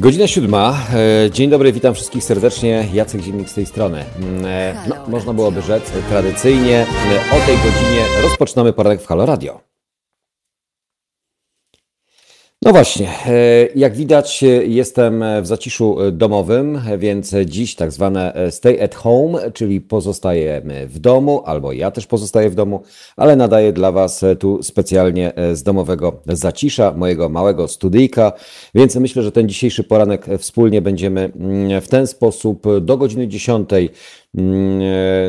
Godzina siódma. E, dzień dobry, witam wszystkich serdecznie. Jacek Ziemnik z tej strony. Mm, e, no, można byłoby rzec tradycyjnie e, o tej godzinie rozpoczynamy poranek w Halo Radio. No właśnie, e, jak widać, jestem w zaciszu domowym, więc dziś tak zwane stay at home, czyli pozostajemy w domu, albo ja też pozostaję w domu, ale nadaję dla Was tu specjalnie z domowego zacisza, mojego małego studyjka, więc myślę, że ten dzisiejszy poranek wspólnie będziemy mm, w ten sposób do godziny 10 Mm, e,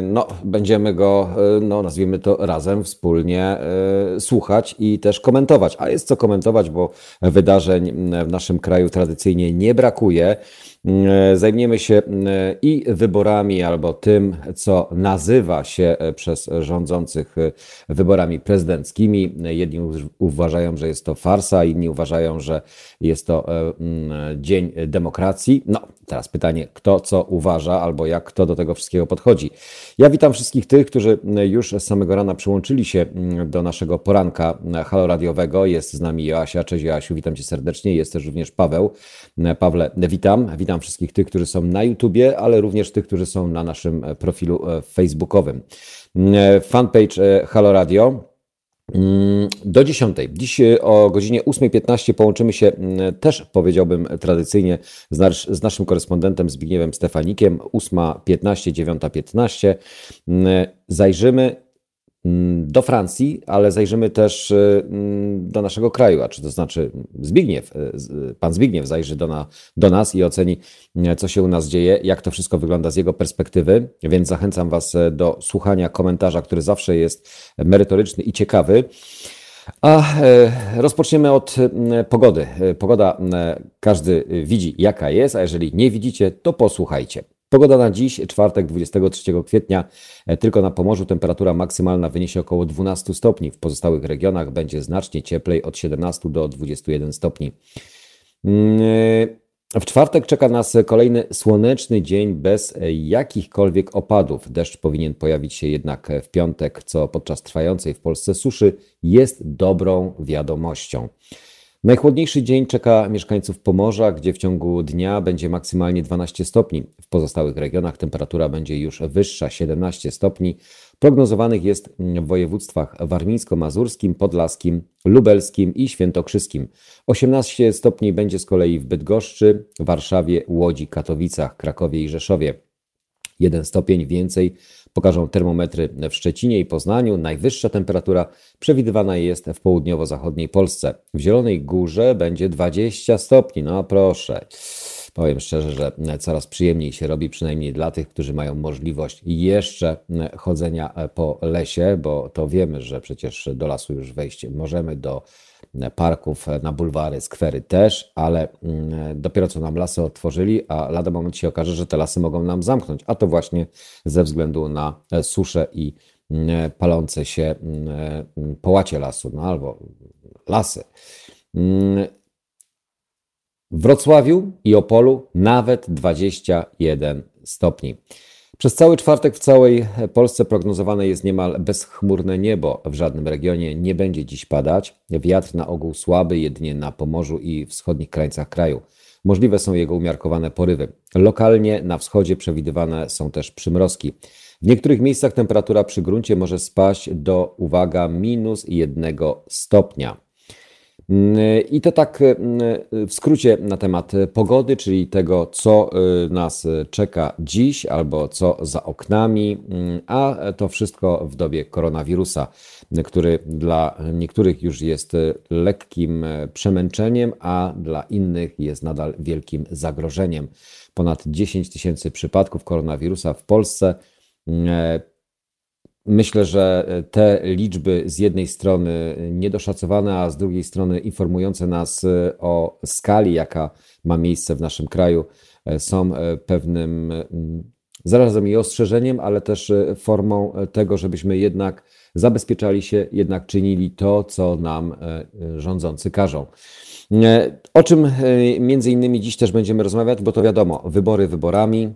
no, będziemy go, e, no, nazwijmy to razem, wspólnie e, słuchać i też komentować. A jest co komentować, bo wydarzeń w naszym kraju tradycyjnie nie brakuje. Mm, zajmiemy się mm, i wyborami, albo tym, co nazywa się przez rządzących wyborami prezydenckimi. Jedni uważają, że jest to farsa, inni uważają, że jest to dzień demokracji. No, teraz pytanie, kto co uważa, albo jak kto do tego wszystkiego podchodzi. Ja witam wszystkich tych, którzy już z samego rana przyłączyli się mm, do naszego poranka halo radiowego. Jest z nami Joasia. Cześć Joasiu, witam cię serdecznie. Jest też również Paweł. Pawle, witam. Witam wszystkich tych, którzy są na YouTubie, ale również tych, którzy są na naszym profilu e, facebookowym. Mm, fanpage e, Halo Radio. Mm, do 10. Dziś e, o godzinie 8.15 połączymy się mm, też, powiedziałbym tradycyjnie, z, nasz, z naszym korespondentem Zbigniewem Stefanikiem. 8.15, 9.15. Mm, zajrzymy do Francji, ale zajrzymy też y, mm, do naszego kraju, a czy to znaczy Zbigniew, y, pan Zbigniew zajrzy do, na, do nas i oceni, y, co się u nas dzieje, jak to wszystko wygląda z jego perspektywy, więc zachęcam Was do słuchania komentarza, który zawsze jest merytoryczny i ciekawy. A rozpoczniemy od pogody. Pogoda każdy widzi, jaka jest, a jeżeli nie widzicie, to posłuchajcie. Pogoda na dziś, czwartek 23 kwietnia, e, tylko na Pomorzu temperatura maksymalna wyniesie około 12 stopni. W pozostałych regionach będzie znacznie cieplej od 17 do 21 stopni. Mm, e, w czwartek czeka nas kolejny słoneczny dzień bez jakichkolwiek opadów. Deszcz powinien pojawić się jednak w piątek, co podczas trwającej w Polsce suszy jest dobrą wiadomością. Najchłodniejszy dzień czeka mieszkańców Pomorza, gdzie w ciągu dnia będzie maksymalnie 12 stopni. W pozostałych regionach temperatura będzie już wyższa 17 stopni. Prognozowanych jest w województwach warmińsko-mazurskim, podlaskim, lubelskim i świętokrzyskim. 18 stopni będzie z kolei w Bydgoszczy, Warszawie, Łodzi, Katowicach, Krakowie i Rzeszowie. Jeden stopień więcej pokażą termometry w Szczecinie i Poznaniu. Najwyższa temperatura przewidywana jest w południowo-zachodniej Polsce. W Zielonej Górze będzie 20 stopni. No proszę. Powiem szczerze, że coraz przyjemniej się robi, przynajmniej dla tych, którzy mają możliwość jeszcze chodzenia po lesie, bo to wiemy, że przecież do lasu już wejść możemy, do parków, na bulwary, skwery też, ale mm, dopiero co nam lasy otworzyli, a lada moment się okaże, że te lasy mogą nam zamknąć, a to właśnie ze względu na suszę i mm, palące się mm, połacie lasu, no albo lasy. W Wrocławiu i Opolu nawet 21 stopni. Przez cały czwartek w całej Polsce prognozowane jest niemal bezchmurne niebo. W żadnym regionie nie będzie dziś padać. Wiatr na ogół słaby, jedynie na Pomorzu i wschodnich krańcach kraju. Możliwe są jego umiarkowane porywy. Lokalnie na wschodzie przewidywane są też przymrozki. W niektórych miejscach temperatura przy gruncie może spaść do, uwaga, minus jednego stopnia. I to tak w skrócie na temat pogody, czyli tego, co y, nas czeka dziś albo co za oknami, a to wszystko w dobie koronawirusa, który dla niektórych już jest lekkim przemęczeniem, a dla innych jest nadal wielkim zagrożeniem. Ponad 10 tysięcy przypadków koronawirusa w Polsce. Myślę, że e, te liczby z jednej strony niedoszacowane, a z drugiej strony informujące nas e, o skali, jaka ma miejsce w naszym kraju, e, są pewnym zarazem i ostrzeżeniem, ale też formą tego, żebyśmy jednak zabezpieczali się, jednak czynili to, co nam rządzący każą. O czym między innymi dziś też będziemy rozmawiać, bo to wiadomo, wybory wyborami,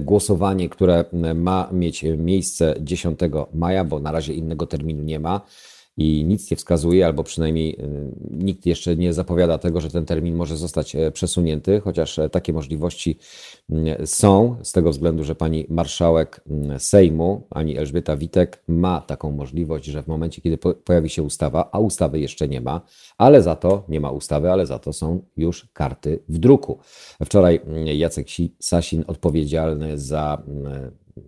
głosowanie, które e, ma mieć miejsce 10 maja, bo na razie innego terminu nie ma. I nic nie wskazuje, albo przynajmniej nikt jeszcze nie zapowiada tego, że ten termin może zostać przesunięty, chociaż takie możliwości są, z tego względu, że pani marszałek Sejmu, pani Elżbieta Witek, ma taką możliwość, że w momencie, kiedy pojawi się ustawa, a ustawy jeszcze nie ma, ale za to nie ma ustawy, ale za to są już karty w druku. Wczoraj Jacek Sasin, odpowiedzialny za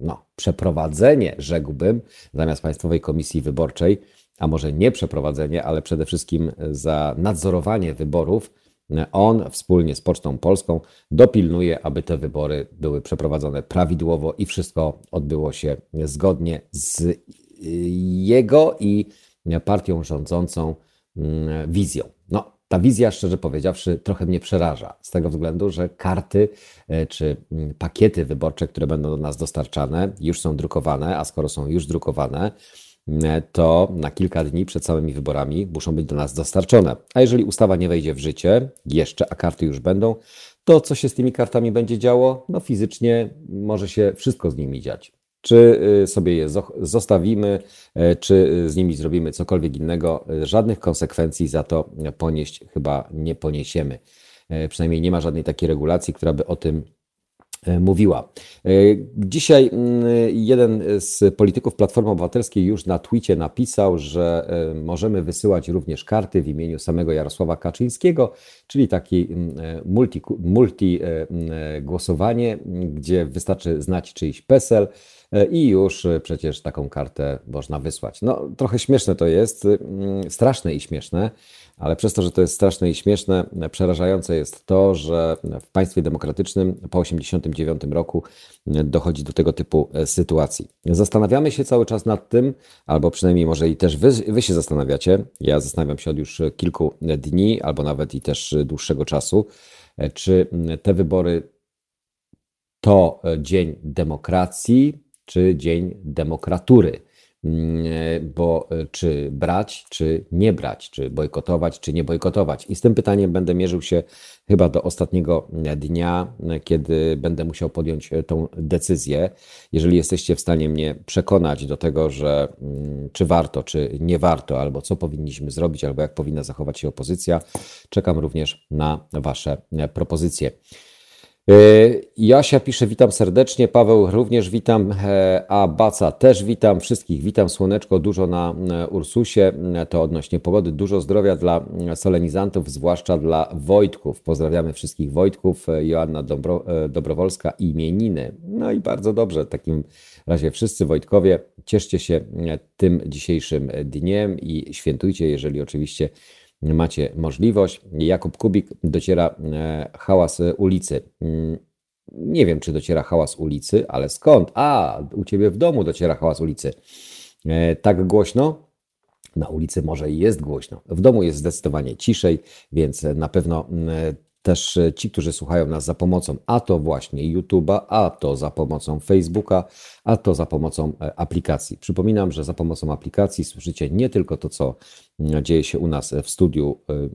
no, przeprowadzenie, rzekłbym, zamiast Państwowej Komisji Wyborczej, a może nie przeprowadzenie, ale przede wszystkim za nadzorowanie wyborów, on wspólnie z Pocztą Polską dopilnuje, aby te wybory były przeprowadzone prawidłowo i wszystko odbyło się zgodnie z jego i partią rządzącą mm, wizją. No, ta wizja, szczerze powiedziawszy, trochę mnie przeraża, z tego względu, że karty e, czy mm, pakiety wyborcze, które będą do nas dostarczane, już są drukowane, a skoro są już drukowane, to na kilka dni przed samymi wyborami muszą być do nas dostarczone. A jeżeli ustawa nie wejdzie w życie jeszcze, a karty już będą, to co się z tymi kartami będzie działo? No fizycznie może się wszystko z nimi dziać. Czy y, sobie je zostawimy, e, czy z nimi zrobimy cokolwiek innego, żadnych konsekwencji za to ponieść chyba nie poniesiemy. Przynajmniej nie ma żadnej takiej regulacji, która by o tym mówiła. Dzisiaj mm, jeden z polityków Platformy Obywatelskiej już na twicie napisał, że możemy wysyłać również karty w imieniu samego Jarosława Kaczyńskiego, czyli taki mm, multi, multi mm, głosowanie, gdzie wystarczy znać czyjś PESEL, E, i już e, przecież taką kartę można wysłać. No, trochę śmieszne to jest, straszne i śmieszne, ale przez to, że to jest straszne i śmieszne, przerażające jest to, że w państwie demokratycznym po 1989 roku dochodzi do tego typu e, sytuacji. Zastanawiamy się cały czas nad tym, albo przynajmniej może i też wy, wy się zastanawiacie. Ja zastanawiam się od już kilku dni, albo nawet i też dłuższego czasu, czy te wybory to dzień demokracji, czy Dzień Demokratury. Bo e, czy brać, czy nie brać, czy bojkotować, czy nie bojkotować. I z tym pytaniem będę mierzył się chyba do ostatniego dnia, kiedy będę musiał podjąć e, tą decyzję. Jeżeli jesteście w stanie mnie przekonać do tego, że mm, czy warto, czy nie warto, albo co powinniśmy zrobić, albo jak powinna zachować się opozycja, czekam również na Wasze e, propozycje. E, Jasia pisze, witam serdecznie, Paweł również witam, e, a Baca też witam, wszystkich witam, słoneczko dużo na e, Ursusie, to odnośnie pogody, dużo zdrowia dla solenizantów, zwłaszcza dla Wojtków. Pozdrawiamy wszystkich Wojtków, Joanna Dobro, Dobrowolska imieniny. No i bardzo dobrze, w takim razie wszyscy Wojtkowie, cieszcie się tym dzisiejszym dniem i świętujcie, jeżeli oczywiście macie możliwość. Jakub Kubik dociera e, hałas ulicy. Mm, nie wiem, czy dociera hałas ulicy, ale skąd? A, u ciebie w domu dociera hałas ulicy. E, tak głośno? Na ulicy może i jest głośno. W domu jest zdecydowanie ciszej, więc na pewno też e, ci, którzy słuchają nas za pomocą a to właśnie YouTube'a, a to za pomocą Facebooka, a to za pomocą e, aplikacji. Przypominam, że za pomocą aplikacji słyszycie nie tylko to, co mm, dzieje się u nas w studiu e, mm,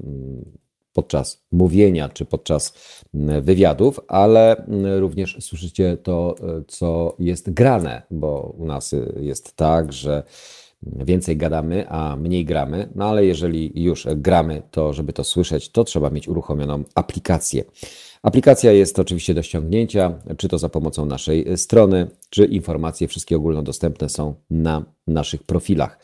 podczas mówienia czy podczas mm, wywiadów, ale również słyszycie to, co jest grane, bo u nas jest tak, że więcej gadamy, a mniej gramy. No ale jeżeli już gramy, to żeby to słyszeć, to trzeba mieć uruchomioną aplikację. Aplikacja jest oczywiście do ściągnięcia, czy to za pomocą naszej strony, czy informacje wszystkie ogólnodostępne są na naszych profilach.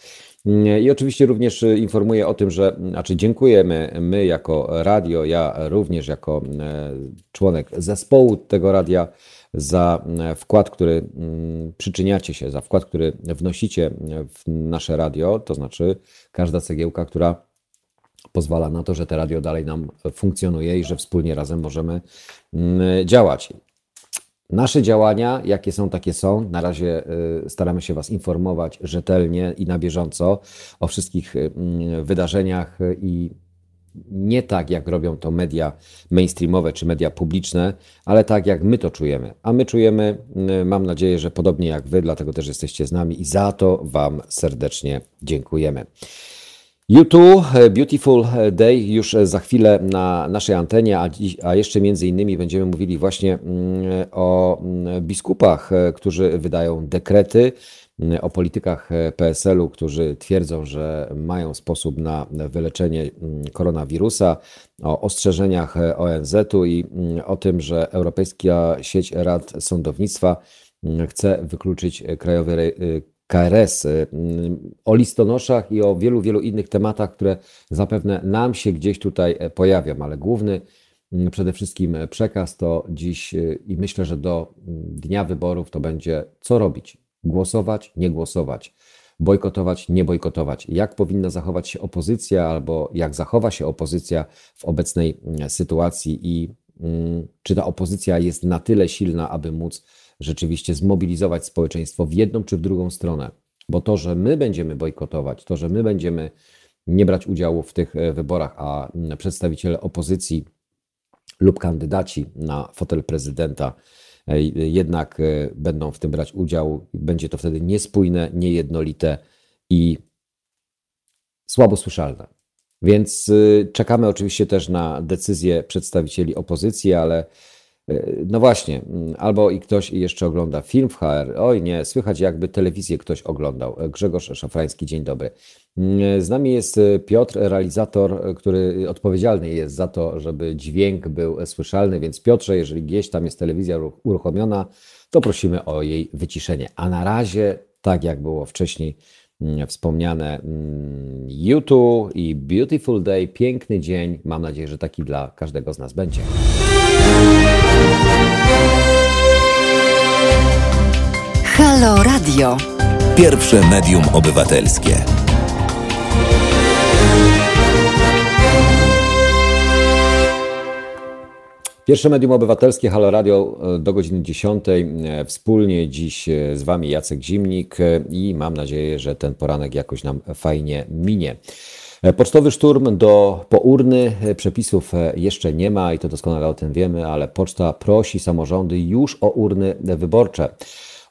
I oczywiście również informuję o tym, że, znaczy dziękujemy my jako radio, ja również jako e, członek zespołu tego radia za e, wkład, który mm, przyczyniacie się, za wkład, który wnosicie w nasze radio, to znaczy każda cegiełka, która pozwala na to, że te radio dalej nam funkcjonuje i że wspólnie razem możemy mm, działać. Nasze działania, jakie są, takie są. Na razie e, staramy się Was informować rzetelnie i na bieżąco o wszystkich mm, wydarzeniach i nie tak, jak robią to media mainstreamowe czy media publiczne, ale tak, jak my to czujemy. A my czujemy, mm, mam nadzieję, że podobnie jak Wy, dlatego też jesteście z nami i za to Wam serdecznie dziękujemy. YouTube Beautiful Day już za chwilę na naszej antenie, a, dziś, a jeszcze między innymi będziemy mówili właśnie mm, o mm, biskupach, którzy wydają dekrety o politykach PSL-u, którzy twierdzą, że mają sposób na wyleczenie koronawirusa, o ostrzeżeniach ONZ-u i o tym, że Europejska Sieć Rad Sądownictwa chce wykluczyć krajowy KRS, o listonoszach i o wielu, wielu innych tematach, które zapewne nam się gdzieś tutaj pojawią, ale główny Mm, przede wszystkim przekaz to dziś i myślę, że do mm, dnia wyborów to będzie co robić? Głosować, nie głosować, bojkotować, nie bojkotować. Jak powinna zachować się opozycja, albo jak zachowa się opozycja w obecnej mm, sytuacji i czy ta opozycja jest na tyle silna, aby móc rzeczywiście zmobilizować społeczeństwo w jedną czy w drugą stronę. Bo to, że my będziemy bojkotować, to, że my będziemy nie brać udziału w tych e, wyborach, a przedstawiciele opozycji lub kandydaci na fotel prezydenta jednak e, będą w tym brać udział. Będzie to wtedy niespójne, niejednolite i słabo słyszalne. Więc e, czekamy oczywiście też na decyzję przedstawicieli opozycji, ale no właśnie, mm, albo i ktoś jeszcze ogląda film w HR. Oj nie, słychać jakby telewizję ktoś oglądał. Grzegorz Szafrański, dzień dobry. Mm, z nami jest Piotr, realizator, który odpowiedzialny jest za to, żeby dźwięk był słyszalny, więc Piotrze, jeżeli gdzieś tam jest telewizja uruchomiona, to prosimy o jej wyciszenie. A na razie, tak jak było wcześniej mm, wspomniane, YouTube i Beautiful Day, piękny dzień. Mam nadzieję, że taki dla każdego z nas będzie. Halo Radio. Pierwsze medium obywatelskie. Pierwsze medium obywatelskie Halo Radio e, do godziny 10. E, wspólnie dziś e, z Wami Jacek Zimnik i mam nadzieję, że ten poranek jakoś nam fajnie minie. Pocztowy szturm do pourny przepisów jeszcze nie ma i to doskonale o tym wiemy, ale poczta prosi samorządy już o urny wyborcze.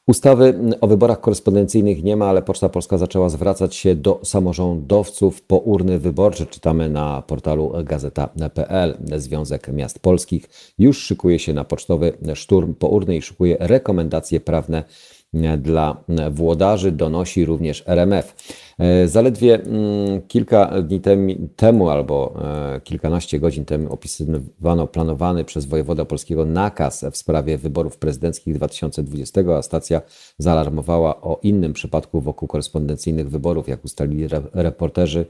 Ustawy o wyborach korespondencyjnych nie ma, ale Poczta Polska zaczęła zwracać się do samorządowców po urny wyborcze. Czytamy na portalu gazeta.pl. Związek Miast Polskich już szykuje się na pocztowy szturm po urny i szykuje rekomendacje prawne dla włodarzy, donosi również RMF. E, zaledwie mm, kilka dni temu albo e, kilkanaście godzin temu opisywano planowany przez wojewoda polskiego nakaz w sprawie wyborów prezydenckich 2020, a stacja zaalarmowała o innym przypadku wokół korespondencyjnych wyborów, jak ustalili reporterzy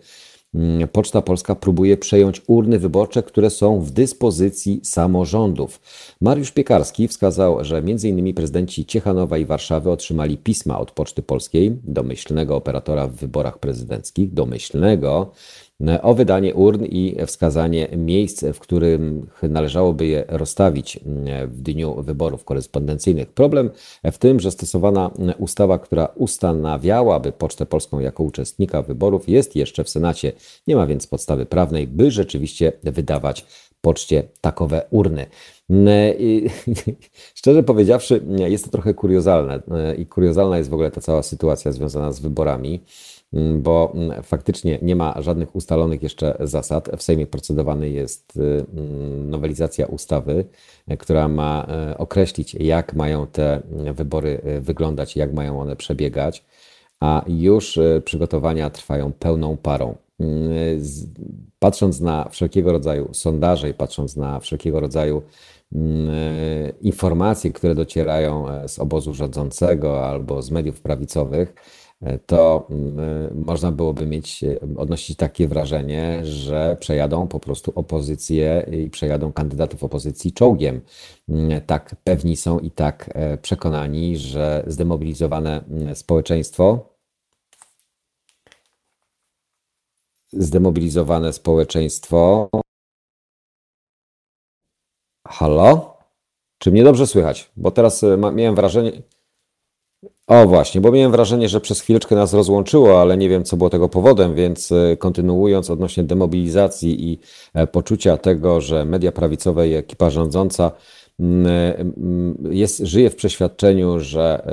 Poczta Polska próbuje przejąć urny wyborcze, które są w dyspozycji samorządów. Mariusz Piekarski wskazał, że m.in. prezydenci Ciechanowa i Warszawy otrzymali pisma od Poczty Polskiej, domyślnego operatora w wyborach prezydenckich, domyślnego, o wydanie urn i wskazanie miejsc, w którym należałoby je rozstawić w dniu wyborów korespondencyjnych. Problem w tym, że stosowana ustawa, która ustanawiałaby Pocztę Polską jako uczestnika wyborów, jest jeszcze w Senacie. Nie ma więc podstawy prawnej, by rzeczywiście wydawać poczcie takowe urny. I, szczerze powiedziawszy, jest to trochę kuriozalne i kuriozalna jest w ogóle ta cała sytuacja związana z wyborami. Mm, bo mm, faktycznie nie ma żadnych ustalonych jeszcze zasad. W Sejmie procedowany jest y, mm, nowelizacja ustawy, y, która ma y, określić, jak mają te wybory wyglądać, jak mają one przebiegać, a już przygotowania trwają pełną parą. Patrząc na wszelkiego rodzaju sondaże i patrząc na wszelkiego rodzaju informacje, które docierają z obozu rządzącego albo z mediów prawicowych, to mm, można byłoby mieć, odnosić takie wrażenie, że przejadą po prostu opozycję i przejadą kandydatów opozycji czołgiem. Mm, tak pewni są i tak e, przekonani, że zdemobilizowane mm, społeczeństwo, zdemobilizowane społeczeństwo. Halo? Czy mnie dobrze słychać? Bo teraz e, miałem wrażenie, o właśnie, bo miałem wrażenie, że przez chwileczkę nas rozłączyło, ale nie wiem, co było tego powodem, więc e, kontynuując odnośnie demobilizacji i e, poczucia tego, że media prawicowe i ekipa rządząca mm, e, mm, jest, żyje w przeświadczeniu, że,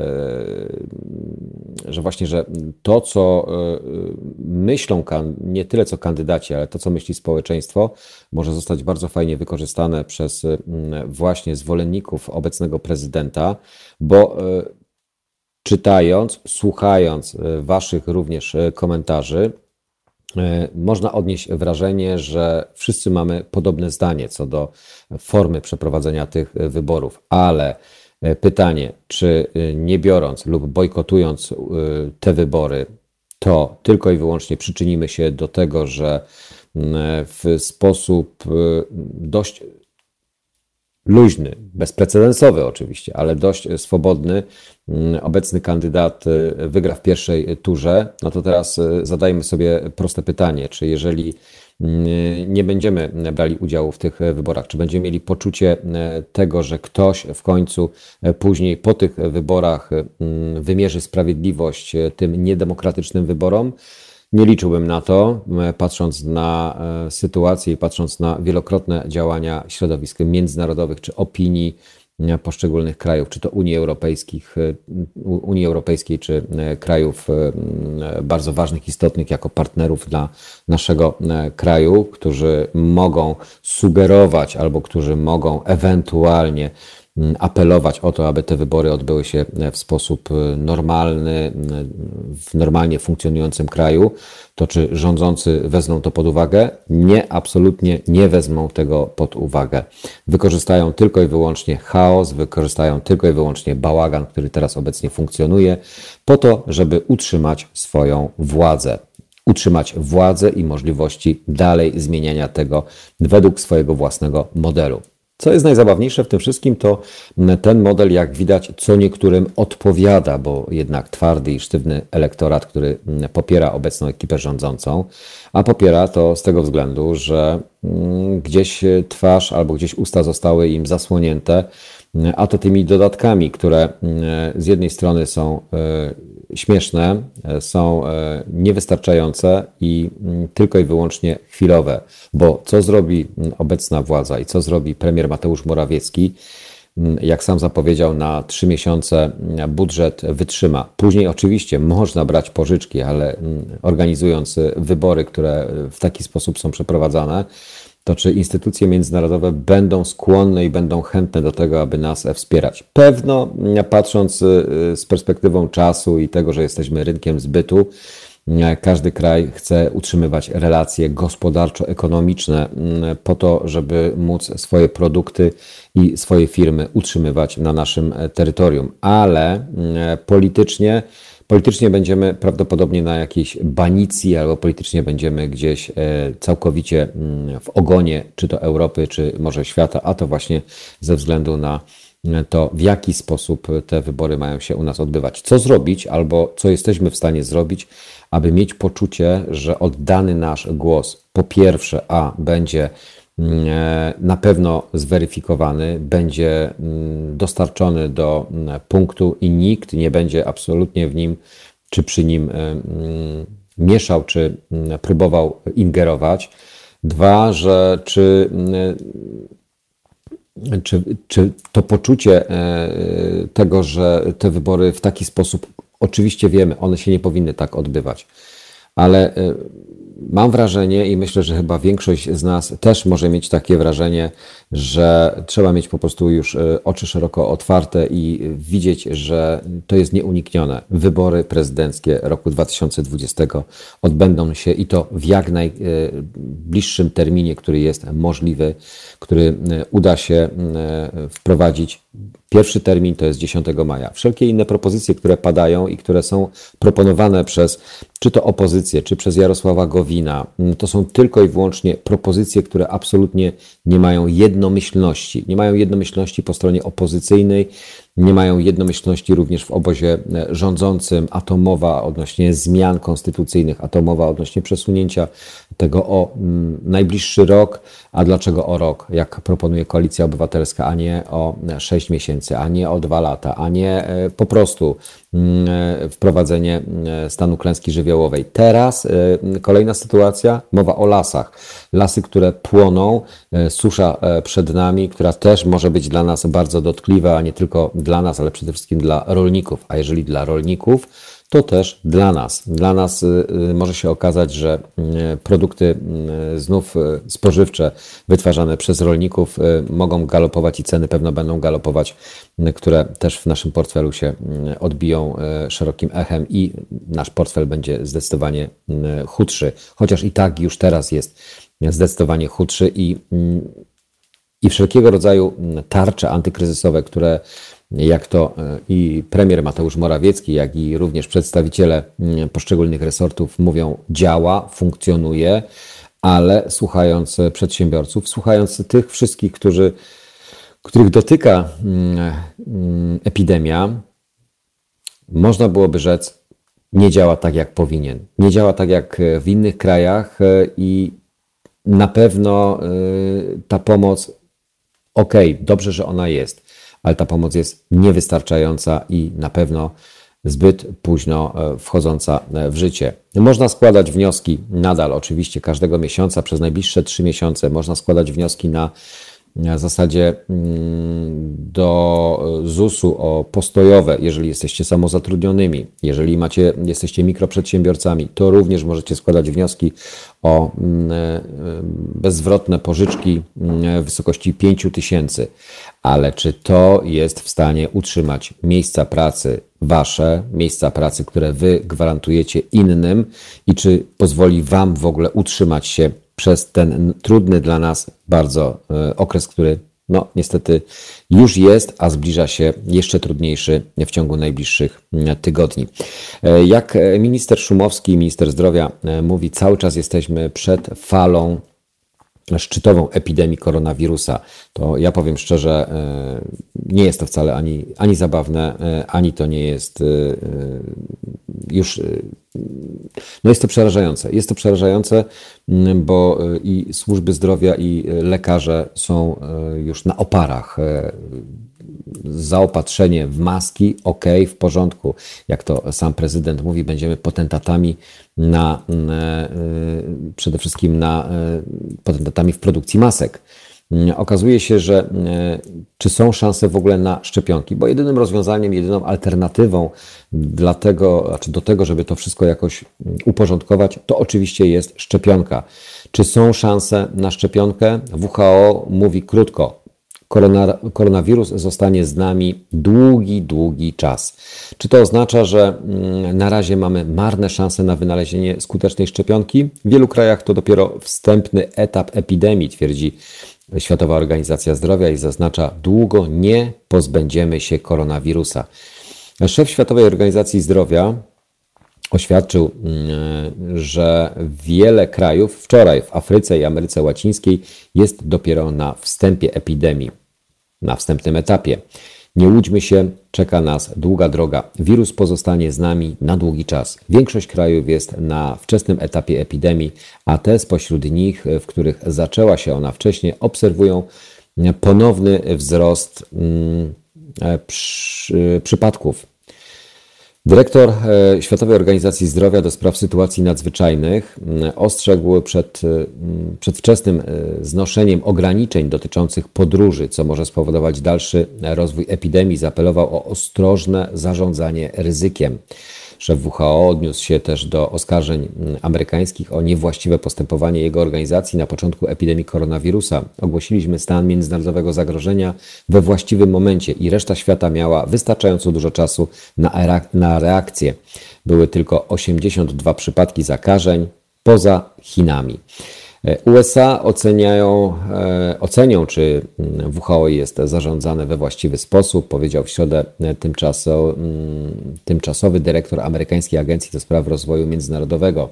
że właśnie, że to, co myślą nie tyle co kandydaci, ale to, co myśli społeczeństwo, może zostać bardzo fajnie wykorzystane przez mm, właśnie zwolenników obecnego prezydenta, bo czytając, słuchając Waszych również komentarzy, można odnieść wrażenie, że wszyscy mamy podobne zdanie co do formy przeprowadzenia tych wyborów, ale pytanie, czy nie biorąc lub bojkotując te wybory, to tylko i wyłącznie przyczynimy się do tego, że w sposób dość luźny, bezprecedensowy oczywiście, ale dość swobodny, mm, obecny kandydat y, wygra w pierwszej turze, no to teraz y, zadajmy sobie proste pytanie, czy jeżeli mm, nie będziemy brali udziału w tych wyborach, czy będziemy mieli poczucie tego, że ktoś w końcu później po tych wyborach mm, wymierzy sprawiedliwość tym niedemokratycznym wyborom, nie liczyłbym na to, e, patrząc na e, sytuację i patrząc na wielokrotne działania środowisk międzynarodowych czy opinii e, poszczególnych krajów, czy to Unii, Europejskich, Unii Europejskiej, czy krajów bardzo ważnych, istotnych jako partnerów dla naszego kraju, którzy mogą sugerować albo którzy mogą ewentualnie apelować o to, aby te wybory odbyły się e, w sposób e, normalny, w normalnie funkcjonującym kraju, to czy rządzący wezmą to pod uwagę? Nie, absolutnie nie wezmą tego pod uwagę. Wykorzystają tylko i wyłącznie chaos, wykorzystają tylko i wyłącznie bałagan, który teraz obecnie funkcjonuje, po to, żeby utrzymać swoją władzę utrzymać władzę i możliwości dalej zmieniania tego według swojego własnego modelu. Co jest najzabawniejsze w tym wszystkim, to ten model, jak widać, co niektórym odpowiada, bo jednak twardy i sztywny elektorat, który popiera obecną ekipę rządzącą, a popiera to z tego względu, że mm, gdzieś twarz albo gdzieś usta zostały im zasłonięte, a to tymi dodatkami, które mm, z jednej strony są e, śmieszne, e, są e, niewystarczające i mm, tylko i wyłącznie chwilowe. Bo co zrobi mm, obecna władza i co zrobi premier Mateusz Morawiecki, mm, jak sam zapowiedział, na trzy miesiące budżet wytrzyma. Później oczywiście można brać pożyczki, ale organizując wybory, które w taki sposób są przeprowadzane, to czy instytucje międzynarodowe będą skłonne i będą chętne do tego, aby nas wspierać? Pewno, patrząc y, z perspektywą czasu i tego, że jesteśmy rynkiem zbytu, każdy kraj chce utrzymywać relacje gospodarczo-ekonomiczne mm, po to, żeby móc swoje produkty i swoje firmy utrzymywać na naszym terytorium, ale mm, politycznie Politycznie będziemy prawdopodobnie na jakiejś banicji, albo politycznie będziemy gdzieś e, całkowicie mm, w ogonie, czy to Europy, czy może świata, a to właśnie ze względu na e, to, w jaki sposób te wybory mają się u nas odbywać. Co zrobić, albo co jesteśmy w stanie zrobić, aby mieć poczucie, że oddany nasz głos po pierwsze, a będzie na pewno zweryfikowany, będzie mm, dostarczony do mm, punktu i nikt nie będzie absolutnie w nim czy przy nim e, mm, mieszał, czy próbował ingerować. Dwa, że czy, czy, czy to poczucie e, tego, że te wybory w taki sposób, oczywiście wiemy, one się nie powinny tak odbywać, ale mam wrażenie i myślę, że chyba większość z nas też może mieć takie wrażenie, że trzeba mieć po prostu już e, oczy szeroko otwarte i widzieć, że to jest nieuniknione. Wybory prezydenckie roku 2020 odbędą się i to w jak najbliższym terminie, który jest możliwy, który e, uda się e, wprowadzić Pierwszy termin to jest 10 maja. Wszelkie inne propozycje, które padają i które są proponowane przez czy to opozycję, czy przez Jarosława Gowina, mm, to są tylko i wyłącznie propozycje, które absolutnie nie mają jednomyślności. Nie mają jednomyślności po stronie opozycyjnej, nie mają jednomyślności również w obozie e, rządzącym, a to mowa odnośnie zmian konstytucyjnych, a to mowa odnośnie przesunięcia tego o mm, najbliższy rok. A dlaczego o rok, jak proponuje Koalicja Obywatelska, a nie o 6 miesięcy, a nie o 2 lata, a nie e, po prostu e, wprowadzenie stanu klęski żywiołowej. Teraz kolejna sytuacja, mowa o lasach. Lasy, które płoną, susza przed nami, która też może być dla nas bardzo dotkliwa, nie tylko dla nas, ale przede wszystkim dla rolników. A jeżeli dla rolników, to też dla nas. Dla nas może się okazać, że produkty znów spożywcze wytwarzane przez rolników mogą galopować i ceny pewno będą galopować, które też w naszym portfelu się odbiją szerokim echem i nasz portfel będzie zdecydowanie chudszy, chociaż i tak już teraz jest zdecydowanie chudszy i, i wszelkiego rodzaju tarcze antykryzysowe, które jak to e, i premier Mateusz Morawiecki, jak i również przedstawiciele poszczególnych resortów mówią, działa, funkcjonuje, ale słuchając przedsiębiorców, słuchając tych wszystkich, którzy, których dotyka epidemia, można byłoby rzec, nie działa tak, jak powinien. Nie działa tak, jak w innych krajach e, i na pewno y, ta pomoc, ok, dobrze, że ona jest, ale ta pomoc jest niewystarczająca i na pewno zbyt późno e, wchodząca e, w życie. Można składać wnioski nadal, oczywiście, każdego miesiąca przez najbliższe trzy miesiące. Można składać wnioski na w zasadzie mm, do ZUS-u o postojowe, jeżeli jesteście samozatrudnionymi, jeżeli macie, jesteście mikroprzedsiębiorcami, to również możecie składać wnioski o mm, e, bezzwrotne pożyczki mm, w wysokości 5 tysięcy. Ale czy to jest w stanie utrzymać miejsca pracy wasze, miejsca pracy, które wy gwarantujecie innym i czy pozwoli wam w ogóle utrzymać się przez ten trudny dla nas bardzo e, okres, który no niestety już jest, a zbliża się jeszcze trudniejszy w ciągu najbliższych tygodni. E, jak minister Szumowski, minister zdrowia e, mówi, cały czas jesteśmy przed falą szczytową epidemii koronawirusa, to ja powiem szczerze, nie jest to wcale ani, ani zabawne, ani to nie jest już no jest to przerażające. Jest to przerażające, mm, bo i służby zdrowia, i lekarze są już na oparach. Zaopatrzenie w maski, ok, w porządku. Jak to sam prezydent mówi, będziemy potentatami na przede wszystkim na potentatami w produkcji masek. Mm, okazuje się, że e, czy są szanse w ogóle na szczepionki, bo jedynym rozwiązaniem, jedyną alternatywą dla tego, znaczy do tego, żeby to wszystko jakoś mm, uporządkować, to oczywiście jest szczepionka. Czy są szanse na szczepionkę? WHO mówi krótko. Korona, koronawirus zostanie z nami długi, długi czas. Czy to oznacza, że mm, na razie mamy marne szanse na wynalezienie skutecznej szczepionki? W wielu krajach to dopiero wstępny etap epidemii, twierdzi Światowa Organizacja Zdrowia i zaznacza, długo nie pozbędziemy się koronawirusa. Szef Światowej Organizacji Zdrowia oświadczył, mm, że wiele krajów wczoraj w Afryce i Ameryce Łacińskiej jest dopiero na wstępie epidemii, na wstępnym etapie. Nie łudźmy się, czeka nas długa droga. Wirus pozostanie z nami na długi czas. Większość krajów jest na wczesnym etapie epidemii, a te spośród nich, w których zaczęła się ona wcześniej, obserwują ponowny wzrost mm, e, przypadków Dyrektor e, Światowej Organizacji Zdrowia do spraw sytuacji nadzwyczajnych ostrzegł przed przedwczesnym e, znoszeniem ograniczeń dotyczących podróży, co może spowodować dalszy rozwój epidemii. Zaapelował o ostrożne zarządzanie ryzykiem. Szef WHO odniósł się też do oskarżeń mm, amerykańskich o niewłaściwe postępowanie jego organizacji na początku epidemii koronawirusa. Ogłosiliśmy stan międzynarodowego zagrożenia we właściwym momencie i reszta świata miała wystarczająco dużo czasu na, na reakcję. Były tylko 82 przypadki zakażeń poza Chinami. E, USA oceniają, e, ocenią, czy mm, WHO jest zarządzane we właściwy sposób, powiedział w środę e, mm, tymczasowy dyrektor amerykańskiej Agencji do Spraw Rozwoju Międzynarodowego.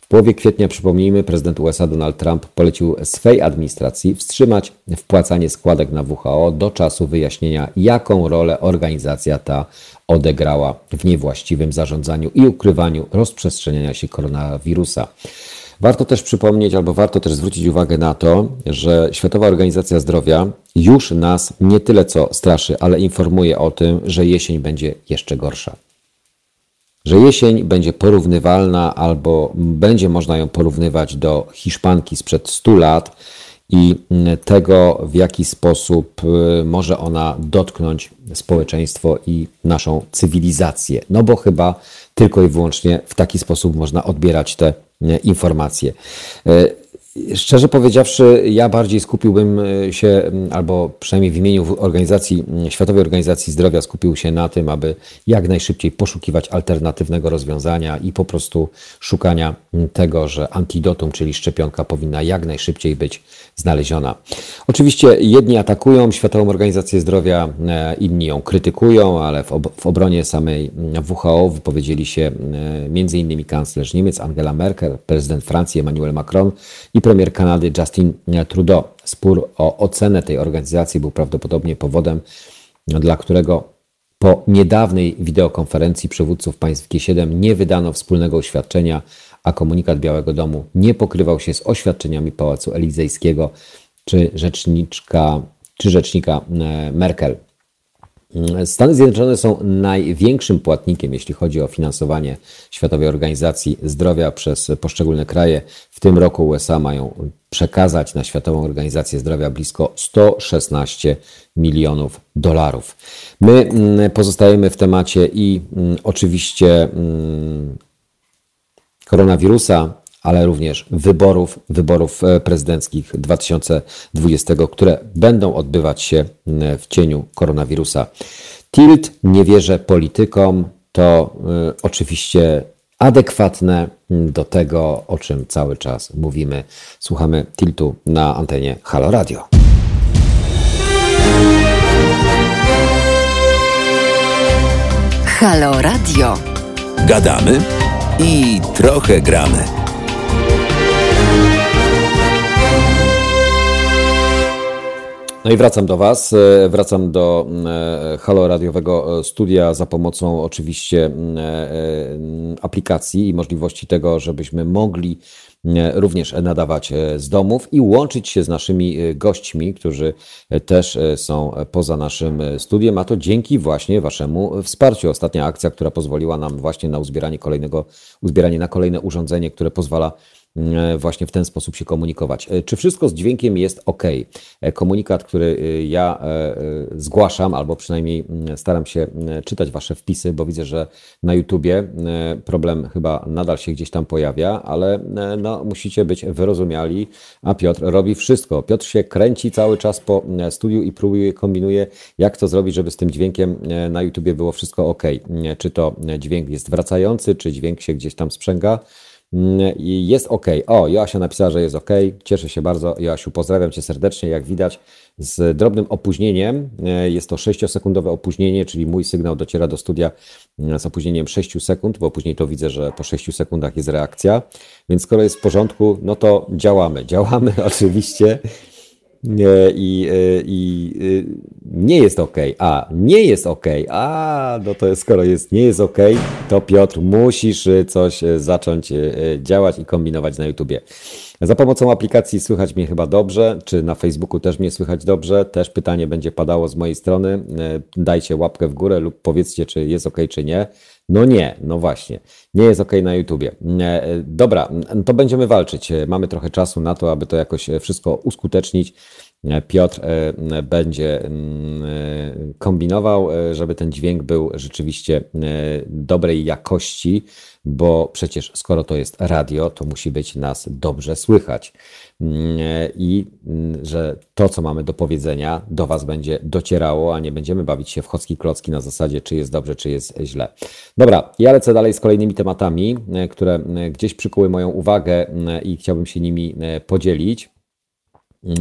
W połowie kwietnia, przypomnijmy, prezydent USA Donald Trump polecił swej administracji wstrzymać wpłacanie składek na WHO do czasu wyjaśnienia, jaką rolę organizacja ta odegrała w niewłaściwym zarządzaniu i ukrywaniu rozprzestrzeniania się koronawirusa. Warto też przypomnieć, albo warto też zwrócić uwagę na to, że Światowa Organizacja Zdrowia już nas nie tyle co straszy, ale informuje o tym, że jesień będzie jeszcze gorsza. Że jesień będzie porównywalna, albo będzie można ją porównywać do Hiszpanki sprzed 100 lat i tego, w jaki sposób może ona dotknąć społeczeństwo i naszą cywilizację. No bo chyba tylko i wyłącznie w taki sposób można odbierać te informacje. Szczerze powiedziawszy, ja bardziej skupiłbym e, się, albo przynajmniej w imieniu organizacji, Światowej Organizacji Zdrowia skupił się na tym, aby jak najszybciej poszukiwać alternatywnego rozwiązania i po prostu szukania tego, że antidotum, czyli szczepionka powinna jak najszybciej być znaleziona. Oczywiście jedni atakują Światową Organizację Zdrowia, inni ją krytykują, ale w, ob w obronie samej WHO wypowiedzieli się m.in. kanclerz Niemiec Angela Merkel, prezydent Francji Emmanuel Macron i premier Kanady Justin Trudeau. Spór o ocenę tej organizacji był prawdopodobnie powodem, dla którego po niedawnej wideokonferencji przywódców państw G7 nie wydano wspólnego oświadczenia, a komunikat Białego Domu nie pokrywał się z oświadczeniami Pałacu Elizejskiego czy rzeczniczka, czy rzecznika e, Merkel. Stany Zjednoczone są największym płatnikiem, jeśli chodzi o finansowanie Światowej Organizacji Zdrowia przez poszczególne kraje. W tym roku USA mają przekazać na Światową Organizację Zdrowia blisko 116 milionów dolarów. My mm, pozostajemy w temacie i mm, oczywiście mm, koronawirusa, ale również wyborów, wyborów e, prezydenckich 2020, które będą odbywać się w cieniu koronawirusa. Tilt, nie wierzę politykom, to y, oczywiście adekwatne do tego, o czym cały czas mówimy. Słuchamy Tiltu na antenie Halo Radio. Halo Radio. Gadamy i trochę gramy. No i wracam do Was, e, wracam do e, halo radiowego e, studia za pomocą oczywiście aplikacji i możliwości tego, żebyśmy mogli również nadawać z domów i łączyć się z naszymi gośćmi, którzy też są poza naszym studiem, a to dzięki właśnie Waszemu wsparciu. Ostatnia akcja, która pozwoliła nam właśnie na uzbieranie kolejnego, uzbieranie na kolejne urządzenie, które pozwala właśnie w ten sposób się komunikować. E, czy wszystko z dźwiękiem jest ok? E, komunikat, który ja zgłaszam, albo przynajmniej mm, staram się czytać Wasze wpisy, bo widzę, że na YouTubie problem chyba nadal się gdzieś tam pojawia, ale no, musicie być wyrozumiali, a Piotr robi wszystko. Piotr się kręci cały czas po studiu i próbuje, kombinuje, jak to zrobić, żeby z tym dźwiękiem na YouTubie było wszystko ok. Czy to dźwięk jest wracający, czy dźwięk się gdzieś tam sprzęga. Jest ok. O, Joasia napisała, że jest ok. Cieszę się bardzo. Joasiu, pozdrawiam Cię serdecznie. Jak widać, z drobnym opóźnieniem, e, jest to 6-sekundowe opóźnienie, czyli mój sygnał dociera do studia e, z opóźnieniem 6 sekund, bo później to widzę, że po 6 sekundach jest reakcja. Więc skoro jest w porządku, no to działamy. Działamy oczywiście i, e, i nie jest ok, a nie jest ok, a no to jest, skoro jest, nie jest ok, to Piotr musisz coś zacząć działać i kombinować na YouTubie. Za pomocą aplikacji słychać mnie chyba dobrze, czy na Facebooku też mnie słychać dobrze. Też pytanie będzie padało z mojej strony. Dajcie łapkę w górę lub powiedzcie, czy jest ok, czy nie. No nie, no właśnie, nie jest ok na YouTubie. Dobra, to będziemy walczyć. Mamy trochę czasu na to, aby to jakoś wszystko uskutecznić. Piotr e, będzie mm, e, kombinował, e, żeby ten dźwięk był rzeczywiście dobrej jakości, bo przecież skoro to jest radio, to musi być nas dobrze słychać. Mm, I mm, że to, co mamy do powiedzenia, do Was będzie docierało, a nie będziemy bawić się w chocki klocki na zasadzie, czy jest dobrze, czy jest źle. Dobra, ja lecę dalej z kolejnymi tematami, które gdzieś przykuły moją uwagę i chciałbym się nimi podzielić.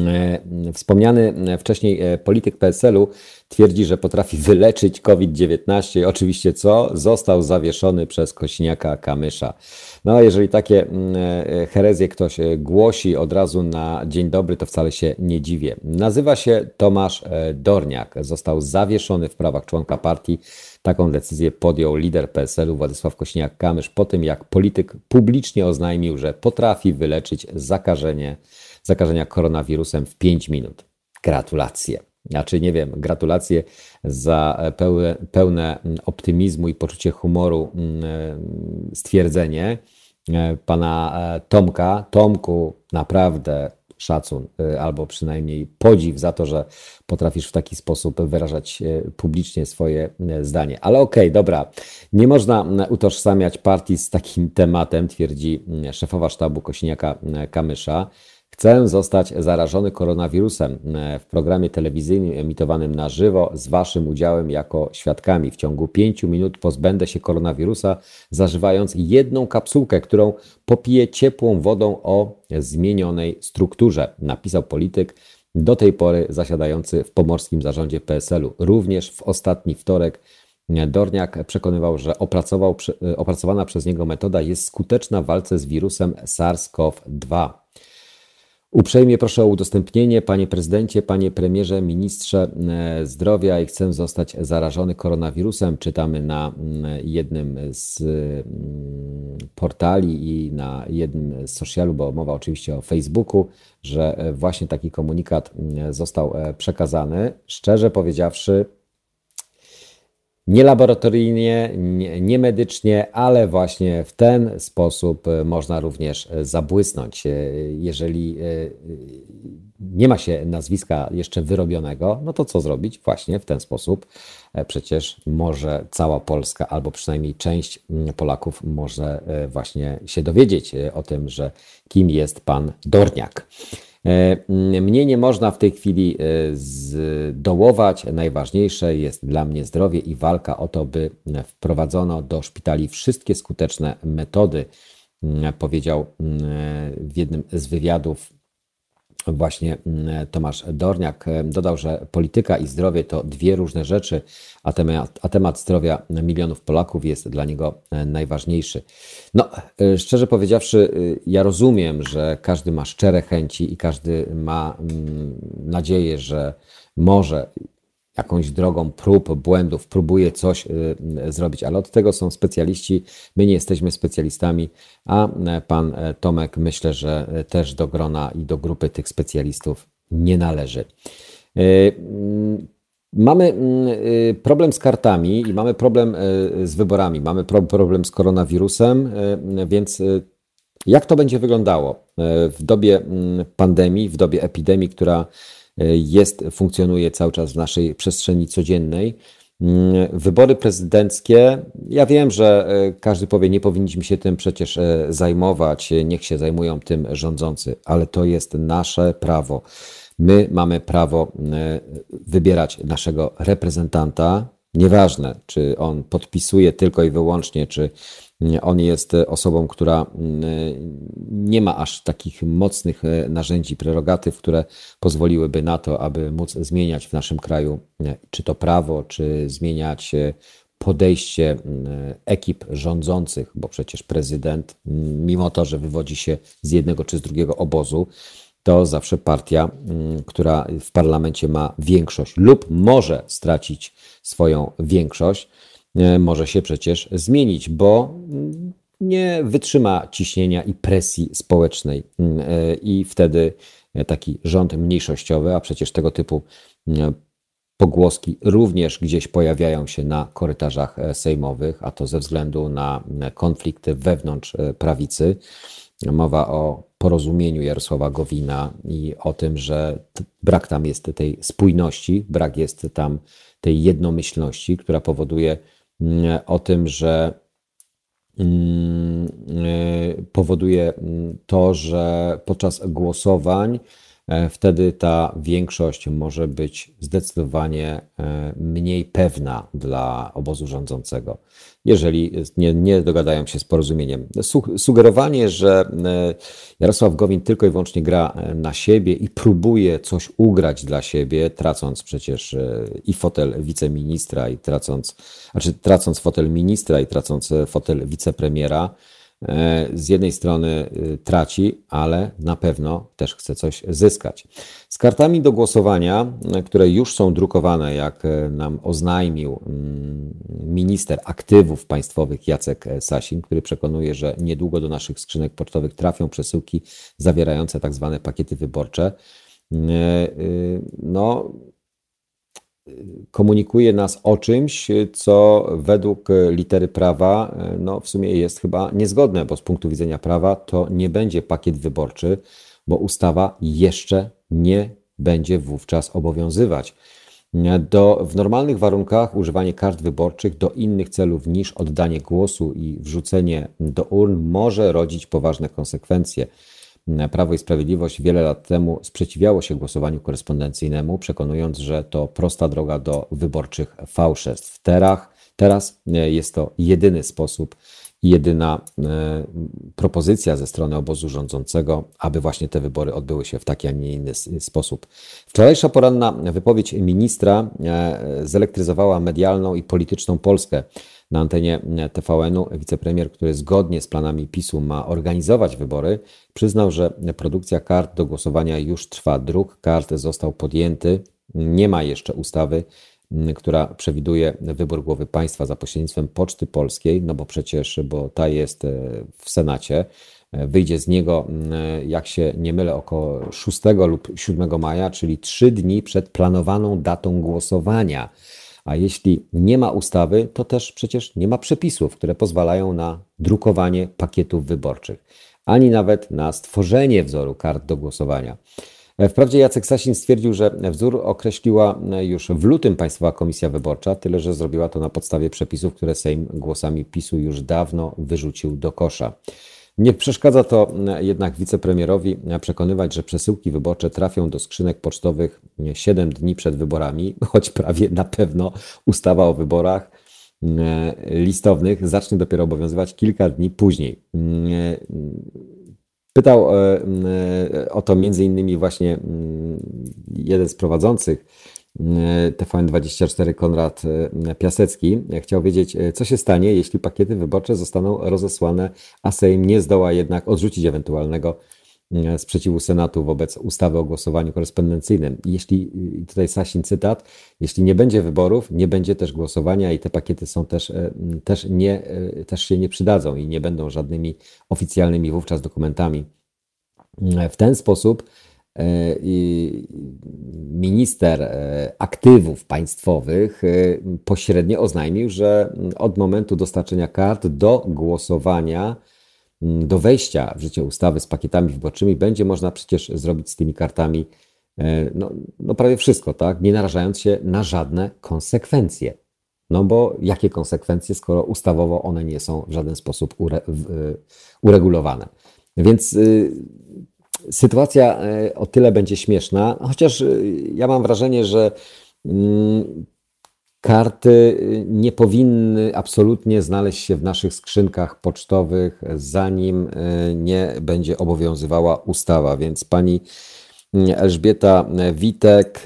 E, wspomniany wcześniej e, polityk PSL-u twierdzi, że potrafi wyleczyć COVID-19. Oczywiście co? Został zawieszony przez Kośniaka Kamysza. No, jeżeli takie e, herezje ktoś głosi od razu na dzień dobry, to wcale się nie dziwię. Nazywa się Tomasz Dorniak. Został zawieszony w prawach członka partii. Taką decyzję podjął lider PSL-u Władysław Kośniak-Kamysz po tym, jak polityk publicznie oznajmił, że potrafi wyleczyć zakażenie zakażenia koronawirusem w 5 minut. Gratulacje. Znaczy, nie wiem, gratulacje za pełne, pełne optymizmu i poczucie humoru mm, stwierdzenie e, pana e, Tomka. Tomku, naprawdę szacun albo przynajmniej podziw za to, że potrafisz w taki sposób wyrażać publicznie swoje zdanie. Ale okej, okay, dobra, nie można utożsamiać partii z takim tematem, twierdzi szefowa sztabu Kośniaka Kamysza. Chcę zostać zarażony koronawirusem w programie telewizyjnym emitowanym na żywo z Waszym udziałem jako świadkami. W ciągu pięciu minut pozbędę się koronawirusa, zażywając jedną kapsułkę, którą popiję ciepłą wodą o zmienionej strukturze, napisał polityk do tej pory zasiadający w pomorskim zarządzie PSL-u. Również w ostatni wtorek Dorniak przekonywał, że opracował, opracowana przez niego metoda jest skuteczna w walce z wirusem SARS-CoV-2. Uprzejmie proszę o udostępnienie, panie prezydencie, panie premierze, ministrze e, zdrowia i chcę zostać zarażony koronawirusem. Czytamy na mm, jednym z mm, portali i na jednym z socialu, bo mowa oczywiście o Facebooku, że e, właśnie taki komunikat mm, został e, przekazany. Szczerze powiedziawszy, nie laboratoryjnie, nie, nie, medycznie, ale właśnie w ten sposób e, można również e, zabłysnąć. E, jeżeli nie ma się nazwiska jeszcze wyrobionego, no to co zrobić? Właśnie w ten sposób. Przecież może cała Polska, albo przynajmniej część mm, Polaków może właśnie się dowiedzieć o tym, że kim jest pan Dorniak. E, mnie nie można w tej chwili e, zdołować. Najważniejsze jest dla mnie zdrowie i walka o to, by wprowadzono do szpitali wszystkie skuteczne metody, powiedział w jednym z wywiadów właśnie mm, Tomasz Dorniak dodał, że polityka i zdrowie to dwie różne rzeczy, a temat, a temat zdrowia milionów Polaków jest dla niego e, najważniejszy. No, e, szczerze powiedziawszy, e, ja rozumiem, że każdy ma szczere chęci i każdy ma mm, nadzieję, że może jakąś drogą prób, błędów, próbuje coś y, y, zrobić, ale od tego są specjaliści. My nie jesteśmy specjalistami, a e, pan e, Tomek myślę, że e, też do grona i do grupy tych specjalistów nie należy. Mm, mamy mm, y, problem z kartami i mamy problem z wyborami, mamy problem z koronawirusem, więc jak to będzie wyglądało w dobie mm, pandemii, w dobie epidemii, która jest, funkcjonuje cały czas w naszej przestrzeni codziennej. Mm, wybory prezydenckie, ja wiem, że e, każdy powie, nie powinniśmy się tym przecież e, zajmować, niech się zajmują tym rządzący, ale to jest nasze prawo. My mamy prawo e, wybierać naszego reprezentanta, nieważne, czy on podpisuje tylko i wyłącznie, czy on jest osobą, która mm, nie ma aż takich mocnych e, narzędzi, prerogatyw, które pozwoliłyby na to, aby móc zmieniać w naszym kraju e, czy to prawo, czy zmieniać e, podejście mm, ekip rządzących, bo przecież prezydent, mm, mimo to, że wywodzi się z jednego czy z drugiego obozu, to zawsze partia, która w parlamencie ma większość lub może stracić swoją większość. E, może się przecież zmienić, bo nie wytrzyma ciśnienia i presji społecznej. Mm, e, I wtedy taki rząd mniejszościowy, a przecież tego typu mm, pogłoski również gdzieś pojawiają się na korytarzach e, sejmowych, a to ze względu na konflikty wewnątrz prawicy. Mowa o porozumieniu Jarosława Gowina i o tym, że brak tam jest tej spójności, brak jest tam tej jednomyślności, która powoduje o tym, że mm, y, powoduje to, że podczas głosowań wtedy ta większość może być zdecydowanie e, mniej pewna dla obozu rządzącego, jeżeli nie, nie dogadają się z porozumieniem. Sugerowanie, że e, Jarosław Gowin tylko i wyłącznie gra na siebie i próbuje coś ugrać dla siebie, tracąc przecież i fotel wiceministra, i tracąc, znaczy tracąc fotel ministra, i tracąc fotel wicepremiera, E, z jednej strony y, traci, ale na pewno też chce coś zyskać. Z kartami do głosowania, e, które już są drukowane, jak e, nam oznajmił mm, minister aktywów państwowych Jacek Sasin, który przekonuje, że niedługo do naszych skrzynek pocztowych trafią przesyłki zawierające tak zwane pakiety wyborcze. No, komunikuje nas o czymś, co według litery prawa no, w sumie jest chyba niezgodne, bo z punktu widzenia prawa to nie będzie pakiet wyborczy, bo ustawa jeszcze nie będzie wówczas obowiązywać. Do, w normalnych warunkach używanie kart wyborczych do innych celów niż oddanie głosu i wrzucenie do urn może rodzić poważne konsekwencje. Prawo i Sprawiedliwość wiele lat temu sprzeciwiało się głosowaniu korespondencyjnemu, przekonując, że to prosta droga do wyborczych fałszerstw. Teraz, teraz jest to jedyny sposób jedyna e, propozycja ze strony obozu rządzącego, aby właśnie te wybory odbyły się w taki, a nie inny sposób. Wczorajsza poranna wypowiedź ministra e, zelektryzowała medialną i polityczną Polskę. Na antenie TVN-u wicepremier, który zgodnie z planami PiSu ma organizować wybory, przyznał, że produkcja kart do głosowania już trwa. Druk kart został podjęty. Nie ma jeszcze ustawy która przewiduje wybór głowy państwa za pośrednictwem Poczty Polskiej, no bo przecież, bo ta jest e, w Senacie. E, wyjdzie z niego, jak się nie mylę, około 6 lub 7 maja, czyli trzy dni przed planowaną datą głosowania. A jeśli nie ma ustawy, to też przecież nie ma przepisów, które pozwalają na drukowanie pakietów wyborczych, ani nawet na stworzenie wzoru kart do głosowania. Wprawdzie Jacek Sasin stwierdził, że wzór określiła już w lutym Państwowa Komisja Wyborcza, tyle że zrobiła to na podstawie przepisów, które Sejm głosami PiSu już dawno wyrzucił do kosza. Nie przeszkadza to jednak wicepremierowi przekonywać, że przesyłki wyborcze trafią do skrzynek pocztowych 7 dni przed wyborami, choć prawie na pewno ustawa o wyborach listownych zacznie dopiero obowiązywać kilka dni później. Pytał e, e, o to między innymi właśnie jeden z prowadzących TVN24 Konrad e, Piasecki. Chciał wiedzieć, co się stanie, jeśli pakiety wyborcze zostaną rozesłane, a Sejm nie zdoła jednak odrzucić ewentualnego E, sprzeciwu Senatu wobec ustawy o głosowaniu korespondencyjnym. Jeśli, tutaj Sasin cytat, jeśli nie będzie wyborów, nie będzie też głosowania i te pakiety są też, e, też, nie, e, też się nie przydadzą i nie będą żadnymi oficjalnymi wówczas dokumentami. W ten sposób minister aktywów państwowych pośrednio oznajmił, że od momentu dostarczenia kart do głosowania do wejścia w życie ustawy z pakietami wyborczymi będzie można przecież zrobić z tymi kartami e, no, no prawie wszystko, tak? Nie narażając się na żadne konsekwencje. No bo jakie konsekwencje, skoro ustawowo one nie są w żaden sposób ure, w, e, uregulowane. Więc y, sytuacja y, o tyle będzie śmieszna, chociaż y, ja mam wrażenie, że mm, Karty y, nie powinny absolutnie znaleźć się w naszych skrzynkach pocztowych, zanim nie będzie obowiązywała ustawa. Więc pani Elżbieta Witek,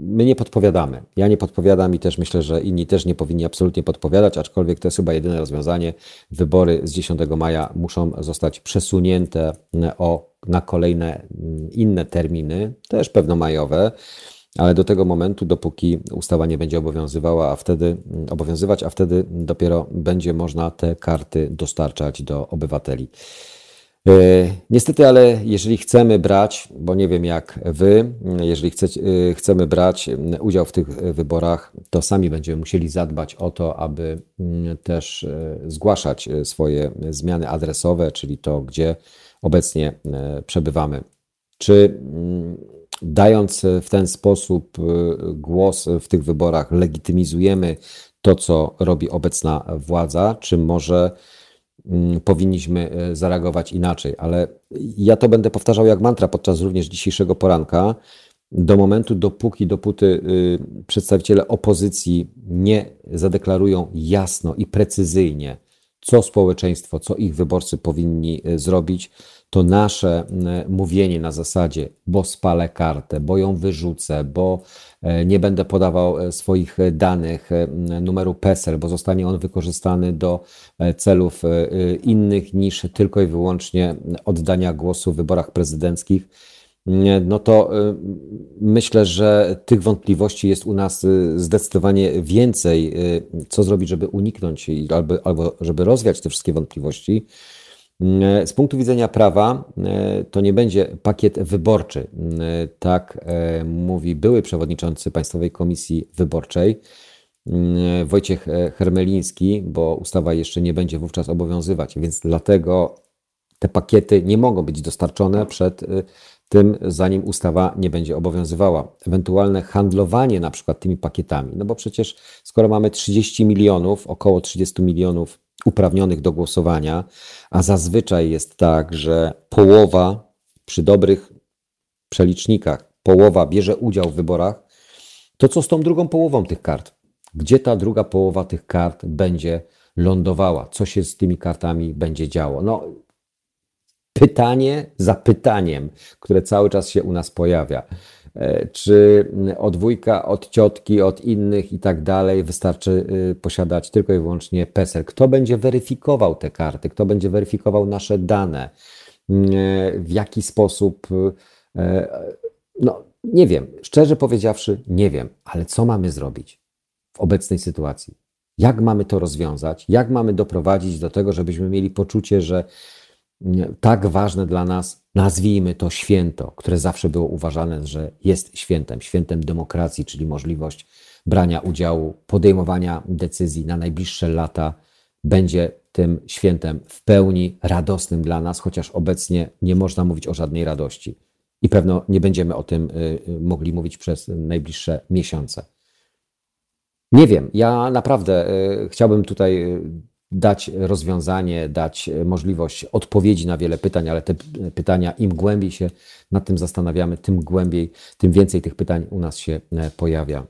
my nie podpowiadamy. Ja nie podpowiadam i też myślę, że inni też nie powinni absolutnie podpowiadać, aczkolwiek to jest chyba jedyne rozwiązanie. Wybory z 10 maja muszą zostać przesunięte o, na kolejne inne terminy, też pewno majowe ale do tego momentu, dopóki ustawa nie będzie obowiązywała, a wtedy obowiązywać, a wtedy dopiero będzie można te karty dostarczać do obywateli. E, niestety, ale jeżeli chcemy brać, bo nie wiem jak wy, jeżeli chcecie, e, chcemy brać udział w tych wyborach, to sami będziemy musieli zadbać o to, aby też e, zgłaszać swoje zmiany adresowe, czyli to, gdzie obecnie przebywamy. Czy dając w ten sposób głos w tych wyborach, legitymizujemy to, co robi obecna władza, czy może powinniśmy y, zareagować inaczej. Ale ja to będę powtarzał jak mantra podczas również dzisiejszego poranka. Do momentu, dopóki, dopóty y, przedstawiciele opozycji nie zadeklarują jasno i precyzyjnie, co społeczeństwo, co ich wyborcy powinni zrobić, to nasze mówienie na zasadzie, bo spalę kartę, bo ją wyrzucę, bo e, nie będę podawał e, swoich danych, numeru PESEL, bo zostanie on wykorzystany do e, celów innych niż tylko i wyłącznie oddania głosu w wyborach prezydenckich, no to myślę, że tych wątpliwości jest u nas zdecydowanie więcej. Co zrobić, żeby uniknąć albo, albo żeby rozwiać te wszystkie wątpliwości? E, z punktu widzenia prawa e, to nie będzie pakiet wyborczy. E, tak mówi były przewodniczący Państwowej Komisji Wyborczej Wojciech Hermeliński, bo ustawa jeszcze nie będzie wówczas obowiązywać, więc dlatego Te pakiety nie mogą być dostarczone przed tym, zanim ustawa nie będzie obowiązywała. Ewentualne handlowanie na przykład tymi pakietami, no bo przecież skoro mamy 30 milionów, około 30 milionów uprawnionych do głosowania, a zazwyczaj jest tak, że połowa przy dobrych przelicznikach, połowa bierze udział w wyborach, to co z tą drugą połową tych kart? Gdzie ta druga połowa tych kart będzie lądowała? Co się z tymi kartami będzie działo? No, pytanie za pytaniem, które cały czas się u nas pojawia. E, czy od wujka, od ciotki, od innych i tak dalej wystarczy y, posiadać tylko i wyłącznie PESEL? Kto będzie weryfikował te karty? Kto będzie weryfikował nasze dane? Mm, e, w jaki sposób? E, no, nie wiem. Szczerze powiedziawszy, nie wiem, ale co mamy zrobić w obecnej sytuacji? Jak mamy to rozwiązać? Jak mamy doprowadzić do tego, żebyśmy mieli poczucie, że tak ważne dla nas, nazwijmy to święto, które zawsze było uważane, że jest świętem, świętem demokracji, czyli możliwość brania udziału, podejmowania decyzji na najbliższe lata, będzie tym świętem w pełni radosnym dla nas, chociaż obecnie nie można mówić o żadnej radości. I pewno nie będziemy o tym y, y, mogli mówić przez najbliższe miesiące. Nie wiem, ja naprawdę y, chciałbym tutaj dać rozwiązanie, dać możliwość odpowiedzi na wiele pytań, ale te pytania, im głębiej się nad tym zastanawiamy, tym głębiej, tym więcej tych pytań u nas się e, pojawia.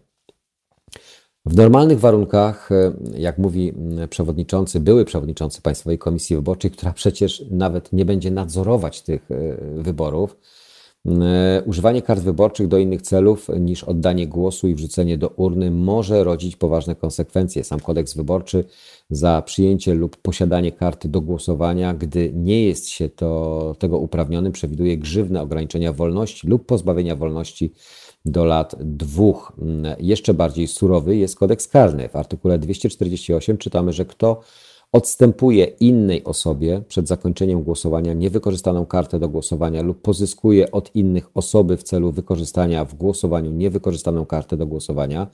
W normalnych warunkach, e, jak mówi przewodniczący, były przewodniczący Państwowej Komisji Wyborczej, która przecież nawet nie będzie nadzorować tych e, wyborów, E, używanie kart wyborczych do innych celów niż oddanie głosu i wrzucenie do urny może rodzić poważne konsekwencje. Sam kodeks wyborczy za przyjęcie lub posiadanie karty do głosowania, gdy nie jest się to, tego uprawnionym, przewiduje grzywne ograniczenia wolności lub pozbawienia wolności do lat dwóch. Jeszcze bardziej surowy jest kodeks karny. W artykule 248 czytamy, że kto odstępuje innej osobie przed zakończeniem głosowania niewykorzystaną kartę do głosowania lub pozyskuje od innych osoby w celu wykorzystania w głosowaniu niewykorzystaną kartę do głosowania,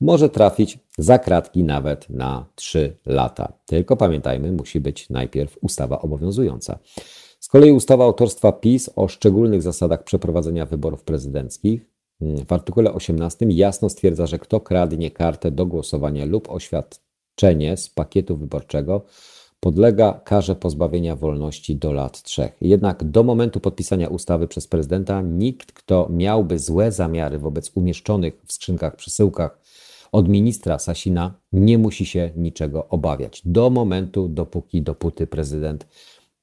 może trafić za kratki nawet na 3 lata. Tylko pamiętajmy, musi być najpierw ustawa obowiązująca. Z kolei ustawa autorstwa PiS o szczególnych zasadach przeprowadzenia wyborów prezydenckich w artykule 18 jasno stwierdza, że kto kradnie kartę do głosowania lub oświadczenia wykluczenie z pakietu wyborczego podlega karze pozbawienia wolności do lat trzech. Jednak do momentu podpisania ustawy przez prezydenta nikt, kto miałby złe zamiary wobec umieszczonych w skrzynkach przesyłkach od ministra Sasina, nie musi się niczego obawiać. Do momentu, dopóki, dopóty prezydent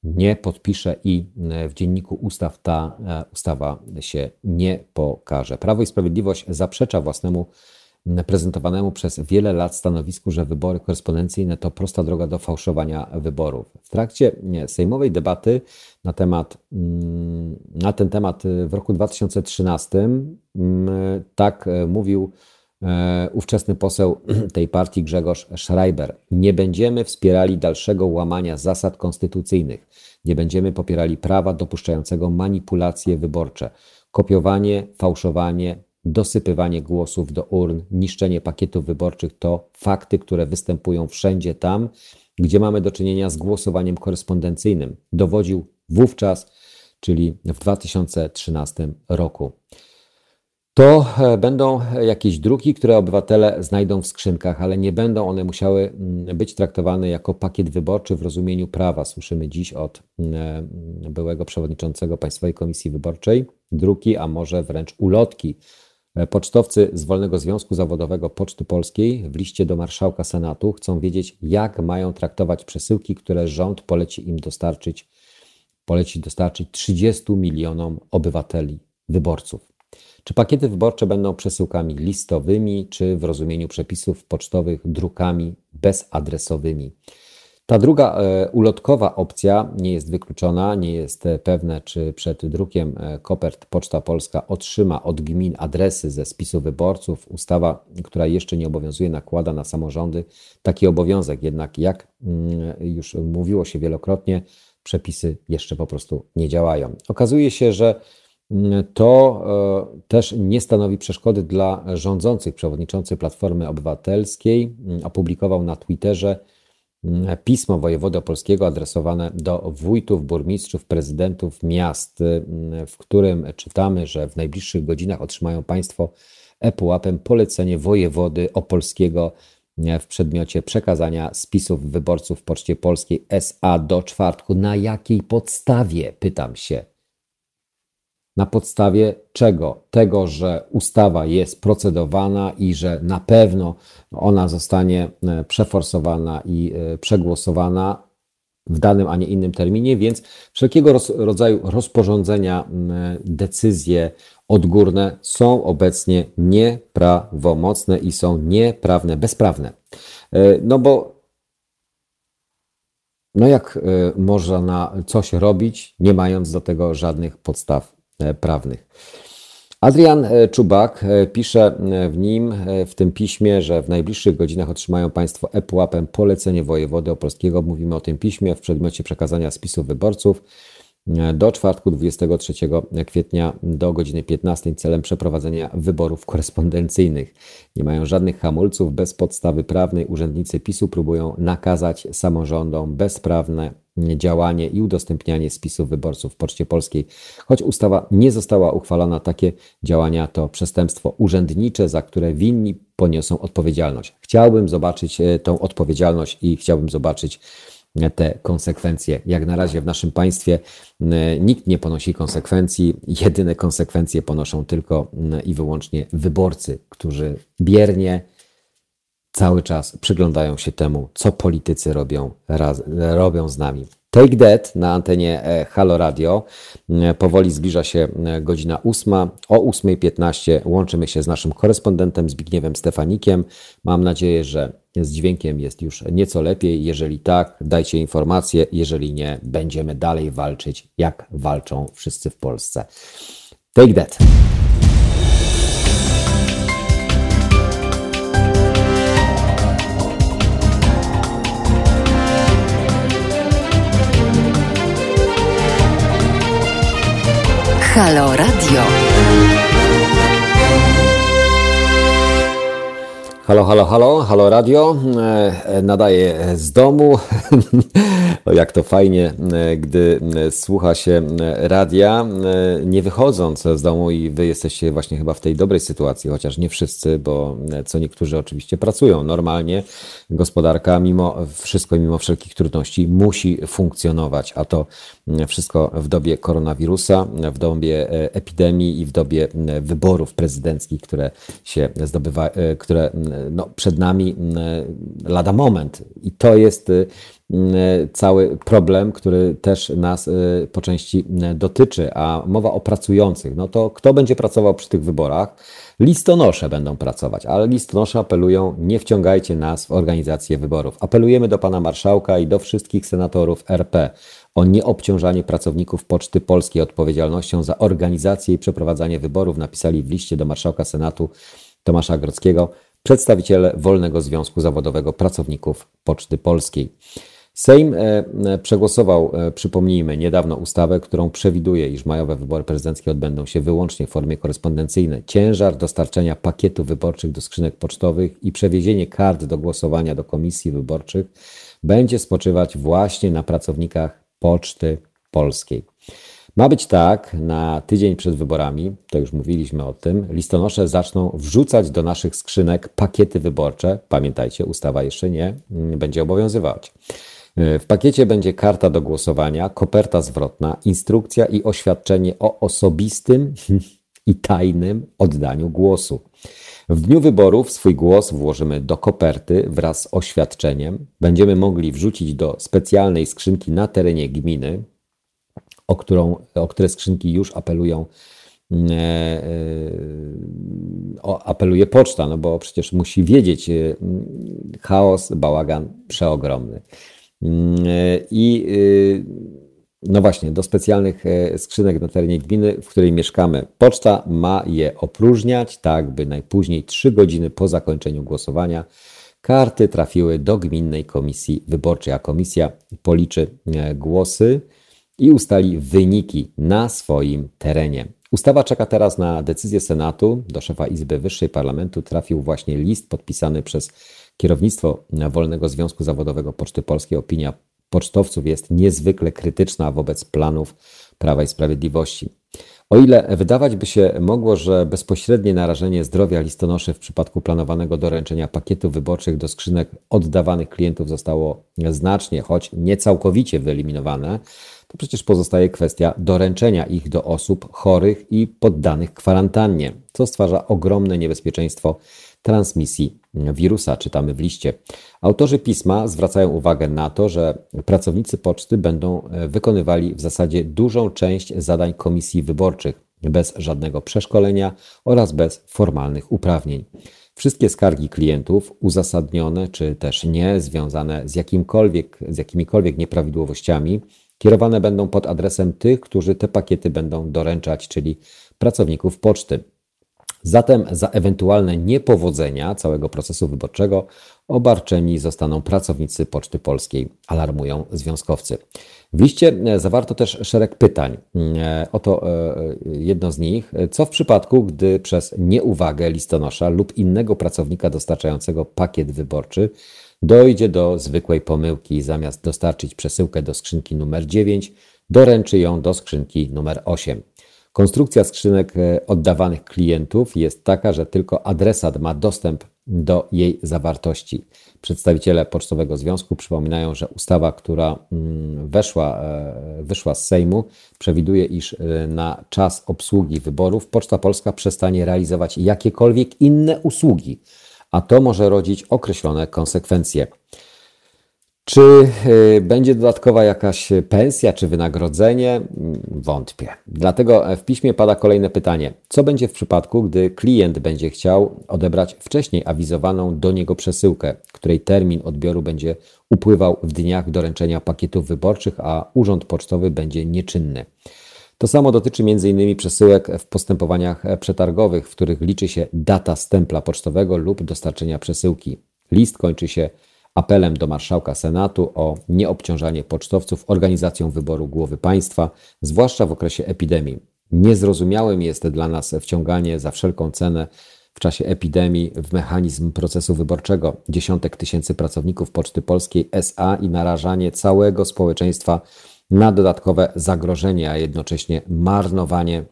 nie podpisze i w dzienniku ustaw ta e, ustawa się nie pokaże. Prawo i Sprawiedliwość zaprzecza własnemu prezentowanemu przez wiele lat stanowisku, że wybory korespondencyjne to prosta droga do fałszowania wyborów. W trakcie sejmowej debaty na, temat, mm, na ten temat w roku 2013 mm, tak e, mówił e, ówczesny poseł tej partii Grzegorz Schreiber. Nie będziemy wspierali dalszego łamania zasad konstytucyjnych. Nie będziemy popierali prawa dopuszczającego manipulacje wyborcze, kopiowanie, fałszowanie, dosypywanie głosów do urn, niszczenie pakietów wyborczych to fakty, które występują wszędzie tam, gdzie mamy do czynienia z głosowaniem korespondencyjnym. Dowodził wówczas, czyli w 2013 roku. To e, będą jakieś druki, które obywatele znajdą w skrzynkach, ale nie będą one musiały mm, być traktowane jako pakiet wyborczy w rozumieniu prawa. Słyszymy dziś od mm, byłego przewodniczącego Państwowej Komisji Wyborczej druki, a może wręcz ulotki pocztowcy z Wolnego Związku Zawodowego Poczty Polskiej w liście do marszałka Senatu chcą wiedzieć, jak mają traktować przesyłki, które rząd poleci im dostarczyć, poleci dostarczyć 30 milionom obywateli, wyborców. Czy pakiety wyborcze będą przesyłkami listowymi, czy w rozumieniu przepisów pocztowych drukami bezadresowymi? Ta druga e, ulotkowa opcja nie jest wykluczona, nie jest e, pewne, czy przed drukiem e, kopert Poczta Polska otrzyma od gmin adresy ze spisu wyborców. Ustawa, która jeszcze nie obowiązuje, nakłada na samorządy taki obowiązek. Jednak, jak mm, już mówiło się wielokrotnie, przepisy jeszcze po prostu nie działają. Okazuje się, że mm, to też nie stanowi przeszkody dla rządzących. Przewodniczący Platformy Obywatelskiej mm, opublikował na Twitterze, pismo wojewody opolskiego adresowane do wójtów, burmistrzów, prezydentów miast, mm, w którym czytamy, że w najbliższych godzinach otrzymają Państwo ePUAP-em polecenie wojewody opolskiego w przedmiocie przekazania spisów wyborców w Poczcie Polskiej SA do czwartku. Na jakiej podstawie, pytam się. Na podstawie czego? Tego, że ustawa jest procedowana i że na pewno ona zostanie e, przeforsowana i e, przegłosowana w danym, a nie innym terminie, więc wszelkiego rodzaju rozporządzenia, decyzje odgórne są obecnie nieprawomocne i są nieprawne, bezprawne. E, no bo no jak można coś robić, nie mając do tego żadnych podstaw prawnych. Adrian e, Czubak e, pisze w nim, w tym piśmie, że w najbliższych godzinach otrzymają Państwo ePUAP-em polecenie wojewody opolskiego. Mówimy o tym piśmie w przedmiocie przekazania spisów wyborców do czwartku 23 kwietnia do godziny 15 celem przeprowadzenia wyborów korespondencyjnych. Nie mają żadnych hamulców, bez podstawy prawnej urzędnicy PiSu próbują nakazać samorządom bezprawne działanie i udostępnianie spisów wyborców w Poczcie Polskiej. Choć ustawa nie została uchwalona, takie działania to przestępstwo urzędnicze, za które winni poniosą odpowiedzialność. Chciałbym zobaczyć e, tą odpowiedzialność i chciałbym zobaczyć e, te konsekwencje. Jak na razie w naszym państwie e, nikt nie ponosi konsekwencji. Jedyne konsekwencje ponoszą tylko i wyłącznie wyborcy, którzy biernie cały czas przyglądają się temu, co politycy robią, raz, robią z nami. Take That na antenie e, Halo Radio. Powoli zbliża się godzina 8. O 8.15 łączymy się z naszym korespondentem Zbigniewem Stefanikiem. Mam nadzieję, że z dźwiękiem jest już nieco lepiej. Jeżeli tak, dajcie informację. Jeżeli nie, będziemy dalej walczyć, jak walczą wszyscy w Polsce. Take That. Halo Radio. Halo, halo, halo, halo radio. E, e, nadaję z domu. Jak to fajnie, e, gdy słucha się radia, nie wychodząc z domu i wy jesteście właśnie chyba w tej dobrej sytuacji, chociaż nie wszyscy, bo co niektórzy oczywiście pracują normalnie. Gospodarka mimo wszystko, mimo wszelkich trudności musi funkcjonować, a to wszystko w dobie koronawirusa, w dobie epidemii i w dobie wyborów prezydenckich, które się zdobywa, które no, przed nami lada moment. I to jest y, cały problem, który też nas y, po części dotyczy, a mowa o pracujących. No to kto będzie pracował przy tych wyborach? Listonosze będą pracować, ale listonosze apelują, nie wciągajcie nas w organizację wyborów. Apelujemy do pana marszałka i do wszystkich senatorów RP o nieobciążanie pracowników Poczty Polskiej odpowiedzialnością za organizację i przeprowadzanie wyborów. Napisali w liście do marszałka Senatu Tomasza Grodzkiego przedstawiciele Wolnego Związku Zawodowego Pracowników Poczty Polskiej. Sejm e, e, przegłosował, e, przypomnijmy, niedawno ustawę, którą przewiduje, iż majowe wybory prezydenckie odbędą się wyłącznie w formie korespondencyjnej. Ciężar dostarczenia pakietów wyborczych do skrzynek pocztowych i przewiezienie kart do głosowania do komisji wyborczych będzie spoczywać właśnie na pracownikach Poczty Polskiej. Ma być tak, na tydzień przed wyborami, to już mówiliśmy o tym, listonosze zaczną wrzucać do naszych skrzynek pakiety wyborcze. Pamiętajcie, ustawa jeszcze nie mm, będzie obowiązywać. W pakiecie będzie karta do głosowania, koperta zwrotna, instrukcja i oświadczenie o osobistym i tajnym oddaniu głosu. W dniu wyborów swój głos włożymy do koperty wraz z oświadczeniem. Będziemy mogli wrzucić do specjalnej skrzynki na terenie gminy, o, którą, o które skrzynki już apelują e, e, apeluje poczta, no bo przecież musi wiedzieć e, chaos, bałagan przeogromny. Mm, I no właśnie, do specjalnych skrzynek na terenie gminy, w której mieszkamy. Poczta ma je opróżniać, tak by najpóźniej 3 godziny po zakończeniu głosowania karty trafiły do gminnej komisji wyborczej, a komisja policzy głosy i ustali wyniki na swoim terenie. Ustawa czeka teraz na decyzję Senatu. Do szefa Izby Wyższej Parlamentu trafił właśnie list podpisany przez Kierownictwo Wolnego Związku Zawodowego Poczty Polskiej, opinia pocztowców jest niezwykle krytyczna wobec planów Prawa i Sprawiedliwości. O ile wydawać by się mogło, że bezpośrednie narażenie zdrowia listonoszy w przypadku planowanego doręczenia pakietów wyborczych do skrzynek oddawanych klientów zostało znacznie, choć nie całkowicie wyeliminowane, to przecież pozostaje kwestia doręczenia ich do osób chorych i poddanych kwarantannie, co stwarza ogromne niebezpieczeństwo transmisji wirusa, czytamy w liście. Autorzy pisma zwracają uwagę na to, że pracownicy poczty będą e, wykonywali w zasadzie dużą część zadań komisji wyborczych bez żadnego przeszkolenia oraz bez formalnych uprawnień. Wszystkie skargi klientów, uzasadnione czy też nie, związane z, jakimkolwiek, z jakimikolwiek nieprawidłowościami, kierowane będą pod adresem tych, którzy te pakiety będą doręczać, czyli pracowników poczty. Zatem za ewentualne niepowodzenia całego procesu wyborczego obarczeni zostaną pracownicy Poczty Polskiej, alarmują związkowcy. W liście e, zawarto też szereg pytań. E, oto e, jedno z nich. Co w przypadku, gdy przez nieuwagę listonosza lub innego pracownika dostarczającego pakiet wyborczy dojdzie do zwykłej pomyłki, zamiast dostarczyć przesyłkę do skrzynki numer 9, doręczy ją do skrzynki numer 8. Konstrukcja skrzynek e, oddawanych klientów jest taka, że tylko adresat ma dostęp do jej zawartości. Przedstawiciele Pocztowego Związku przypominają, że ustawa, która mm, weszła, e, wyszła z Sejmu, przewiduje, iż e, na czas obsługi wyborów Poczta Polska przestanie realizować jakiekolwiek inne usługi, a to może rodzić określone konsekwencje. Czy y, będzie dodatkowa jakaś pensja czy wynagrodzenie? Wątpię. Dlatego w piśmie pada kolejne pytanie. Co będzie w przypadku, gdy klient będzie chciał odebrać wcześniej awizowaną do niego przesyłkę, której termin odbioru będzie upływał w dniach doręczenia pakietów wyborczych, a urząd pocztowy będzie nieczynny? To samo dotyczy m.in. przesyłek w postępowaniach przetargowych, w których liczy się data stempla pocztowego lub dostarczenia przesyłki. List kończy się apelem do marszałka Senatu o nieobciążanie pocztowców organizacją wyboru głowy państwa, zwłaszcza w okresie epidemii. Niezrozumiałym jest dla nas wciąganie za wszelką cenę w czasie epidemii w mechanizm procesu wyborczego dziesiątek tysięcy pracowników Poczty Polskiej SA i narażanie całego społeczeństwa na dodatkowe zagrożenie, a jednocześnie marnowanie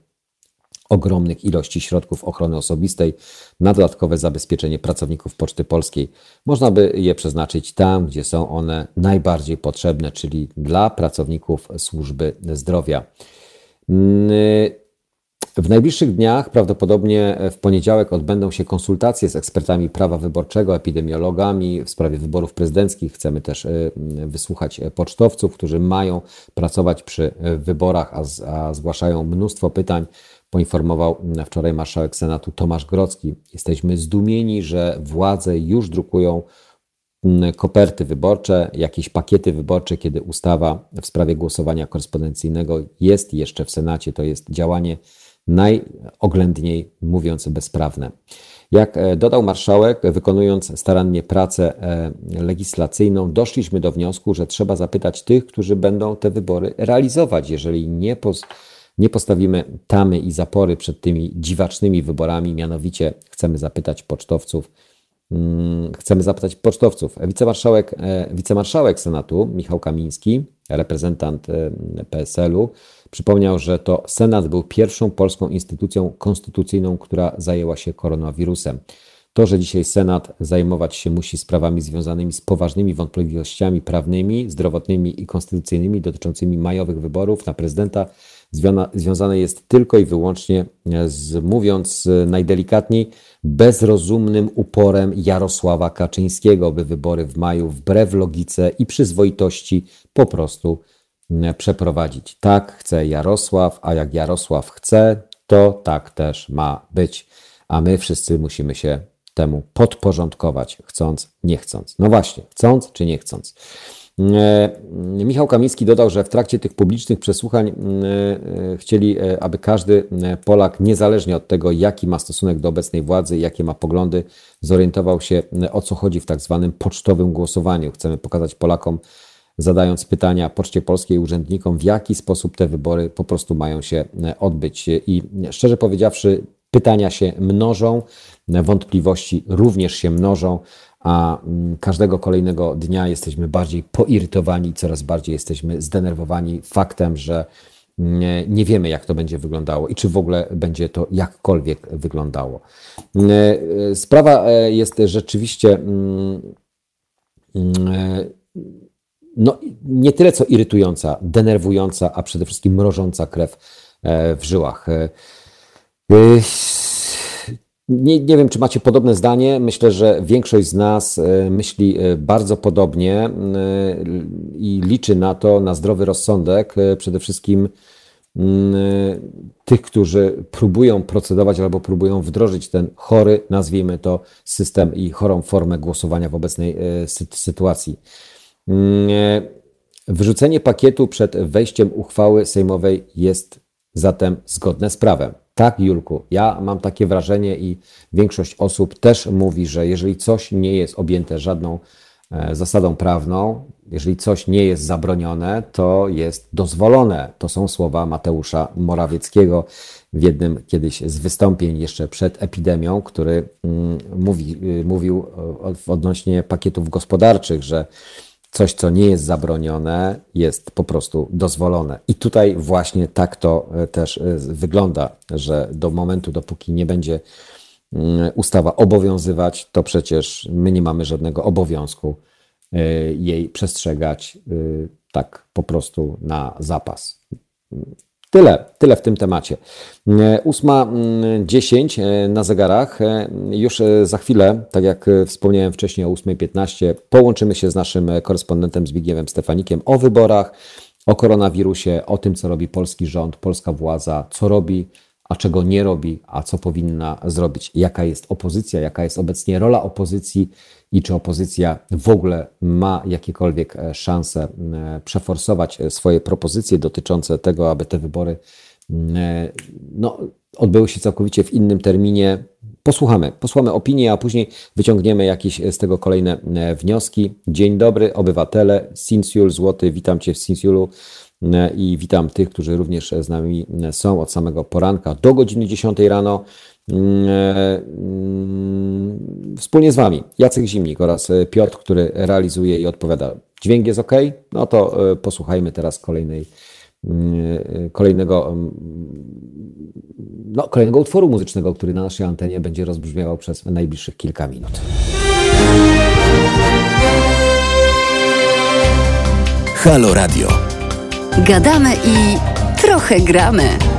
ogromnych ilości środków ochrony osobistej na dodatkowe zabezpieczenie pracowników Poczty Polskiej. Można by je przeznaczyć tam, gdzie są one najbardziej potrzebne, czyli dla pracowników służby zdrowia. Mm, w najbliższych dniach, prawdopodobnie w poniedziałek, odbędą się konsultacje z ekspertami prawa wyborczego, epidemiologami w sprawie wyborów prezydenckich. Chcemy też y, wysłuchać pocztowców, którzy mają pracować przy wyborach, a, a zgłaszają mnóstwo pytań poinformował wczoraj marszałek Senatu Tomasz Grocki. Jesteśmy zdumieni, że władze już drukują mm, koperty wyborcze, jakieś pakiety wyborcze, kiedy ustawa w sprawie głosowania korespondencyjnego jest jeszcze w Senacie. To jest działanie najoględniej mówiąc bezprawne. Jak e, dodał marszałek, wykonując starannie pracę e, legislacyjną, doszliśmy do wniosku, że trzeba zapytać tych, którzy będą te wybory realizować. Jeżeli nie, poz nie postawimy tamy i zapory przed tymi dziwacznymi wyborami, mianowicie chcemy zapytać pocztowców, mm, chcemy zapytać pocztowców. Wicemarszałek, e, wicemarszałek Senatu Michał Kamiński, reprezentant PSL-u, przypomniał, że to Senat był pierwszą polską instytucją konstytucyjną, która zajęła się koronawirusem. To, że dzisiaj Senat zajmować się musi sprawami związanymi z poważnymi wątpliwościami prawnymi, zdrowotnymi i konstytucyjnymi dotyczącymi majowych wyborów na prezydenta, związane jest tylko i wyłącznie z, mówiąc najdelikatniej, bezrozumnym uporem Jarosława Kaczyńskiego, by wybory w maju wbrew logice i przyzwoitości po prostu przeprowadzić. Tak chce Jarosław, a jak Jarosław chce, to tak też ma być. A my wszyscy musimy się temu podporządkować, chcąc, nie chcąc. No właśnie, chcąc czy nie chcąc. E, Michał Kamiński dodał, że w trakcie tych publicznych przesłuchań e, e, chcieli, aby każdy Polak, niezależnie od tego, jaki ma stosunek do obecnej władzy, jakie ma poglądy, zorientował się, o co chodzi w tak zwanym pocztowym głosowaniu. Chcemy pokazać Polakom, zadając pytania Poczcie Polskiej urzędnikom, w jaki sposób te wybory po prostu mają się odbyć. I szczerze powiedziawszy, pytania się mnożą, wątpliwości również się mnożą, a mm, każdego kolejnego dnia jesteśmy bardziej poirytowani, coraz bardziej jesteśmy zdenerwowani faktem, że nie, nie, wiemy, jak to będzie wyglądało i czy w ogóle będzie to jakkolwiek wyglądało. E, sprawa e, jest rzeczywiście mm, mm, no, nie tyle co irytująca, denerwująca, a przede wszystkim mrożąca krew e, w żyłach. Nie, nie wiem, czy macie podobne zdanie. Myślę, że większość z nas myśli bardzo podobnie i liczy na to, na zdrowy rozsądek. Przede wszystkim Mm, tych, którzy próbują procedować albo próbują wdrożyć ten chory, nazwijmy to, system i chorą formę głosowania w obecnej e, sytuacji. Mm, e, wyrzucenie pakietu przed wejściem uchwały sejmowej jest zatem zgodne z prawem. Tak, Julku, ja mam takie wrażenie i większość osób też mówi, że jeżeli coś nie jest objęte żadną e, zasadą prawną, jeżeli coś nie jest zabronione, to jest dozwolone. To są słowa Mateusza Morawieckiego w jednym kiedyś z wystąpień jeszcze przed epidemią, który mm, mówi, y, mówił odnośnie pakietów gospodarczych, że coś, co nie jest zabronione, jest po prostu dozwolone. I tutaj właśnie tak to e, też e, wygląda, że do momentu, dopóki nie będzie mm, ustawa obowiązywać, to przecież my nie mamy żadnego obowiązku Y, jej przestrzegać tak po prostu na zapas. Tyle, tyle w tym temacie. 8.10 y, na zegarach. Już za chwilę, tak jak wspomniałem wcześniej o 8.15, połączymy się z naszym korespondentem Zbigniewem Stefanikiem o wyborach, o koronawirusie, o tym, co robi polski rząd, polska władza, co robi, a czego nie robi, a co powinna zrobić, jaka jest opozycja, jaka jest obecnie rola opozycji i czy opozycja w ogóle ma jakiekolwiek e, szanse e, przeforsować e, swoje propozycje dotyczące tego, aby te wybory no, odbyły się całkowicie w innym terminie. Posłuchamy, posłuchamy opinii, a później wyciągniemy jakieś z tego kolejne wnioski. Dzień dobry, obywatele. Sinsiul Złoty, witam Cię w Sinsiulu i witam tych, którzy również z nami są od samego poranka do godziny 10 rano. Mm, e, mm, wspólnie z Wami Jacek Zimnik oraz e, Piotr, który realizuje i odpowiada. Dźwięk jest ok? No to e, posłuchajmy teraz kolejnej, mm, kolejnego, no, kolejnego utworu muzycznego, który na naszej antenie będzie rozbrzmiewał przez najbliższych kilka minut. Halo Radio. Gadamy i trochę gramy.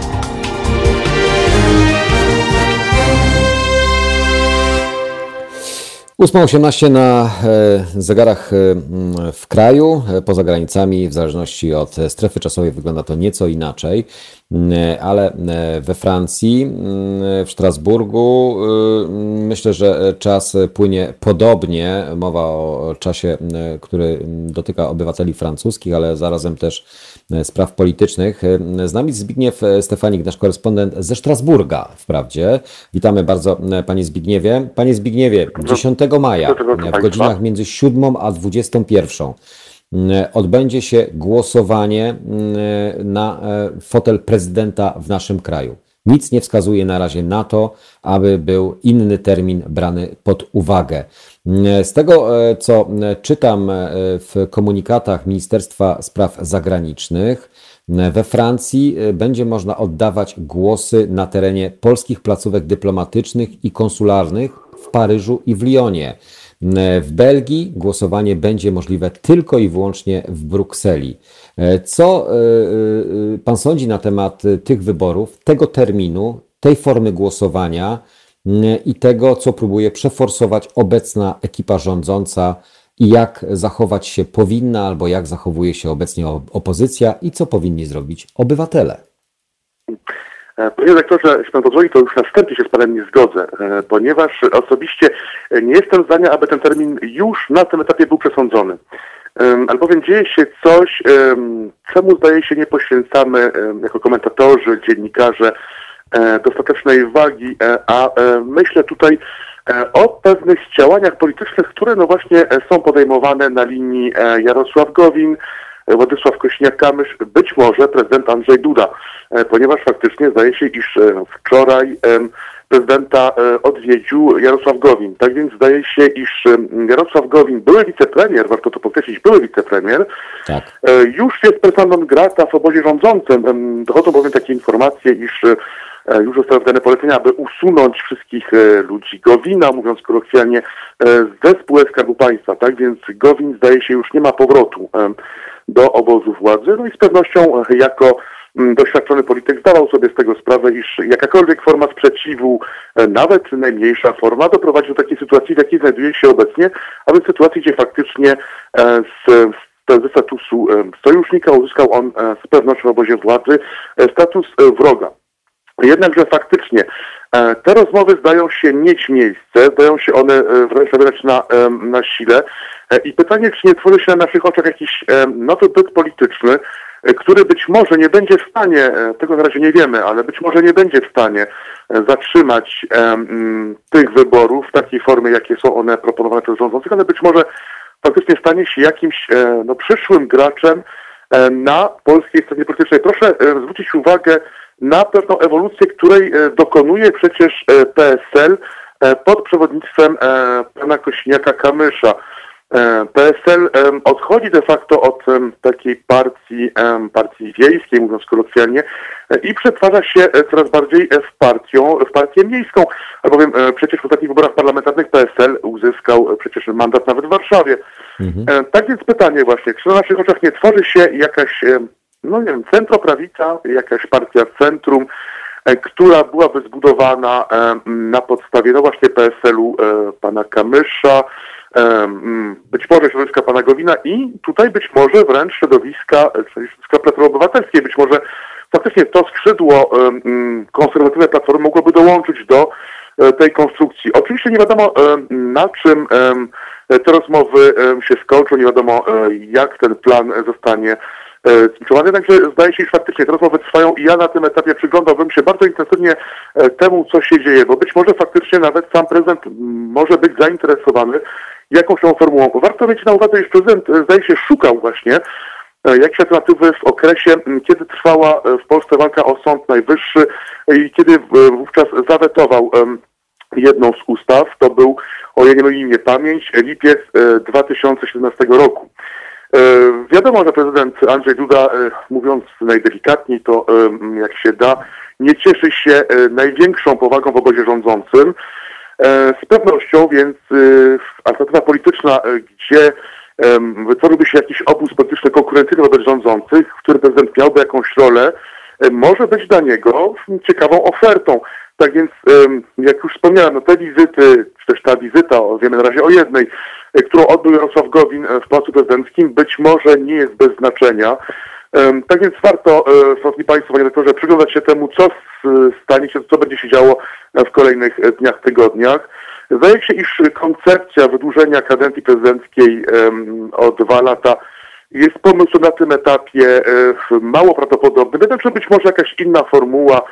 8.18 na e, zegarach e, w kraju, e, poza granicami, w zależności od strefy czasowej wygląda to nieco inaczej, ale we Francji, w Strasburgu myślę, że czas płynie podobnie. Mowa o czasie, który dotyka obywateli francuskich, ale zarazem też spraw politycznych. Z nami Zbigniew Stefanik, nasz korespondent ze Strasburga wprawdzie. Witamy bardzo Panie Zbigniewie. Panie Zbigniewie, 10 maja w godzinach między 7 a 21 odbędzie się głosowanie na e, fotel prezydenta w naszym kraju. Nic nie wskazuje na razie na to, aby był inny termin brany pod uwagę. Z tego, e, co czytam e, w komunikatach Ministerstwa Spraw Zagranicznych, we Francji będzie można oddawać głosy na terenie polskich placówek dyplomatycznych i konsularnych w Paryżu i w Lyonie. W Belgii głosowanie będzie możliwe tylko i wyłącznie w Brukseli. Co e, e, pan sądzi na temat tych wyborów, tego terminu, tej formy głosowania i tego, co próbuje przeforsować obecna ekipa rządząca i jak zachować się powinna albo jak zachowuje się obecnie opozycja i co powinni zrobić obywatele? Panie rektorze, jeśli pan pozwoli, to już na wstępie się z panem nie zgodzę, e, ponieważ osobiście nie jestem zdania, aby ten termin już na tym etapie był przesądzony. Albowiem dzieje się coś, czemu zdaje się nie poświęcamy jako komentatorzy, dziennikarze dostatecznej wagi, a myślę tutaj o pewnych działaniach politycznych, które no właśnie są podejmowane na linii Jarosław Gowin, Władysław Kośniak-Kamysz, być może prezydent Andrzej Duda, ponieważ faktycznie zdaje się, iż wczoraj prezydenta odwiedził Jarosław Gowin. Tak więc zdaje się, iż Jarosław Gowin, były wicepremier, warto to podkreślić, były wicepremier, tak. już jest persona grata w obozie rządzącym. Dochodzą bowiem takie informacje, iż E, już zostały wydane polecenia, aby usunąć wszystkich e, ludzi Gowina, mówiąc kolokwialnie, e, ze spółek Skarbu Państwa. Tak więc Gowin zdaje się już nie ma powrotu do obozu władzy, no i z pewnością jako mm, doświadczony polityk zdawał sobie z tego sprawę, iż jakakolwiek forma sprzeciwu, nawet najmniejsza forma, doprowadzi do takiej sytuacji, w jakiej znajduje się obecnie, a więc sytuacji, gdzie faktycznie z ze statusu sojusznika uzyskał on z pewnością w obozie władzy status wroga. Jednakże faktycznie e, te rozmowy zdają się mieć miejsce, zdają się one e, wręcz nabierać na, na sile e, i pytanie, czy nie tworzy się na naszych oczach jakiś nowy byt polityczny, który być może nie będzie w stanie, tego na razie nie wiemy, ale być może nie będzie w stanie zatrzymać tych wyborów w takiej formie, jakie są one proponowane przez rządzących, ale być może faktycznie stanie się jakimś no, przyszłym graczem na polskiej scenie politycznej. Proszę zwrócić uwagę na pewną ewolucję, której e, dokonuje przecież e, PSL e, pod przewodnictwem pana Kośniaka-Kamysza. PSL odchodzi de facto od takiej partii, partii wiejskiej, mówiąc kolokwialnie, i przetwarza się coraz bardziej w, partią, w partię miejską, albowiem przecież w ostatnich wyborach parlamentarnych PSL uzyskał przecież mandat nawet w Warszawie. Mhm. Tak więc pytanie właśnie, czy na naszych oczach nie tworzy się jakaś no nie wiem, centroprawica, jakaś partia centrum, e, która byłaby zbudowana e, na podstawie, no właśnie PSL-u e, pana Kamysza, być może środowiska pana Gowina i tutaj być może wręcz środowiska, środowiska Platformy Obywatelskiej, być może faktycznie to skrzydło konserwatywnej Platformy mogłoby dołączyć do tej konstrukcji. Oczywiście nie wiadomo na czym te rozmowy się skończą, nie wiadomo jak ten plan zostanie skierowane. Także zdaje się, że faktycznie te rozmowy trwają i ja na tym etapie przyglądałbym się bardzo intensywnie e, temu, co się dzieje, bo być może faktycznie nawet sam prezydent może być zainteresowany jakąś tą formułą. Warto mieć na uwadze, że prezydent e, zdaje się szukał właśnie e, jakieś alternatywy w okresie, kiedy trwała w Polsce walka o Sąd Najwyższy i kiedy wówczas zawetował jedną z ustaw, to był, o ja nie myli mnie pamięć, lipiec 2017 roku. E, wiadomo, że prezydent Andrzej Duda, e, mówiąc najdelikatniej, to e, jak się da, nie cieszy się największą powagą w obozie rządzącym. Z pewnością więc alternatywa polityczna, gdzie wytworzyłby się jakiś obóz polityczny konkurencyjny wobec rządzących, w którym prezydent miałby jakąś rolę, może być dla niego ciekawą ofertą. Tak więc, jak już wspomniałem, no te wizyty, czy też ta wizyta, wiemy na razie o jednej, e, którą odbył Jarosław Gowin e, w Pałacu Prezydenckim, być może nie jest bez znaczenia. Tak więc warto, e, Szanowni Państwo, Panie Rektorze, przyglądać się temu, co stanie się, co będzie się działo w kolejnych dniach, tygodniach. Zdaje się, iż koncepcja wydłużenia kadencji prezydenckiej o dwa lata jest pomysł na tym etapie mało prawdopodobny, jednakże być może jakaś inna formuła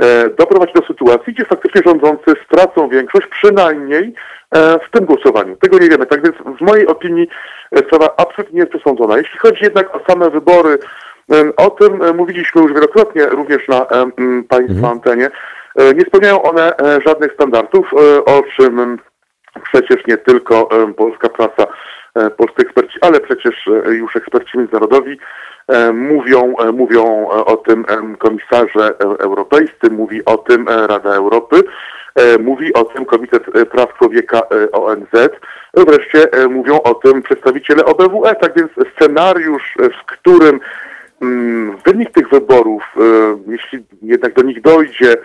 E, doprowadzi do sytuacji, gdzie faktycznie rządzący stracą większość, przynajmniej e, w tym głosowaniu. Tego nie wiemy. Tak więc w mojej opinii e, sprawa absolutnie jest przesądzona. Jeśli chodzi jednak o same wybory, o tym mówiliśmy już wielokrotnie również na Państwa mhm. antenie. Nie spełniają one żadnych standardów, o czym przecież nie tylko polska prasa, polscy eksperci, ale przecież już eksperci międzynarodowi E, mówią, e, mówią o tym komisarze europejscy, mówi o tym e, Rada Europy, mówi o tym Komitet Praw Człowieka ONZ, wreszcie mówią o tym przedstawiciele OBWE. Tak więc scenariusz, w którym mm, wynik tych wyborów, jeśli jednak do nich dojdzie,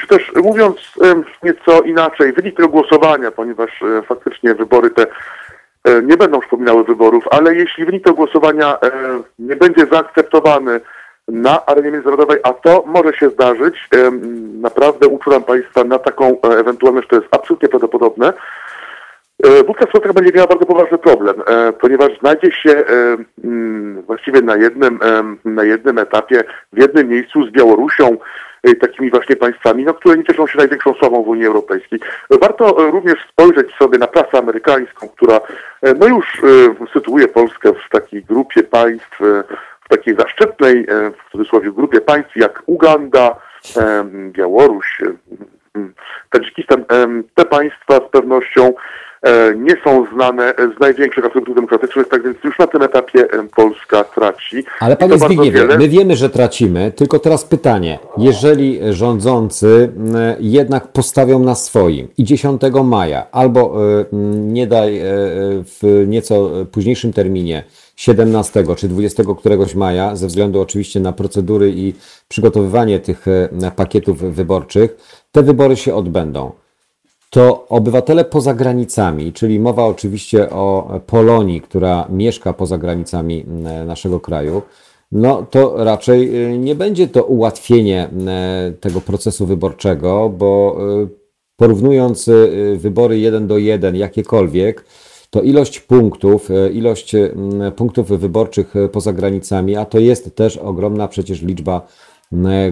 czy też mówiąc nieco inaczej, wynik tego głosowania, ponieważ faktycznie wybory te E, nie będą przypominały wyborów, ale jeśli wynik tego głosowania e, nie będzie zaakceptowany na arenie międzynarodowej, a to może się zdarzyć, e, naprawdę uczulam Państwa na taką ewentualność, to jest absolutnie prawdopodobne, E, Wówczas Polska będzie miała bardzo poważny problem, e, ponieważ znajdzie się e, mm, właściwie na jednym, e, na jednym etapie, w jednym miejscu z Białorusią, e, takimi właśnie państwami, no, które nie cieszą się największą sławą w Unii Europejskiej. Warto e, również spojrzeć sobie na prasę amerykańską, która e, no już e, sytuuje Polskę w takiej grupie państw, e, w takiej zaszczytnej, e, w cudzysłowie, grupie państw jak Uganda, e, Białoruś, e, Tadżykistan. Te państwa z pewnością nie są znane z największych aspektów demokratycznych, tak więc już na tym etapie Polska traci. Ale panie Zbigniewie, wiele. my wiemy, że tracimy, tylko teraz pytanie. Jeżeli rządzący jednak postawią na swoim i 10 maja, albo nie daj w nieco późniejszym terminie, 17 czy 20 któregoś maja, ze względu oczywiście na procedury i przygotowywanie tych e, pakietów wyborczych, te wybory się odbędą. To obywatele poza granicami, czyli mowa oczywiście o Polonii, która mieszka poza granicami m, naszego kraju, no to raczej y, nie będzie to ułatwienie tego procesu wyborczego, bo porównując wybory jeden do jeden, jakiekolwiek, to ilość punktów, y, ilość m, punktów wyborczych y, poza granicami, a to jest też ogromna przecież liczba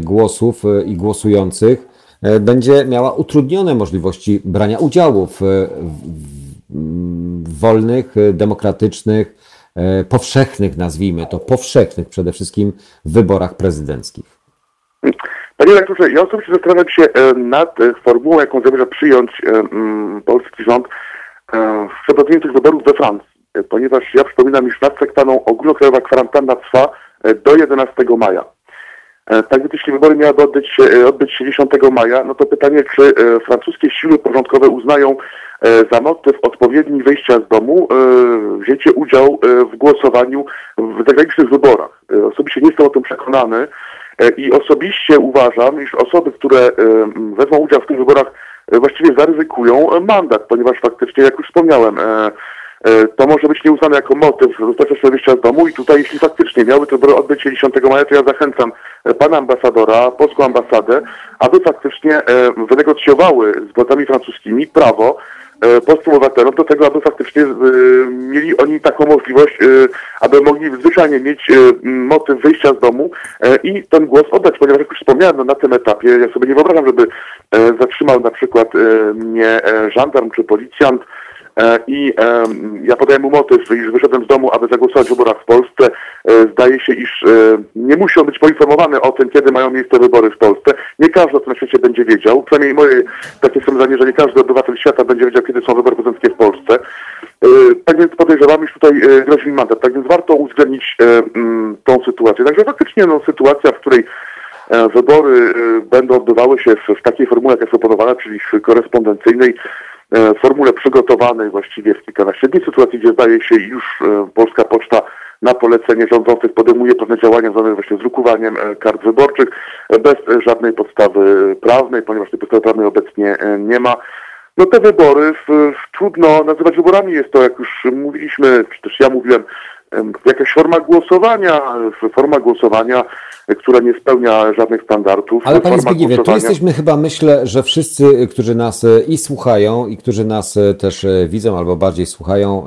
głosów i głosujących, e, będzie miała utrudnione możliwości brania udziału w, w, wolnych, e, demokratycznych, e, powszechnych, nazwijmy to, powszechnych przede wszystkim wyborach prezydenckich. Panie rektorze, ja osobiście zastanawiam się e, nad e, formułą, jaką zamierza przyjąć e, polski rząd e, w przeprowadzeniu tych wyborów we Francji, E, ponieważ ja przypominam, iż nad sektaną ogólnokrajowa kwarantanna trwa e, do 11 maja. E, Tak więc jeśli wybory miałyby odbyć się, odbyć się 10 maja, no to pytanie, czy francuskie siły porządkowe uznają za motyw odpowiedni wyjścia z domu wzięcie udziału e, w głosowaniu w zagranicznych wyborach. Osobiście nie jestem o tym przekonany i osobiście uważam, iż osoby, które wezmą udział w tych wyborach właściwie zaryzykują e, mandat, ponieważ faktycznie, jak już wspomniałem, e, E, to może być nieuznane jako motyw bezpiecznego wyjścia z domu i tutaj jeśli faktycznie te wybory odbyć się 10 maja, to ja zachęcam e, pana ambasadora, polską ambasadę, aby faktycznie e, wynegocjowały z władzami francuskimi prawo e, polskim obywatelom do tego, aby faktycznie e, mieli oni taką możliwość, e, aby mogli zwyczajnie mieć motyw wyjścia z domu i ten głos oddać, ponieważ jak już wspomniałem, no, na tym etapie ja sobie nie wyobrażam, żeby zatrzymał na przykład mnie żandarm czy policjant, I e, ja podaję mu motyw, iż wyszedłem z domu, aby zagłosować w wyborach w Polsce. E, zdaje się, iż e, nie musi on być poinformowany o tym, kiedy mają miejsce wybory w Polsce. Nie każdy o tym na świecie będzie wiedział. Przynajmniej moje takie są że nie każdy obywatel świata będzie wiedział, kiedy są wybory prezydenckie w Polsce. Tak więc podejrzewam, iż tutaj grozi mi mandat. Tak więc warto uwzględnić tą sytuację. Także faktycznie no, sytuacja, w której Wybory będą odbywały się w, w takiej formule, jak jest proponowana, czyli w korespondencyjnej, formule przygotowanej właściwie w kilkanaście dni, sytuacji, gdzie zdaje się już e, Polska Poczta na polecenie rządzących podejmuje pewne działania związane właśnie z drukowaniem e, kart wyborczych e, bez e, żadnej podstawy prawnej, ponieważ tej podstawy prawnej obecnie e, nie ma. No te wybory w, trudno nazywać wyborami. Jest to, jak już mówiliśmy, czy też ja mówiłem, em, jakaś forma głosowania, e, forma głosowania, e, która nie spełnia żadnych standardów. Ale panie Zbigniewie, tu jesteśmy chyba, myślę, że wszyscy, którzy nas e, i słuchają, i którzy nas e, też e, widzą, albo bardziej słuchają,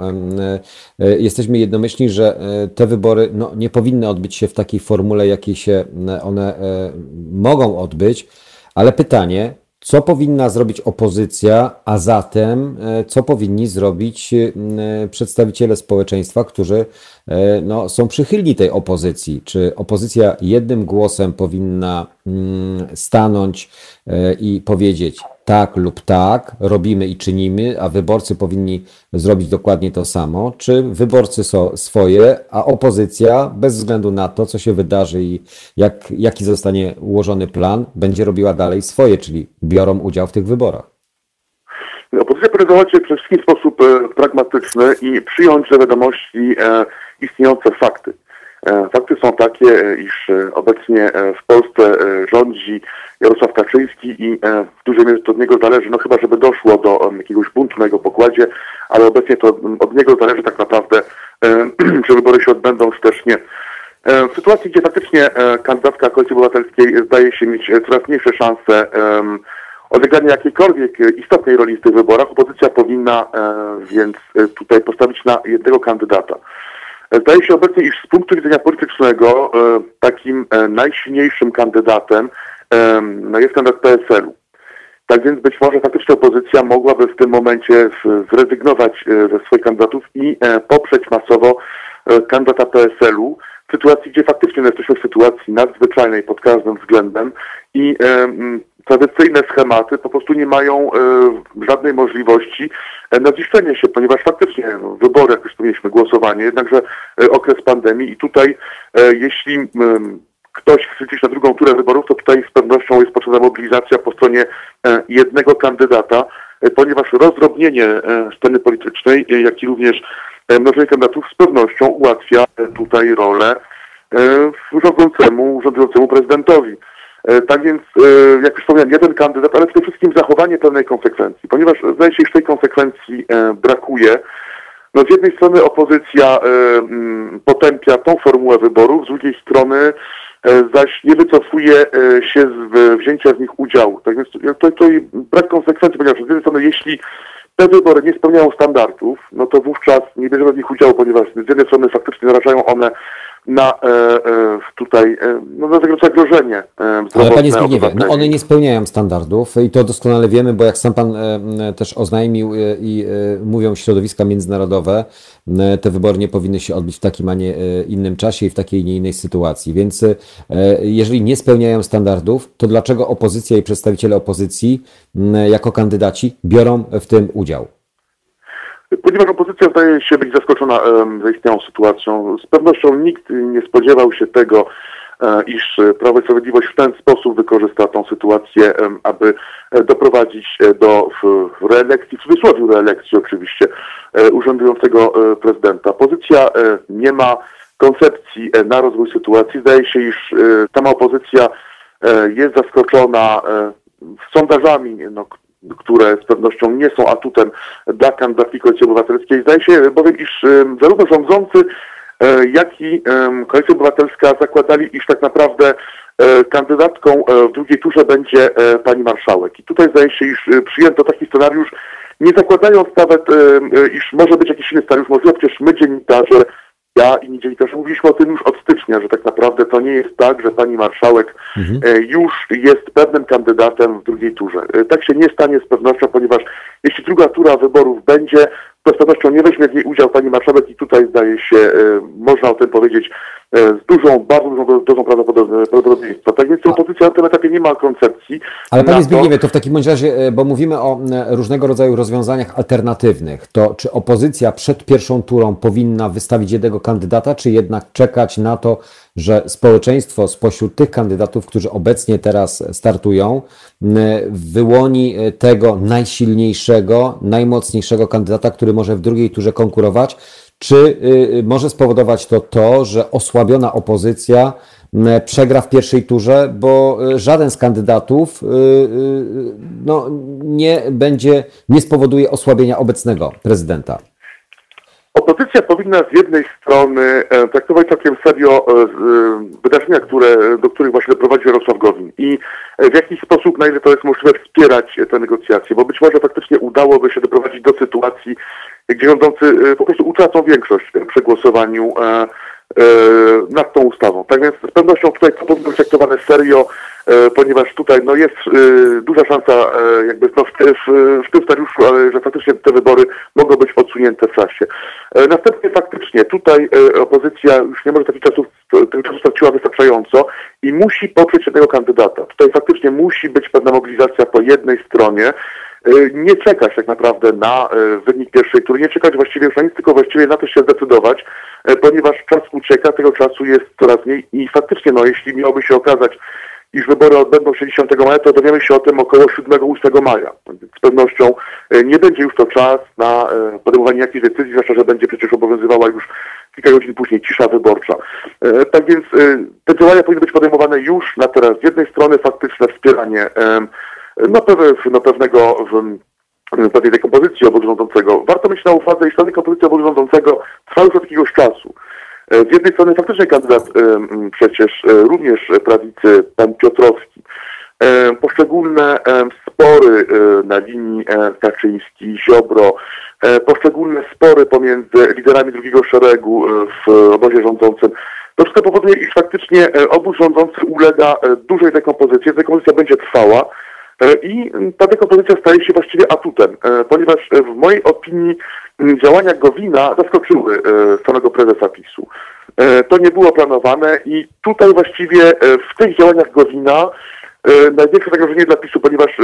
jesteśmy jednomyślni, że te wybory no, nie powinny odbyć się w takiej formule, jakiej się one mogą odbyć. Ale pytanie, co powinna zrobić opozycja, a zatem co powinni zrobić przedstawiciele społeczeństwa, którzy no, są przychylni tej opozycji? Czy opozycja jednym głosem powinna mm, stanąć e, i powiedzieć tak lub tak, robimy i czynimy, a wyborcy powinni zrobić dokładnie to samo? Czy wyborcy są swoje, a opozycja, bez względu na to, co się wydarzy i jak, jaki zostanie ułożony plan, będzie robiła dalej swoje, czyli biorą udział w tych wyborach? Opozycja powinna zachować się przede wszystkim sposób e, pragmatyczny i przyjąć do wiadomości e, istniejące fakty. E, fakty są takie, e, iż e, obecnie w Polsce rządzi Jarosław Kaczyński i w dużej mierze to od niego zależy, no chyba żeby doszło do em, jakiegoś buntu na jego pokładzie, ale obecnie to od niego zależy tak naprawdę, czy wybory się odbędą czy też nie. W sytuacji, gdzie faktycznie kandydatka Koalicji Obywatelskiej zdaje się mieć coraz mniejsze szanse em, odegranie jakiejkolwiek istotnej roli w tych wyborach, opozycja powinna więc tutaj postawić na jednego kandydata. Zdaje się obecnie, iż z punktu widzenia politycznego takim najsilniejszym kandydatem no, jest kandydat PSL-u. Tak więc być może faktycznie opozycja mogłaby w tym momencie zrezygnować ze swoich kandydatów i poprzeć masowo kandydata PSL-u, w sytuacji, gdzie faktycznie jesteśmy w sytuacji nadzwyczajnej pod każdym względem i e, tradycyjne schematy po prostu nie mają e, żadnej możliwości e, na ziszczenie się, ponieważ faktycznie no, wybory, jak już wspomnieliśmy, głosowanie, jednakże e, okres pandemii i tutaj e, jeśli ktoś chce iść na drugą turę wyborów, to tutaj z pewnością jest potrzebna mobilizacja po stronie e, jednego kandydata, ponieważ rozdrobnienie sceny politycznej, jak i również E, mnożenie kandydatów z pewnością ułatwia e, tutaj rolę e, rządzącemu, rządzącemu prezydentowi. Tak więc, jak już wspomniałem, jeden kandydat, ale przede wszystkim zachowanie pewnej konsekwencji, ponieważ zdaje się, że tej konsekwencji brakuje. No z jednej strony opozycja potępia tą formułę wyborów, z drugiej strony zaś nie wycofuje się z wzięcia w nich udziału. Tak więc to, to brak konsekwencji, ponieważ z jednej strony jeśli te wybory nie spełniają standardów, no to wówczas nie bierzemy w nich udziału, ponieważ z jednej strony faktycznie narażają one na e, e, tutaj e, no, na zagrożenie e, Ale panie Zbigniewie, no one nie spełniają standardów i to doskonale wiemy, bo jak sam pan też oznajmił i mówią środowiska międzynarodowe, te wybory nie powinny się odbyć w takim, a nie innym czasie i w takiej, nie innej sytuacji. Więc jeżeli nie spełniają standardów, to dlaczego opozycja i przedstawiciele opozycji jako kandydaci biorą w tym udział? Ponieważ opozycja zdaje się być zaskoczona zaistniałą sytuacją, z pewnością nikt nie spodziewał się tego, e, iż Prawo i Sprawiedliwość w ten sposób wykorzysta tą sytuację, aby e, doprowadzić e, do reelekcji, w cudzysłowie reelekcji oczywiście, urzędującego prezydenta. Opozycja nie ma koncepcji na rozwój sytuacji. Zdaje się, iż sama opozycja jest zaskoczona sondażami, no, które z pewnością nie są atutem dla kandydatki Koalicji Obywatelskiej. Zdaje się bowiem, iż zarówno rządzący, e, jak i Koalicja Obywatelska zakładali, iż tak naprawdę e, kandydatką e, w drugiej turze będzie pani marszałek. I tutaj zdaje się, iż przyjęto taki scenariusz, nie zakładając nawet, iż może być jakiś inny scenariusz. Możliwe przecież my dziennikarze ja i inni dziennikarze mówiliśmy o tym już od stycznia, że tak naprawdę to nie jest tak, że pani marszałek mhm. E, już jest pewnym kandydatem w drugiej turze. E, tak się nie stanie z pewnością, ponieważ jeśli druga tura wyborów będzie, to z pewnością nie weźmie w niej udział pani marszałek i tutaj zdaje się, e, można o tym powiedzieć, z dużą, bardzo dużą dozą prawdopodobieństwa. Tak więc opozycja na tym etapie nie ma koncepcji. Ale panie Zbigniewie, to w takim bądź razie, bo mówimy o różnego rodzaju rozwiązaniach alternatywnych, to czy opozycja przed pierwszą turą powinna wystawić jednego kandydata, czy jednak czekać na to, że społeczeństwo spośród tych kandydatów, którzy obecnie teraz startują, wyłoni tego najsilniejszego, najmocniejszego kandydata, który może w drugiej turze konkurować, czy y, może spowodować to to, że osłabiona opozycja przegra w pierwszej turze, bo y, żaden z kandydatów y, no, nie będzie, nie spowoduje osłabienia obecnego prezydenta? Opozycja powinna z jednej strony e, traktować całkiem serio e, e, wydarzenia, które, do których właśnie doprowadził Jarosław Gowin i w jakiś sposób, na ile to jest możliwe, wspierać te negocjacje, bo być może faktycznie udałoby się doprowadzić do sytuacji, gdzie rządzący po prostu utracą większość przy głosowaniu nad tą ustawą. Tak więc z pewnością tutaj to powinno być traktowane serio, ponieważ tutaj no, jest e, duża szansa e, jakby no, w, w, w tym scenariuszu, że faktycznie te wybory mogą być odsunięte w czasie. Następnie faktycznie tutaj opozycja już nie może takich czasów, tych czasów straciła wystarczająco i musi poprzeć jednego kandydata. Tutaj faktycznie musi być pewna mobilizacja po jednej stronie, nie czekać tak naprawdę na wynik pierwszej tury, nie czekać właściwie już na nic, tylko właściwie na to się zdecydować, ponieważ czas ucieka, tego czasu jest coraz mniej i faktycznie, no jeśli miałoby się okazać, iż wybory odbędą się 10 maja, to dowiemy się o tym około 7-8 maja. Z pewnością e, nie będzie już to czas na e, podejmowanie jakichś decyzji, zwłaszcza, że będzie przecież obowiązywała już kilka godzin później cisza wyborcza. E, tak więc te działania powinny być podejmowane już na teraz. Z jednej strony faktyczne wspieranie no, no, pewnego pewnej dekompozycji obozu rządzącego. Warto mieć na uwadze, iż ta dekompozycja obozu rządzącego trwa już od jakiegoś czasu. E, z jednej strony faktycznie kandydat e, przecież e, również prawicy, pan Piotrowski, poszczególne spory na linii Kaczyński-Ziobro, poszczególne spory pomiędzy liderami drugiego szeregu w obozie rządzącym, to wszystko powoduje, iż faktycznie obóz rządzący ulega dużej dekompozycji. Dekompozycja będzie trwała. I ta dekompozycja staje się właściwie atutem, ponieważ w mojej opinii działania Gowina zaskoczyły samego prezesa PiSu. To nie było planowane i tutaj właściwie w tych działaniach Gowina największe zagrożenie dla PiSu, ponieważ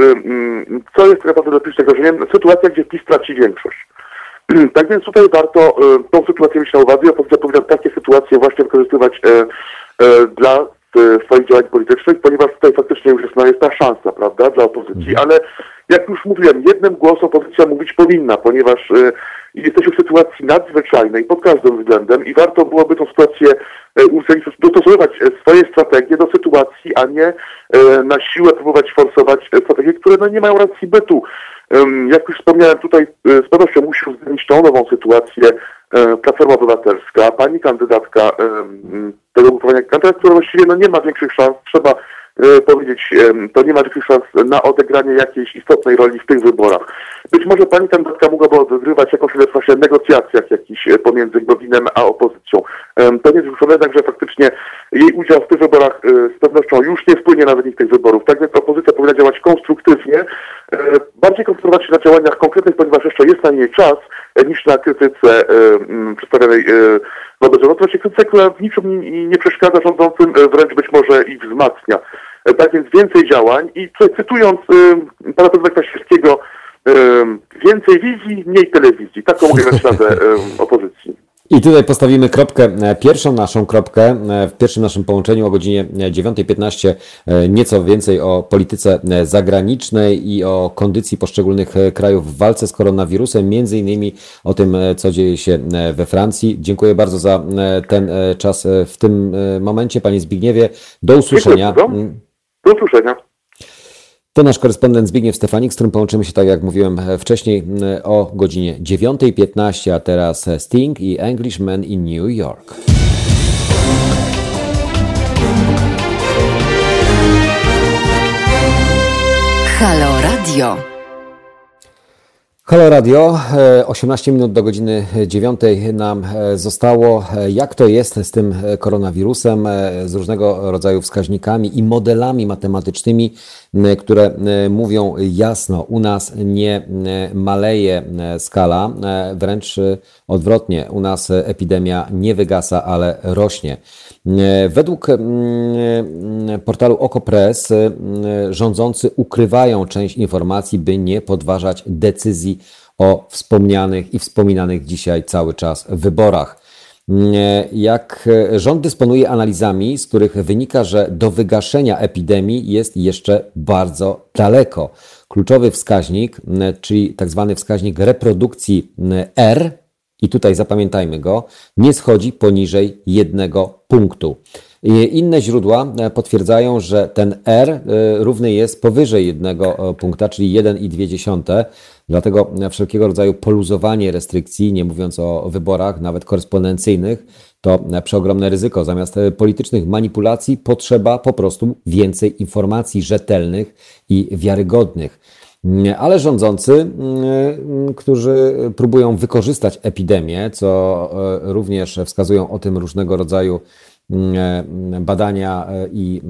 co jest tak naprawdę dla PiSu zagrożeniem? Sytuacja, gdzie PiS traci większość. Tak więc tutaj warto tą sytuację mieć na uwadze opozycja powinna takie sytuacje właśnie wykorzystywać dla swoich działań politycznych, ponieważ tutaj faktycznie już jest, no, jest ta szansa, prawda, dla opozycji, mhm. ale jak już mówiłem, jednym głosem opozycja mówić powinna, ponieważ y, jesteśmy w sytuacji nadzwyczajnej pod każdym względem i warto byłoby tą sytuację y, dostosowywać swoje strategie do sytuacji, a nie y, na siłę próbować forsować strategie, które no, nie mają racji bytu. Jak już wspomniałem, tutaj z pewnością musi uwzględnić tą nową sytuację Platforma Obywatelska, pani kandydatka tego ugrupowania kandydata, która właściwie no, nie ma większych szans, trzeba e, powiedzieć, to nie ma większych szans na odegranie jakiejś istotnej roli w tych wyborach. Być może pani kandydatka mogłaby odgrywać jakąś rolę w właśnie negocjacjach jakichś e, pomiędzy Gowinem a opozycją. To nie jest wykluczone, że faktycznie jej udział w tych wyborach e, z pewnością już nie wpłynie na wynik tych wyborów. Tak więc opozycja powinna działać konstruktywnie, bardziej koncentrować się na działaniach konkretnych, ponieważ jeszcze jest na niej czas, niż na krytyce przedstawionej wobec rządu. się krytyka, która w niczym nie, przeszkadza rządzącym, wręcz być może ich wzmacnia. Tak więc więcej działań i cytując pana prezydenta Kwaśniewskiego, więcej wizji, mniej telewizji. Taką dać radę opozycji. I tutaj postawimy kropkę, e, pierwszą naszą kropkę e, w pierwszym naszym połączeniu o godzinie 9.15 e, nieco więcej o polityce zagranicznej i o kondycji poszczególnych krajów w walce z koronawirusem, między innymi o tym, co dzieje się we Francji. Dziękuję bardzo za ten czas w tym momencie, Panie Zbigniewie. Do usłyszenia. Do usłyszenia. To nasz korespondent Zbigniew Stefanik, z którym połączymy się, tak jak mówiłem wcześniej, o godzinie 9.15, a teraz Sting i Englishman in New York. Halo Radio. Halo Radio, 18 e, minut do godziny 9 nam e, zostało. E, jak to jest z tym koronawirusem, z różnego rodzaju wskaźnikami i modelami matematycznymi, które mówią jasno, u nas nie maleje skala, wręcz odwrotnie, u nas epidemia nie wygasa, ale rośnie. Według portalu OkoPress rządzący ukrywają część informacji, by nie podważać decyzji o wspomnianych i wspominanych dzisiaj cały czas wyborach. Jak rząd dysponuje analizami, z których wynika, że do wygaszenia epidemii jest jeszcze bardzo daleko. Kluczowy wskaźnik, czyli tak zwany wskaźnik reprodukcji R, i tutaj zapamiętajmy go, nie schodzi poniżej jednego punktu. Inne źródła e, potwierdzają, że ten R e, równy jest powyżej jednego e, punkta, czyli 1,2. Dlatego wszelkiego rodzaju poluzowanie restrykcji, nie mówiąc o wyborach, nawet korespondencyjnych, to przeogromne ryzyko. Zamiast politycznych manipulacji potrzeba po prostu więcej informacji rzetelnych i wiarygodnych. Ale rządzący, którzy próbują wykorzystać epidemię, co również wskazują o tym różnego rodzaju badania e, i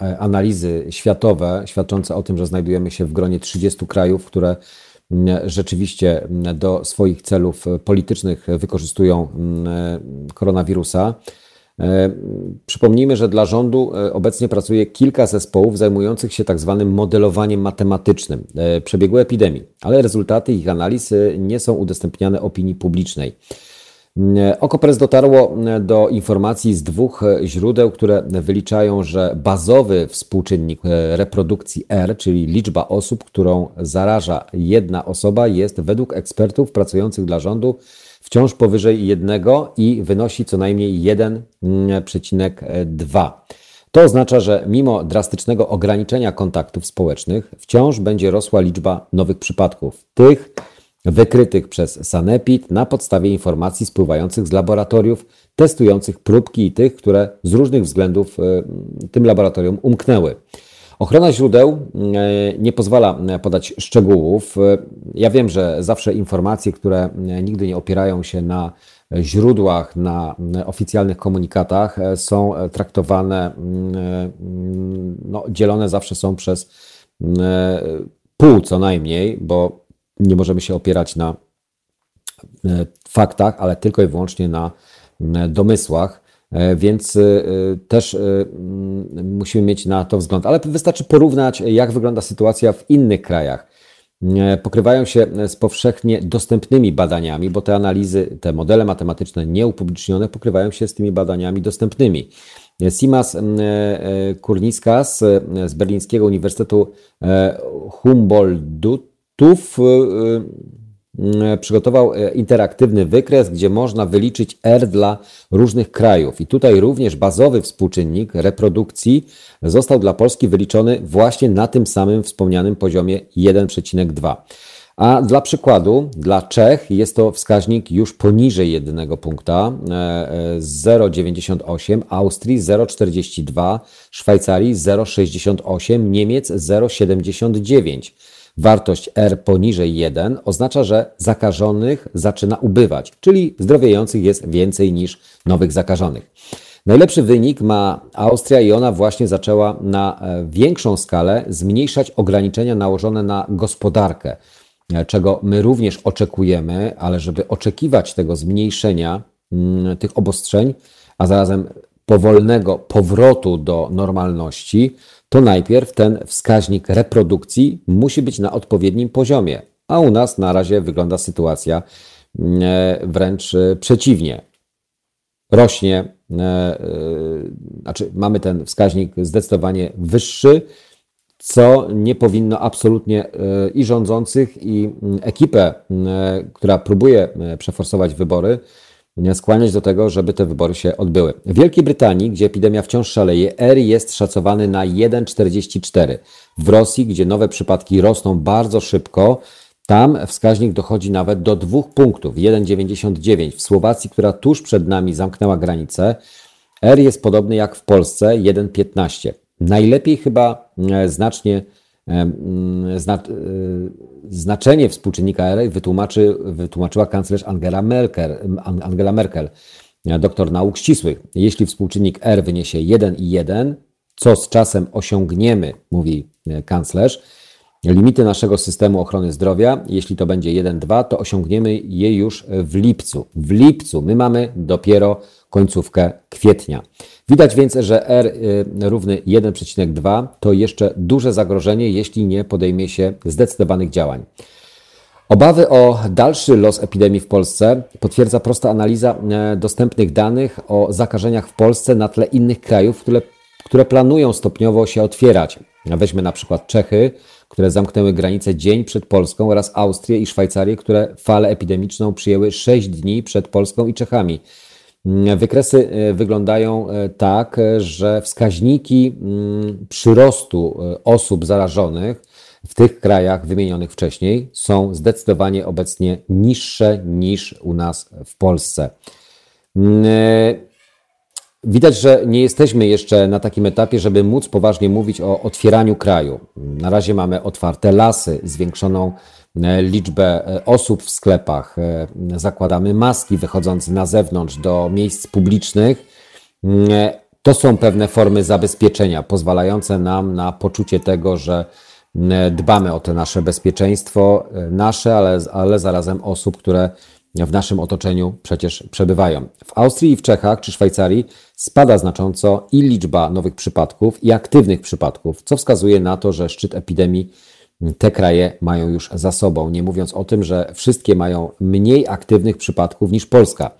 e, analizy światowe świadczące o tym, że znajdujemy się w gronie 30 krajów, które rzeczywiście do swoich celów politycznych wykorzystują koronawirusa. Przypomnijmy, że dla rządu obecnie pracuje kilka zespołów zajmujących się tak zwanym modelowaniem matematycznym przebiegu epidemii, ale rezultaty ich analiz nie są udostępniane opinii publicznej. Okopres dotarło do informacji z dwóch źródeł, które wyliczają, że bazowy współczynnik reprodukcji R, czyli liczba osób, którą zaraża jedna osoba, jest według ekspertów pracujących dla rządu wciąż powyżej jednego i wynosi co najmniej 1,2. To oznacza, że mimo drastycznego ograniczenia kontaktów społecznych, wciąż będzie rosła liczba nowych przypadków. Tych, wykrytych przez Sanepid na podstawie informacji spływających z laboratoriów testujących próbki i tych, które z różnych względów e, tym laboratorium umknęły. Ochrona źródeł nie pozwala podać szczegółów. Ja wiem, że zawsze informacje, które nigdy nie opierają się na źródłach, na oficjalnych komunikatach, są traktowane, no, dzielone zawsze są przez pół co najmniej, bo nie możemy się opierać na faktach, ale tylko i wyłącznie na domysłach. E, więc e, też e, mm, musimy mieć na to wzgląd. Ale wystarczy porównać, jak wygląda sytuacja w innych krajach. Pokrywają się z powszechnie dostępnymi badaniami, bo te analizy, te modele matematyczne nieupublicznione pokrywają się z tymi badaniami dostępnymi. Simas Kurniskas z Berlińskiego Uniwersytetu Humboldtów Mm, przygotował e, interaktywny wykres, gdzie można wyliczyć R dla różnych krajów. I tutaj również bazowy współczynnik reprodukcji został dla Polski wyliczony właśnie na tym samym wspomnianym poziomie 1,2. A dla przykładu, dla Czech jest to wskaźnik już poniżej jednego punkta 0,98, e, e, Austrii 0,42, Szwajcarii 0,68, Niemiec 0,79 wartość R poniżej 1 oznacza, że zakażonych zaczyna ubywać, czyli zdrowiejących jest więcej niż nowych zakażonych. Najlepszy wynik ma Austria i ona właśnie zaczęła na e, większą skalę zmniejszać ograniczenia nałożone na gospodarkę, e, czego my również oczekujemy, ale żeby oczekiwać tego zmniejszenia mm, tych obostrzeń, a zarazem powolnego powrotu do normalności, to najpierw ten wskaźnik reprodukcji musi być na odpowiednim poziomie, a u nas na razie wygląda sytuacja e, wręcz e, przeciwnie. Rośnie, e, znaczy mamy ten wskaźnik zdecydowanie wyższy, co nie powinno absolutnie i rządzących, i ekipę, która próbuje przeforsować wybory, skłaniać do tego, żeby te wybory się odbyły. W Wielkiej Brytanii, gdzie epidemia wciąż szaleje, R jest szacowany na 1,44. W Rosji, gdzie nowe przypadki rosną bardzo szybko, tam wskaźnik dochodzi nawet do dwóch punktów, 1,99. W Słowacji, która tuż przed nami zamknęła granicę, R jest podobny jak w Polsce, 1,15. Najlepiej chyba e, znacznie zna, znaczenie współczynnika R wytłumaczy, wytłumaczyła kanclerz Angela Merkel, Angela Merkel, doktor nauk ścisłych. Jeśli współczynnik R wyniesie 1,1, co z czasem osiągniemy, mówi e, kanclerz, limity naszego systemu ochrony zdrowia, jeśli to będzie 1,2, to osiągniemy je już w lipcu. W lipcu my mamy dopiero końcówkę kwietnia. Widać więc, że R y, równy 1,2 to jeszcze duże zagrożenie, jeśli nie podejmie się zdecydowanych działań. Obawy o dalszy los epidemii w Polsce potwierdza prosta analiza e, dostępnych danych o zakażeniach w Polsce na tle innych krajów, które, które planują stopniowo się otwierać. Weźmy na przykład Czechy, które zamknęły granice dzień przed Polską oraz Austrię i Szwajcarię, które falę epidemiczną przyjęły 6 dni przed Polską i Czechami. Wykresy e, wyglądają e, tak, że wskaźniki mm, przyrostu e, osób zarażonych w tych krajach wymienionych wcześniej są zdecydowanie obecnie niższe niż u nas w Polsce. Mm, widać, że nie jesteśmy jeszcze na takim etapie, żeby móc poważnie mówić o otwieraniu kraju. Na razie mamy otwarte lasy, zwiększoną E, liczbę e, osób w sklepach, e, zakładamy maski wychodząc na zewnątrz do miejsc publicznych. Mm, to są pewne formy zabezpieczenia, pozwalające nam na poczucie tego, że mm, dbamy o to nasze bezpieczeństwo, nasze, ale, ale zarazem osób, które w naszym otoczeniu przecież przebywają. W Austrii i w Czechach czy Szwajcarii spada znacząco i liczba nowych przypadków, i aktywnych przypadków, co wskazuje na to, że szczyt epidemii te kraje mają już za sobą. Nie mówiąc o tym, że wszystkie mają mniej aktywnych przypadków niż Polska.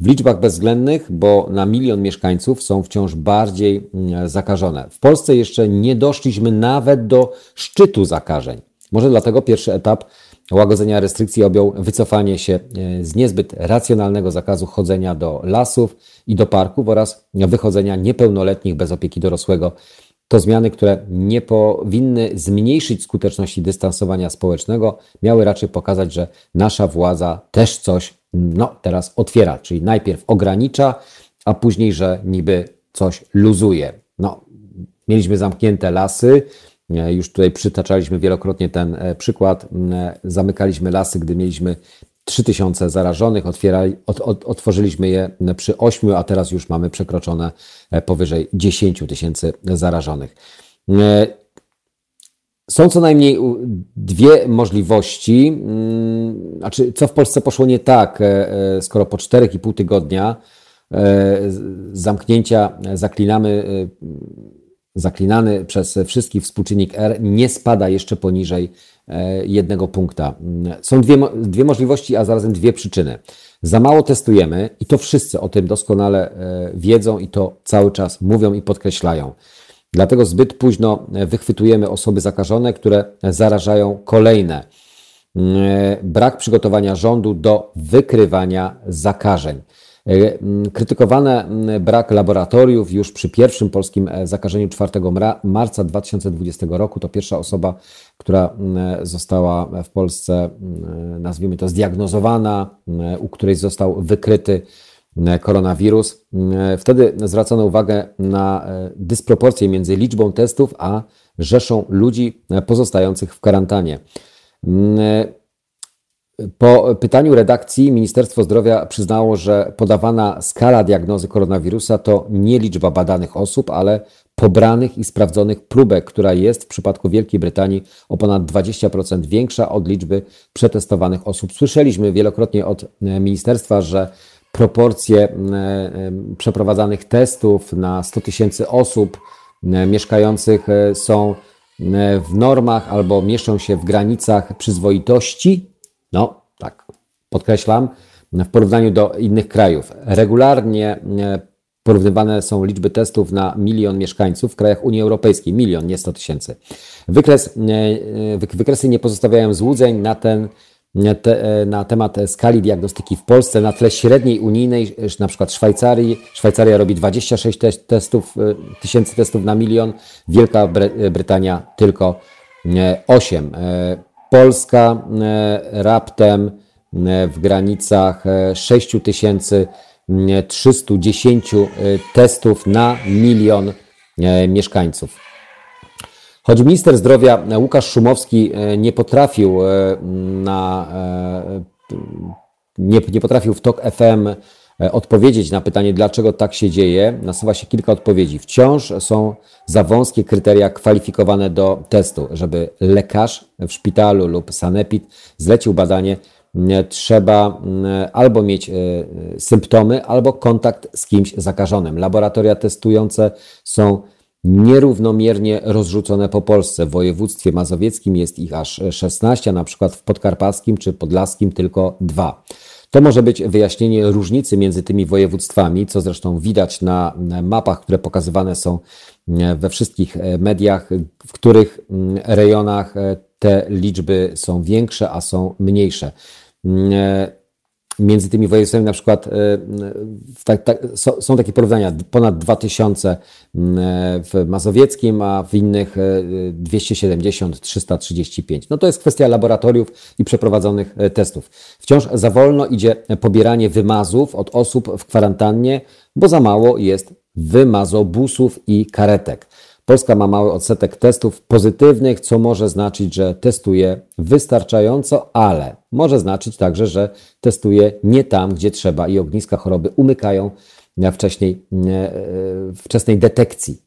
W liczbach bezwzględnych, bo na milion mieszkańców są wciąż bardziej mm, zakażone. W Polsce jeszcze nie doszliśmy nawet do szczytu zakażeń. Może dlatego pierwszy etap łagodzenia restrykcji objął wycofanie się e, z niezbyt racjonalnego zakazu chodzenia do lasów i do parków oraz wychodzenia niepełnoletnich bez opieki dorosłego to zmiany, które nie powinny zmniejszyć skuteczności dystansowania społecznego, miały raczej pokazać, że nasza władza też coś no, teraz otwiera, czyli najpierw ogranicza, a później, że niby coś luzuje. No, mieliśmy zamknięte lasy, Już tutaj przytaczaliśmy wielokrotnie ten przykład. Zamykaliśmy lasy, gdy mieliśmy 3000 zarażonych, otwierali, ot, ot, otworzyliśmy je przy 8, a teraz już mamy przekroczone powyżej 10 tysięcy zarażonych. Są co najmniej dwie możliwości, mm, znaczy co w Polsce poszło nie tak, e, e, skoro po 4,5 tygodnia e, zamknięcia zaklinamy, zaklinany przez wszystkich współczynnik R nie spada jeszcze poniżej jednego punkta. Są dwie, dwie możliwości, a zarazem dwie przyczyny. Za mało testujemy i to wszyscy o tym doskonale wiedzą i to cały czas mówią i podkreślają. Dlatego zbyt późno wychwytujemy osoby zakażone, które zarażają kolejne. Brak przygotowania rządu do wykrywania zakażeń. Krytykowane brak laboratoriów już przy pierwszym polskim zakażeniu 4 marca 2020 roku. To pierwsza osoba, która została w Polsce, nazwijmy to, zdiagnozowana, u której został wykryty E, koronawirus. E, wtedy zwracano uwagę na e, dysproporcję między liczbą testów a rzeszą ludzi pozostających w kwarantannie. Po pytaniu redakcji Ministerstwo Zdrowia przyznało, że podawana skala diagnozy koronawirusa to nie liczba badanych osób, ale pobranych i sprawdzonych próbek, która jest w przypadku Wielkiej Brytanii o ponad 20% większa od liczby przetestowanych osób. Słyszeliśmy wielokrotnie od ministerstwa, że proporcje e, e, przeprowadzanych testów na 100 tysięcy osób e, mieszkających są w normach albo mieszczą się w granicach przyzwoitości. No, tak, podkreślam, w porównaniu do innych krajów. Regularnie porównywane są liczby testów na milion mieszkańców w krajach Unii Europejskiej. Milion, nie 100 tysięcy. Wykres, wykresy nie pozostawiają złudzeń na ten te, e, na temat skali diagnostyki w Polsce na tle średniej unijnej, na przykład Szwajcarii. Szwajcaria robi 26 testów, e, tysięcy testów na milion, Wielka Brytania tylko 8. E, Polska raptem w granicach 6310 testów na milion mieszkańców. Choć minister zdrowia Łukasz Szumowski e, nie potrafił e, na e, nie, nie potrafił w TOK FM odpowiedzieć na pytanie, dlaczego tak się dzieje, nasuwa się kilka odpowiedzi. Wciąż są za wąskie kryteria kwalifikowane do testu. Żeby lekarz w szpitalu lub sanepid zlecił badanie, trzeba albo mieć symptomy, albo kontakt z kimś zakażonym. Laboratoria testujące są nierównomiernie rozrzucone po Polsce. W województwie mazowieckim jest ich aż 16, a na przykład w podkarpackim czy podlaskim tylko dwa. To może być wyjaśnienie różnicy między tymi województwami, co zresztą widać na mapach, które pokazywane są we wszystkich mediach, w których rejonach te liczby są większe, a są mniejsze między tymi województwami na przykład e, tak, tak, są takie porównania, ponad 2000 w Mazowieckim, a w innych 270, e, 335. No to jest kwestia laboratoriów i przeprowadzonych e, testów. Wciąż za wolno idzie pobieranie wymazów od osób w kwarantannie, bo za mało jest wymazobusów i karetek. Polska ma mały odsetek testów pozytywnych, co może znaczyć, że testuje wystarczająco, ale może znaczyć także, że testuje nie tam, gdzie trzeba i ogniska choroby umykają wcześniej, e, wczesnej detekcji.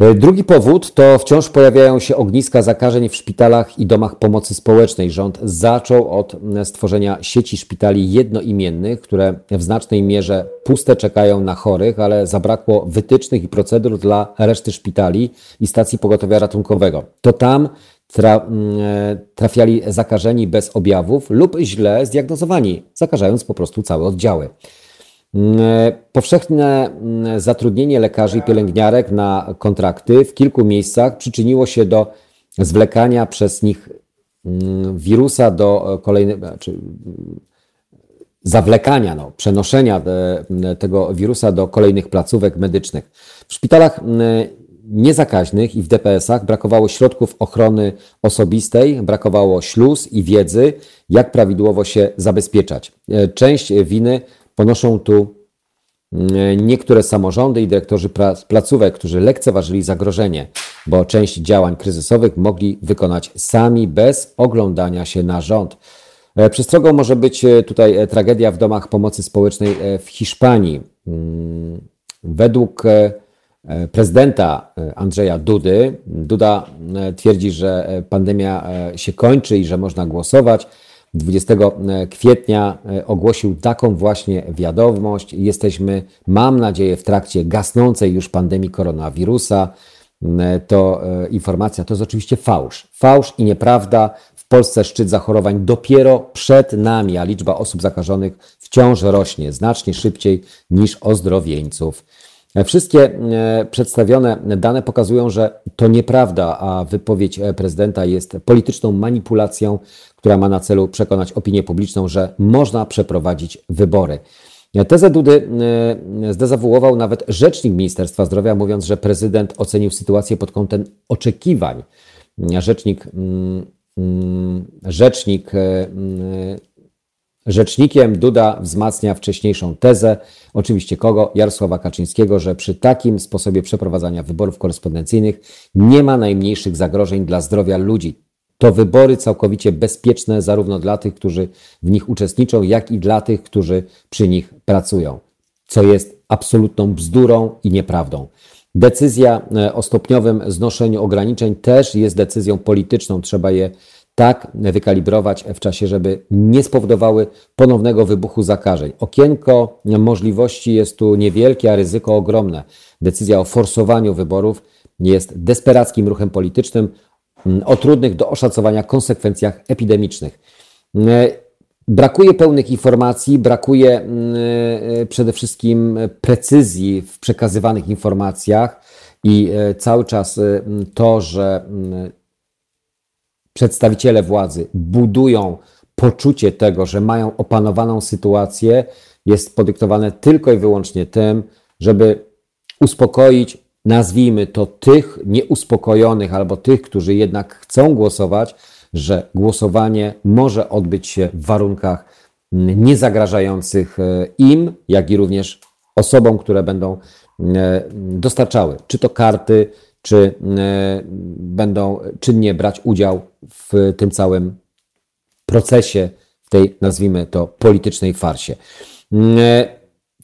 E, drugi powód to wciąż pojawiają się ogniska zakażeń w szpitalach i domach pomocy społecznej. Rząd zaczął od stworzenia sieci szpitali jednoimiennych, które w znacznej mierze puste czekają na chorych, ale zabrakło wytycznych i procedur dla reszty szpitali i stacji pogotowia ratunkowego. To tam e, trafiali zakażeni bez objawów lub źle zdiagnozowani, zakażając po prostu całe oddziały. Mm, e, powszechne mm, zatrudnienie lekarzy i pielęgniarek na kontrakty w kilku miejscach przyczyniło się do zwlekania przez nich mm, wirusa do kolejnych, znaczy zawlekania, no, przenoszenia e, tego wirusa do kolejnych placówek medycznych. W szpitalach niezakaźnych i w DPS-ach brakowało środków ochrony osobistej, brakowało śluz i wiedzy, jak prawidłowo się zabezpieczać. E, część winy Ponoszą tu mm, niektóre samorządy i dyrektorzy placówek, którzy lekceważyli zagrożenie. bo część działań kryzysowych mogli wykonać sami bez oglądania się na rząd. E, przestrogą może być e, tutaj e, tragedia w domach pomocy społecznej w Hiszpanii. Mm, według prezydenta Andrzeja Dudy, Duda twierdzi, że pandemia się kończy i że można głosować. 20 kwietnia ogłosił taką właśnie wiadomość. Jesteśmy, mam nadzieję, w trakcie gasnącej już pandemii koronawirusa. To informacja to jest oczywiście fałsz. Fałsz i nieprawda. Polsce szczyt zachorowań dopiero przed nami, a liczba osób zakażonych wciąż rośnie znacznie szybciej niż ozdrowieńców. Wszystkie e, przedstawione dane pokazują, że to nieprawda, a wypowiedź prezydenta jest polityczną manipulacją, która ma na celu przekonać opinię publiczną, że można przeprowadzić wybory. Tezę Dudy e, zdezawuował nawet rzecznik Ministerstwa Zdrowia, mówiąc, że prezydent ocenił sytuację pod kątem oczekiwań. Rzecznik mm, Mm, rzecznik, e, mm, rzecznikiem Duda wzmacnia wcześniejszą tezę, oczywiście kogo? Jarosława Kaczyńskiego, że przy takim sposobie przeprowadzania wyborów korespondencyjnych nie ma najmniejszych zagrożeń dla zdrowia ludzi. To wybory całkowicie bezpieczne zarówno dla tych, którzy w nich uczestniczą, jak i dla tych, którzy przy nich pracują, co jest absolutną bzdurą i nieprawdą. Decyzja e, o stopniowym znoszeniu ograniczeń też jest decyzją polityczną. Trzeba je tak wykalibrować w czasie, żeby nie spowodowały ponownego wybuchu zakażeń. Okienko możliwości jest tu niewielkie, a ryzyko ogromne. Decyzja o forsowaniu wyborów jest desperackim ruchem politycznym mm, o trudnych do oszacowania konsekwencjach epidemicznych. E, Brakuje pełnych informacji, brakuje mm, e, przede wszystkim precyzji w przekazywanych informacjach i e, cały czas to, że mm, przedstawiciele władzy budują poczucie tego, że mają opanowaną sytuację, jest podyktowane tylko i wyłącznie tym, żeby uspokoić, nazwijmy to, tych nieuspokojonych albo tych, którzy jednak chcą głosować, że głosowanie może odbyć się w warunkach niezagrażających e, im, jak i również osobom, które będą e, dostarczały czy to karty, czy e, będą czynnie brać udział w tym całym procesie, w tej, nazwijmy to, politycznej farsie.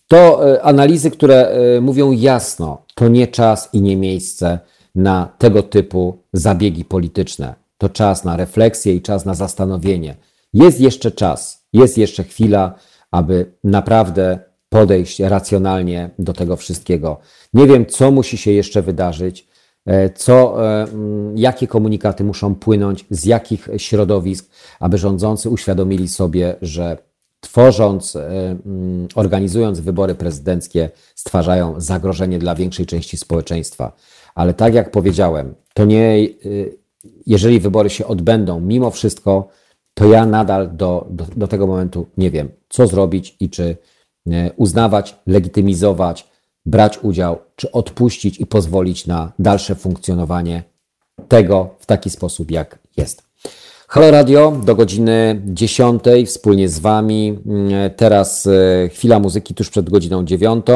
To analizy, które mówią jasno, to nie czas i nie miejsce na tego typu zabiegi polityczne to czas na refleksję i czas na zastanowienie. Jest jeszcze czas, jest jeszcze chwila, aby naprawdę podejść racjonalnie do tego wszystkiego. Nie wiem, co musi się jeszcze wydarzyć, e, co, e, mm, jakie komunikaty muszą płynąć, z jakich środowisk, aby rządzący uświadomili sobie, że tworząc, e, mm, organizując wybory prezydenckie, stwarzają zagrożenie dla większej części społeczeństwa. Ale tak jak powiedziałem, to nie jeżeli wybory się odbędą, mimo wszystko, to ja nadal do, do, do tego momentu nie wiem, co zrobić i czy e, uznawać, legitymizować, brać udział, czy odpuścić i pozwolić na dalsze funkcjonowanie tego w taki sposób, jak jest. Halo Radio do godziny 10 wspólnie z Wami. Mm, teraz e, chwila muzyki tuż przed godziną 9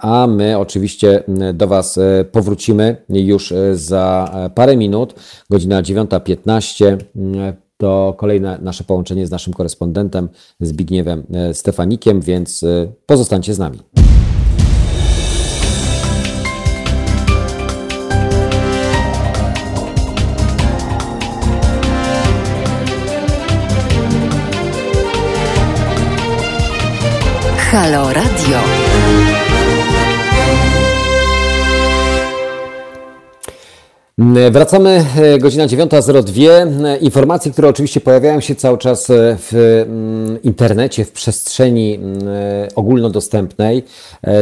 a my oczywiście do Was e, powrócimy już e, za parę minut, godzina 9.15. To kolejne nasze połączenie z naszym korespondentem Zbigniewem Stefanikiem, więc pozostańcie z nami. Halo Radio. Wracamy, e, godzina 9.02. E, informacje, które oczywiście pojawiają się cały czas e, w mm, internecie, w przestrzeni mm, ogólnodostępnej.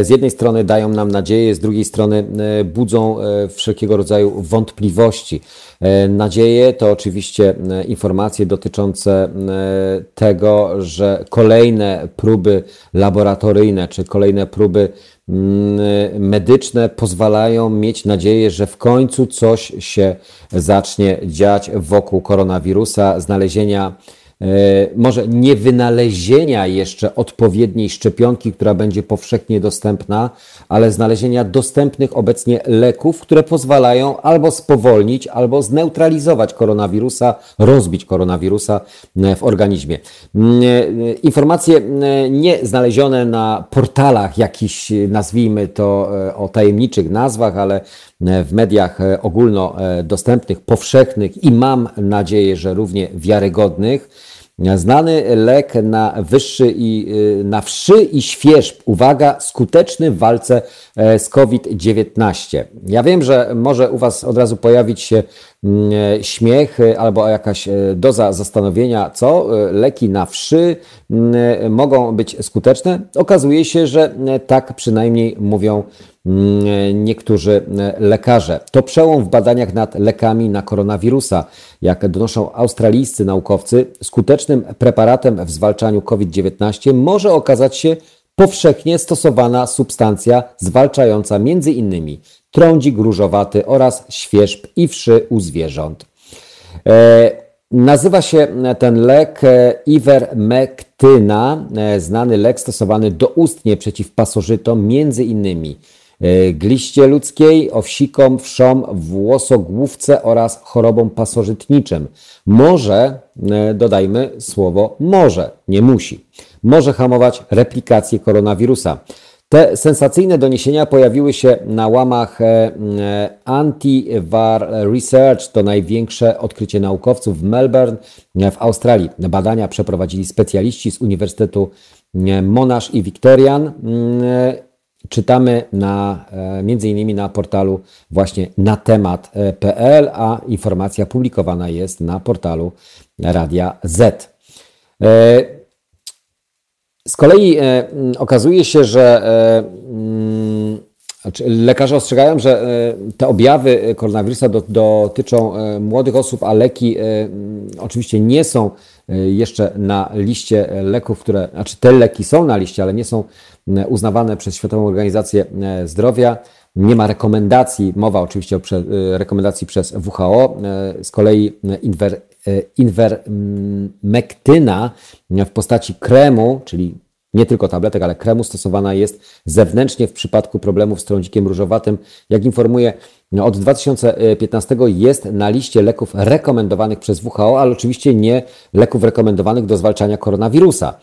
Z jednej strony dają nam nadzieję, z drugiej strony budzą wszelkiego rodzaju wątpliwości. Nadzieje to oczywiście informacje dotyczące tego, że kolejne próby laboratoryjne czy kolejne próby Mm, medyczne pozwalają mieć nadzieję, że w końcu coś się zacznie dziać wokół koronawirusa, znalezienia może nie wynalezienia jeszcze odpowiedniej szczepionki, która będzie powszechnie dostępna, ale znalezienia dostępnych obecnie leków, które pozwalają albo spowolnić, albo zneutralizować koronawirusa, rozbić koronawirusa w organizmie. Informacje nie znalezione na portalach jakichś, nazwijmy to o tajemniczych nazwach, ale w mediach ogólnodostępnych, powszechnych i mam nadzieję, że równie wiarygodnych. Znany lek na wyższy i y, na wszy i świeżb, uwaga, skuteczny w walce e, z COVID-19. Ja wiem, że może u Was od razu pojawić się mm, e, śmiech e, albo jakaś doza zastanowienia, co leki na wszy mm, mogą być skuteczne. Okazuje się, że tak przynajmniej mówią niektórzy e, lekarze. To przełom w badaniach nad lekami na koronawirusa. Jak donoszą australijscy naukowcy, skutecznym preparatem w zwalczaniu COVID-19 może okazać się powszechnie stosowana substancja zwalczająca m.in. trądzik różowaty oraz świerzb i wszy u zwierząt. E, nazywa się ten lek e, ivermectyna, znany lek stosowany doustnie przeciw pasożytom, między innymi E, gliście ludzkiej, owsikom, wszom, włosogłówce oraz chorobom pasożytniczym. Może, e, dodajmy słowo może, nie musi, może hamować replikację koronawirusa. Te sensacyjne doniesienia pojawiły się na łamach e, Antivar Research, to największe odkrycie naukowców w Melbourne w Australii. Badania przeprowadzili specjaliści z Uniwersytetu Monash i Victorian czytamy na, e, między innymi na portalu właśnie na temat.pl, a informacja publikowana jest na portalu Radia Z. E, z kolei e, okazuje się, że lekarze ostrzegają, że te objawy koronawirusa dotyczą młodych osób, a leki oczywiście nie są jeszcze na liście leków, które, znaczy te leki są na liście, ale nie są uznawane przez Światową Organizację e, Zdrowia. Nie ma rekomendacji, mowa oczywiście o prze, rekomendacji przez WHO. Z kolei inwer, w postaci kremu, czyli nie tylko tabletek, ale kremu stosowana jest zewnętrznie w przypadku problemów z trądzikiem różowatym. Jak informuje, od 2015 jest na liście leków rekomendowanych przez WHO, ale oczywiście nie leków rekomendowanych do zwalczania koronawirusa.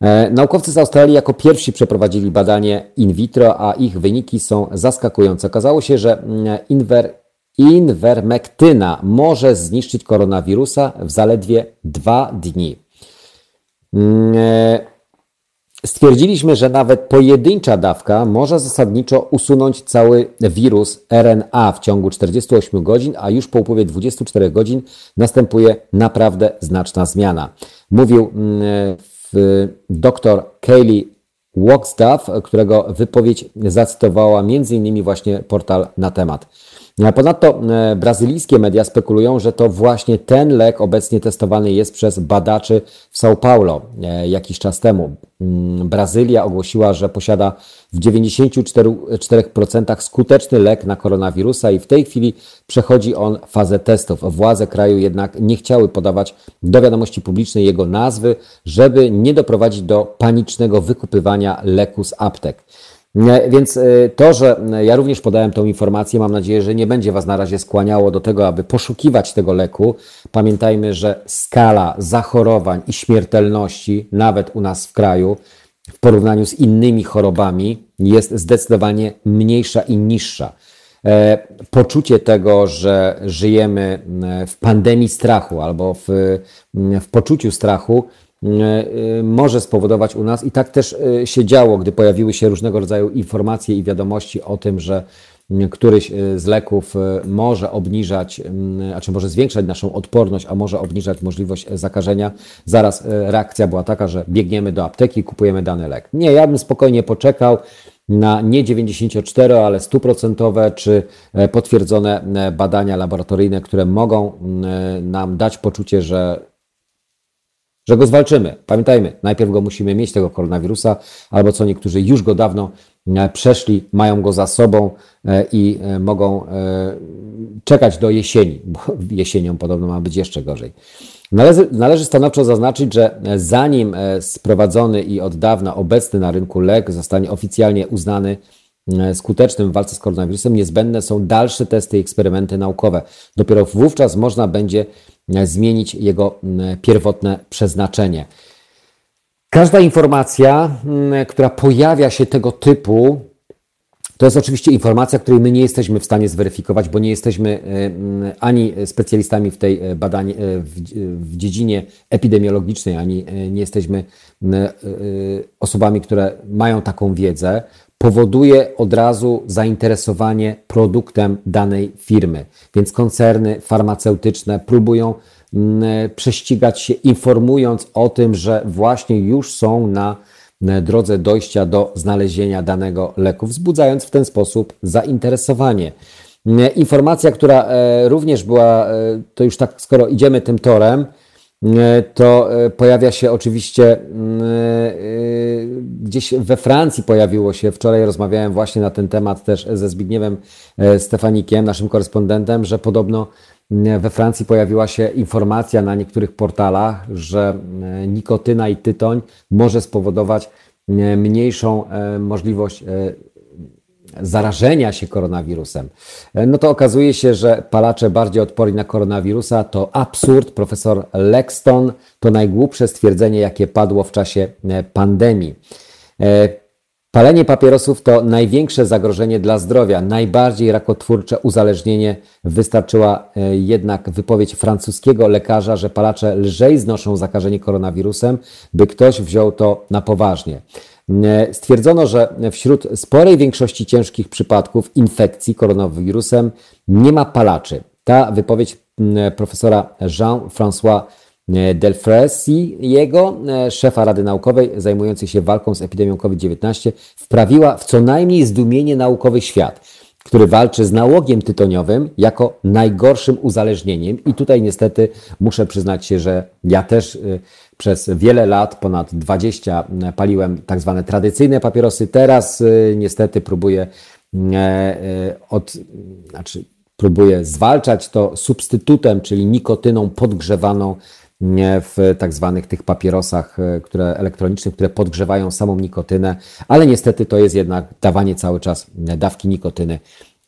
E, naukowcy z Australii jako pierwsi przeprowadzili badanie in vitro, a ich wyniki są zaskakujące. Okazało się, że mm, inwer, invermektyna może zniszczyć koronawirusa w zaledwie dwa dni. Stwierdziliśmy, że nawet pojedyncza dawka może zasadniczo usunąć cały wirus RNA w ciągu 48 godzin, a już po upływie 24 godzin następuje naprawdę znaczna zmiana. Mówił mm, dr Kaylee Wogstaff, którego wypowiedź zacytowała m.in. właśnie portal na temat. Ponadto e, brazylijskie media spekulują, że to właśnie ten lek obecnie testowany jest przez badaczy w São Paulo e, jakiś czas temu. Mm, Brazylia ogłosiła, że posiada w 94% skuteczny lek na koronawirusa i w tej chwili przechodzi on fazę testów. Władze kraju jednak nie chciały podawać do wiadomości publicznej jego nazwy, żeby nie doprowadzić do panicznego wykupywania leku z aptek. Więc y, to, że ja również podałem tą informację, mam nadzieję, że nie będzie Was na razie skłaniało do tego, aby poszukiwać tego leku. Pamiętajmy, że skala zachorowań i śmiertelności, nawet u nas w kraju, w porównaniu z innymi chorobami, jest zdecydowanie mniejsza i niższa. E, poczucie tego, że żyjemy w pandemii strachu albo w, w poczuciu strachu, może spowodować u nas. I tak też e, się działo, gdy pojawiły się różnego rodzaju informacje i wiadomości o tym, że któryś z leków może obniżać, a czy może zwiększać naszą odporność, a może obniżać możliwość zakażenia. Zaraz reakcja była taka, że biegniemy do apteki i kupujemy dany lek. Nie, ja bym spokojnie poczekał na nie 94, ale stuprocentowe czy potwierdzone badania laboratoryjne, które mogą nam dać poczucie, że że go zwalczymy. Pamiętajmy, najpierw go musimy mieć, tego koronawirusa, albo co niektórzy już go dawno e, przeszli, mają go za sobą e, i e, mogą czekać do jesieni, bo jesienią podobno ma być jeszcze gorzej. Należy, należy stanowczo zaznaczyć, że zanim sprowadzony i od dawna obecny na rynku lek zostanie oficjalnie uznany skutecznym w walce z koronawirusem, niezbędne są dalsze testy i eksperymenty naukowe. Dopiero wówczas można będzie zmienić jego pierwotne przeznaczenie. Każda informacja, która pojawia się tego typu, to jest oczywiście informacja, której my nie jesteśmy w stanie zweryfikować, bo nie jesteśmy ani specjalistami w tej badań, w, w dziedzinie epidemiologicznej, ani nie jesteśmy osobami, które mają taką wiedzę powoduje od razu zainteresowanie produktem danej firmy. Więc koncerny farmaceutyczne próbują mm, prześcigać się, informując o tym, że właśnie już są na drodze dojścia do znalezienia danego leku, wzbudzając w ten sposób zainteresowanie. Mm, informacja, która e, również była, e, to już tak, skoro idziemy tym torem, E, to e, pojawia się oczywiście mm, e, gdzieś we Francji pojawiło się, wczoraj rozmawiałem właśnie na ten temat też ze Zbigniewem Stefanikiem, naszym korespondentem, że podobno mm, we Francji pojawiła się informacja na niektórych portalach, że nikotyna i tytoń może spowodować mniejszą możliwość zarażenia się koronawirusem, e, no to okazuje się, że palacze bardziej odporni na koronawirusa to absurd. Profesor Lexton to najgłupsze stwierdzenie, jakie padło w czasie e, pandemii. E, palenie papierosów to największe zagrożenie dla zdrowia, najbardziej rakotwórcze uzależnienie. Wystarczyła jednak wypowiedź francuskiego lekarza, że palacze lżej znoszą zakażenie koronawirusem, by ktoś wziął to na poważnie. E, stwierdzono, że wśród sporej większości ciężkich przypadków infekcji koronawirusem nie ma palaczy. Ta wypowiedź profesora Jean-François e, Delfresi, jego e, szefa Rady Naukowej zajmującej się walką z epidemią COVID-19, wprawiła w co najmniej zdumienie naukowy świat, który walczy z nałogiem tytoniowym jako najgorszym uzależnieniem. I tutaj niestety muszę przyznać się, że ja też przez wiele lat, ponad 20, paliłem tak zwane tradycyjne papierosy. Teraz y, niestety próbuję e, e, od, znaczy próbuję zwalczać to substytutem, czyli nikotyną podgrzewaną w tak zwanych tych papierosach e, które, elektronicznych, które podgrzewają samą nikotynę, ale niestety to jest jednak dawanie cały czas dawki nikotyny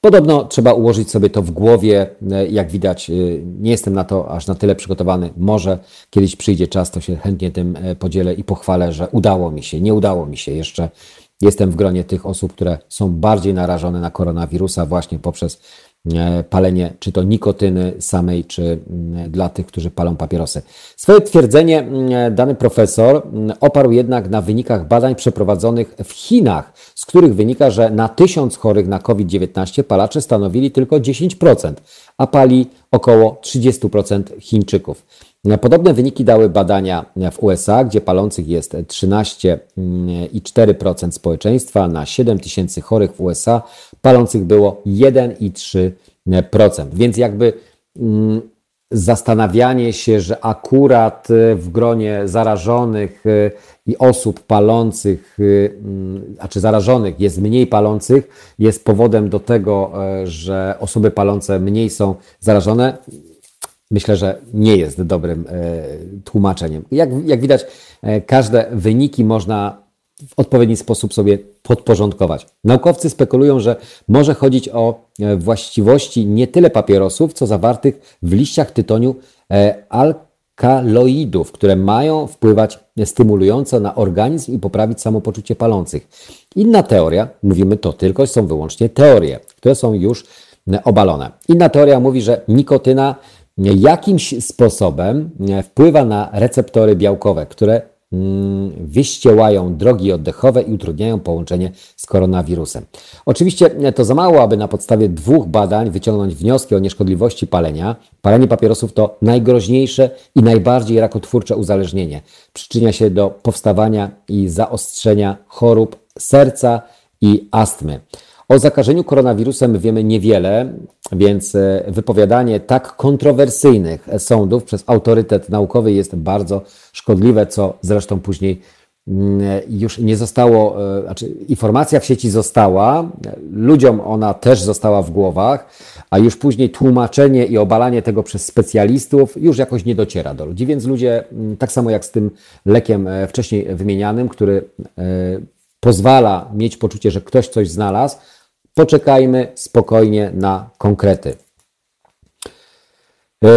Podobno trzeba ułożyć sobie to w głowie. E, jak widać, e, nie jestem na to aż na tyle przygotowany. Może kiedyś przyjdzie czas, to się chętnie tym e, podzielę i pochwalę, że udało mi się. Nie udało mi się jeszcze. Jestem w gronie tych osób, które są bardziej narażone na koronawirusa właśnie poprzez palenie, czy to nikotyny samej, czy mm, dla tych, którzy palą papierosy. Swoje twierdzenie mm, dany profesor mm, oparł jednak na wynikach badań przeprowadzonych w Chinach, z których wynika, że na tysiąc chorych na COVID-19 palacze stanowili tylko 10%, a pali około 30% Chińczyków. Podobne wyniki dały badania w USA, gdzie palących jest 13,4% społeczeństwa. Na 7 tysięcy chorych w USA palących było 1,3%. Więc jakby mm, zastanawianie się, że akurat w gronie zarażonych y, i osób palących, y, mm, a czy zarażonych jest mniej palących, jest powodem do tego, że osoby palące mniej są zarażone myślę, że nie jest dobrym e, tłumaczeniem. Jak, jak widać, e, każde wyniki można w odpowiedni sposób sobie podporządkować. Naukowcy spekulują, że może chodzić o e, właściwości nie tyle papierosów, co zawartych w liściach tytoniu alkaloidów, które mają wpływać stymulująco na organizm i poprawić samopoczucie palących. Inna teoria, mówimy to tylko, są wyłącznie teorie, które są już obalone. Inna teoria mówi, że nikotyna jakimś sposobem e, wpływa na receptory białkowe, które wyściełają drogi oddechowe i utrudniają połączenie z koronawirusem. Oczywiście e, to za mało, aby na podstawie dwóch badań wyciągnąć wnioski o nieszkodliwości palenia. Palenie papierosów to najgroźniejsze i najbardziej rakotwórcze uzależnienie. Przyczynia się do powstawania i zaostrzenia chorób serca i astmy. O zakażeniu koronawirusem wiemy niewiele, więc e, wypowiadanie tak kontrowersyjnych sądów przez autorytet naukowy jest bardzo szkodliwe, co zresztą później już nie zostało, znaczy informacja w sieci została, ludziom ona też została w głowach, a już później tłumaczenie i obalanie tego przez specjalistów już jakoś nie dociera do ludzi, więc ludzie, tak samo jak z tym lekiem wcześniej wymienianym, który pozwala mieć poczucie, że ktoś coś znalazł, poczekajmy spokojnie na konkrety. E,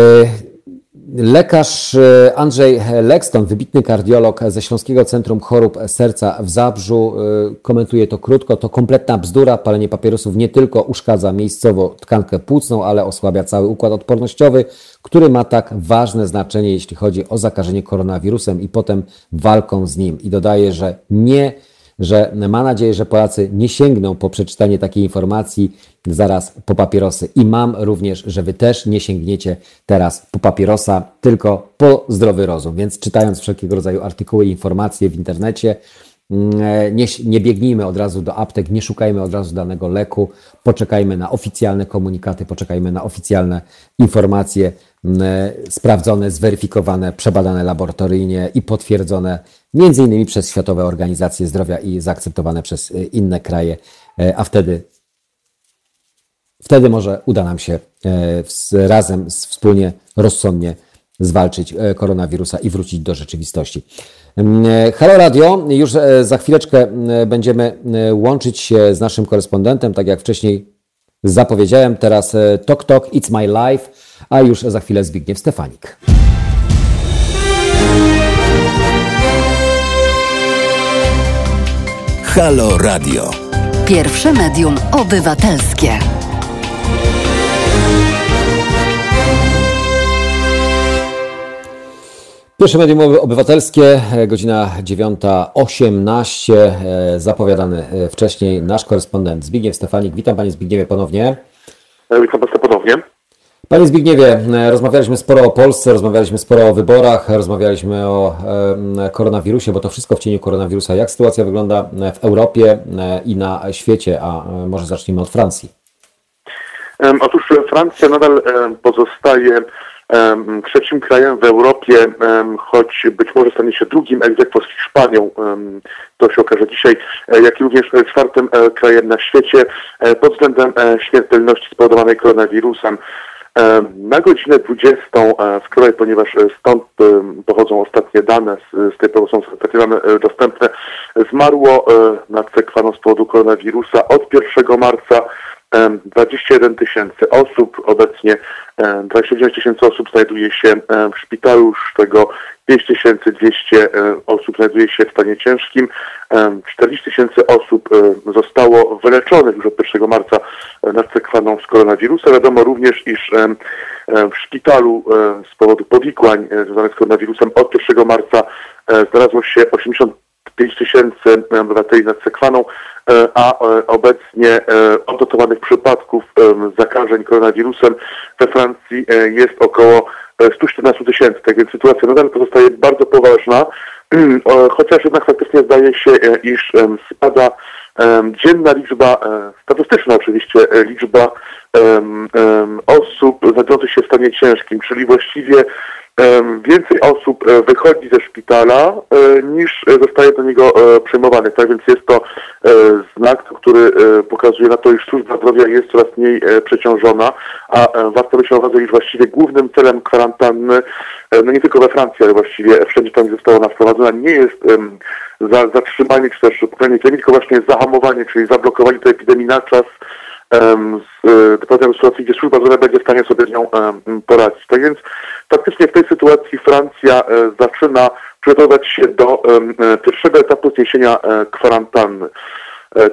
lekarz e, Andrzej Lekston, wybitny kardiolog ze Śląskiego Centrum Chorób Serca w Zabrzu, e, komentuje to krótko. To kompletna bzdura. Palenie papierosów nie tylko uszkadza miejscowo tkankę płucną, ale osłabia cały układ odpornościowy, który ma tak ważne znaczenie, jeśli chodzi o zakażenie koronawirusem i potem walką z nim. I dodaje, że nie że ma nadzieję, że Polacy nie sięgną po przeczytanie takiej informacji zaraz po papierosy. I mam również, że Wy też nie sięgniecie teraz po papierosa, tylko po zdrowy rozum. Więc czytając wszelkiego rodzaju artykuły i informacje w internecie, nie, nie, biegnijmy od razu do aptek, nie szukajmy od razu danego leku, poczekajmy na oficjalne komunikaty, poczekajmy na oficjalne informacje sprawdzone, zweryfikowane, przebadane laboratoryjnie i potwierdzone między innymi przez Światowe Organizacje Zdrowia i zaakceptowane przez y, inne kraje, e, a wtedy wtedy może uda nam się e, razem, wspólnie, rozsądnie zwalczyć e, koronawirusa i wrócić do rzeczywistości. Halo Radio, już za chwileczkę będziemy łączyć się z naszym korespondentem, tak jak wcześniej zapowiedziałem. Teraz Tok Tok, It's My Life, a już za chwilę Zbigniew Stefanik. Halo Radio. Pierwsze medium obywatelskie. Pierwsze medium obywatelskie, e, godzina 9.18, e, zapowiadany e, wcześniej nasz korespondent Zbigniew Stefanik. Witam Panie Zbigniewie ponownie. Witam Państwa ponownie. Panie Zbigniewie, rozmawialiśmy sporo o Polsce, rozmawialiśmy sporo o wyborach, rozmawialiśmy o koronawirusie, bo to wszystko w cieniu koronawirusa. Jak sytuacja wygląda w Europie i na świecie, a może zacznijmy od Francji? Otóż Francja nadal pozostaje trzecim krajem w Europie, choć być może stanie się drugim egzekwo z Hiszpanią, to się okaże dzisiaj, jak i również czwartym krajem na świecie pod względem śmiertelności spowodowanej koronawirusem. E, na godzinę 20, e, z której, ponieważ e, stąd pochodzą ostatnie dane, z tej powodu są ostatnie dane dostępne, zmarło na cekwaną z powodu koronawirusa od 1 marca 21 tysięcy osób. Obecnie 29 tysięcy osób znajduje się w szpitalu, z tego 5200 osób znajduje się w stanie ciężkim. 40 tysięcy osób zostało wyleczonych już od 1 marca nad cekwaną z koronawirusa. Wiadomo również, iż w szpitalu z powodu powikłań związanych z koronawirusem od 1 marca znalazło się 85 tysięcy obywateli nad cekwaną, a obecnie odnotowanych przypadków zakażeń koronawirusem we Francji jest około 114 tysięcy. Tak więc sytuacja nadal pozostaje bardzo poważna, chociaż jednak faktycznie zdaje się, iż spada dzienna liczba, e, statystyczna oczywiście e, liczba osób znajdujących się w stanie ciężkim, czyli właściwie więcej osób e, wychodzi ze szpitala niż zostaje do niego przyjmowanych. Tak więc jest to znak, który pokazuje na to, iż służba zdrowia jest coraz mniej przeciążona, a warto mieć na uwadze, iż właściwie głównym celem kwarantanny, no nie tylko we Francji, ale właściwie wszędzie tam, została ona wprowadzona, nie jest za, zatrzymanie czy też epidemii, tylko właśnie zahamowanie, czyli zablokowanie tej epidemii na czas z e, sytuacji, gdzie służba zdrowia będzie w stanie sobie z nią poradzić. Tak więc faktycznie w tej sytuacji Francja e, zaczyna przygotowywać się do e, pierwszego etapu zniesienia kwarantanny.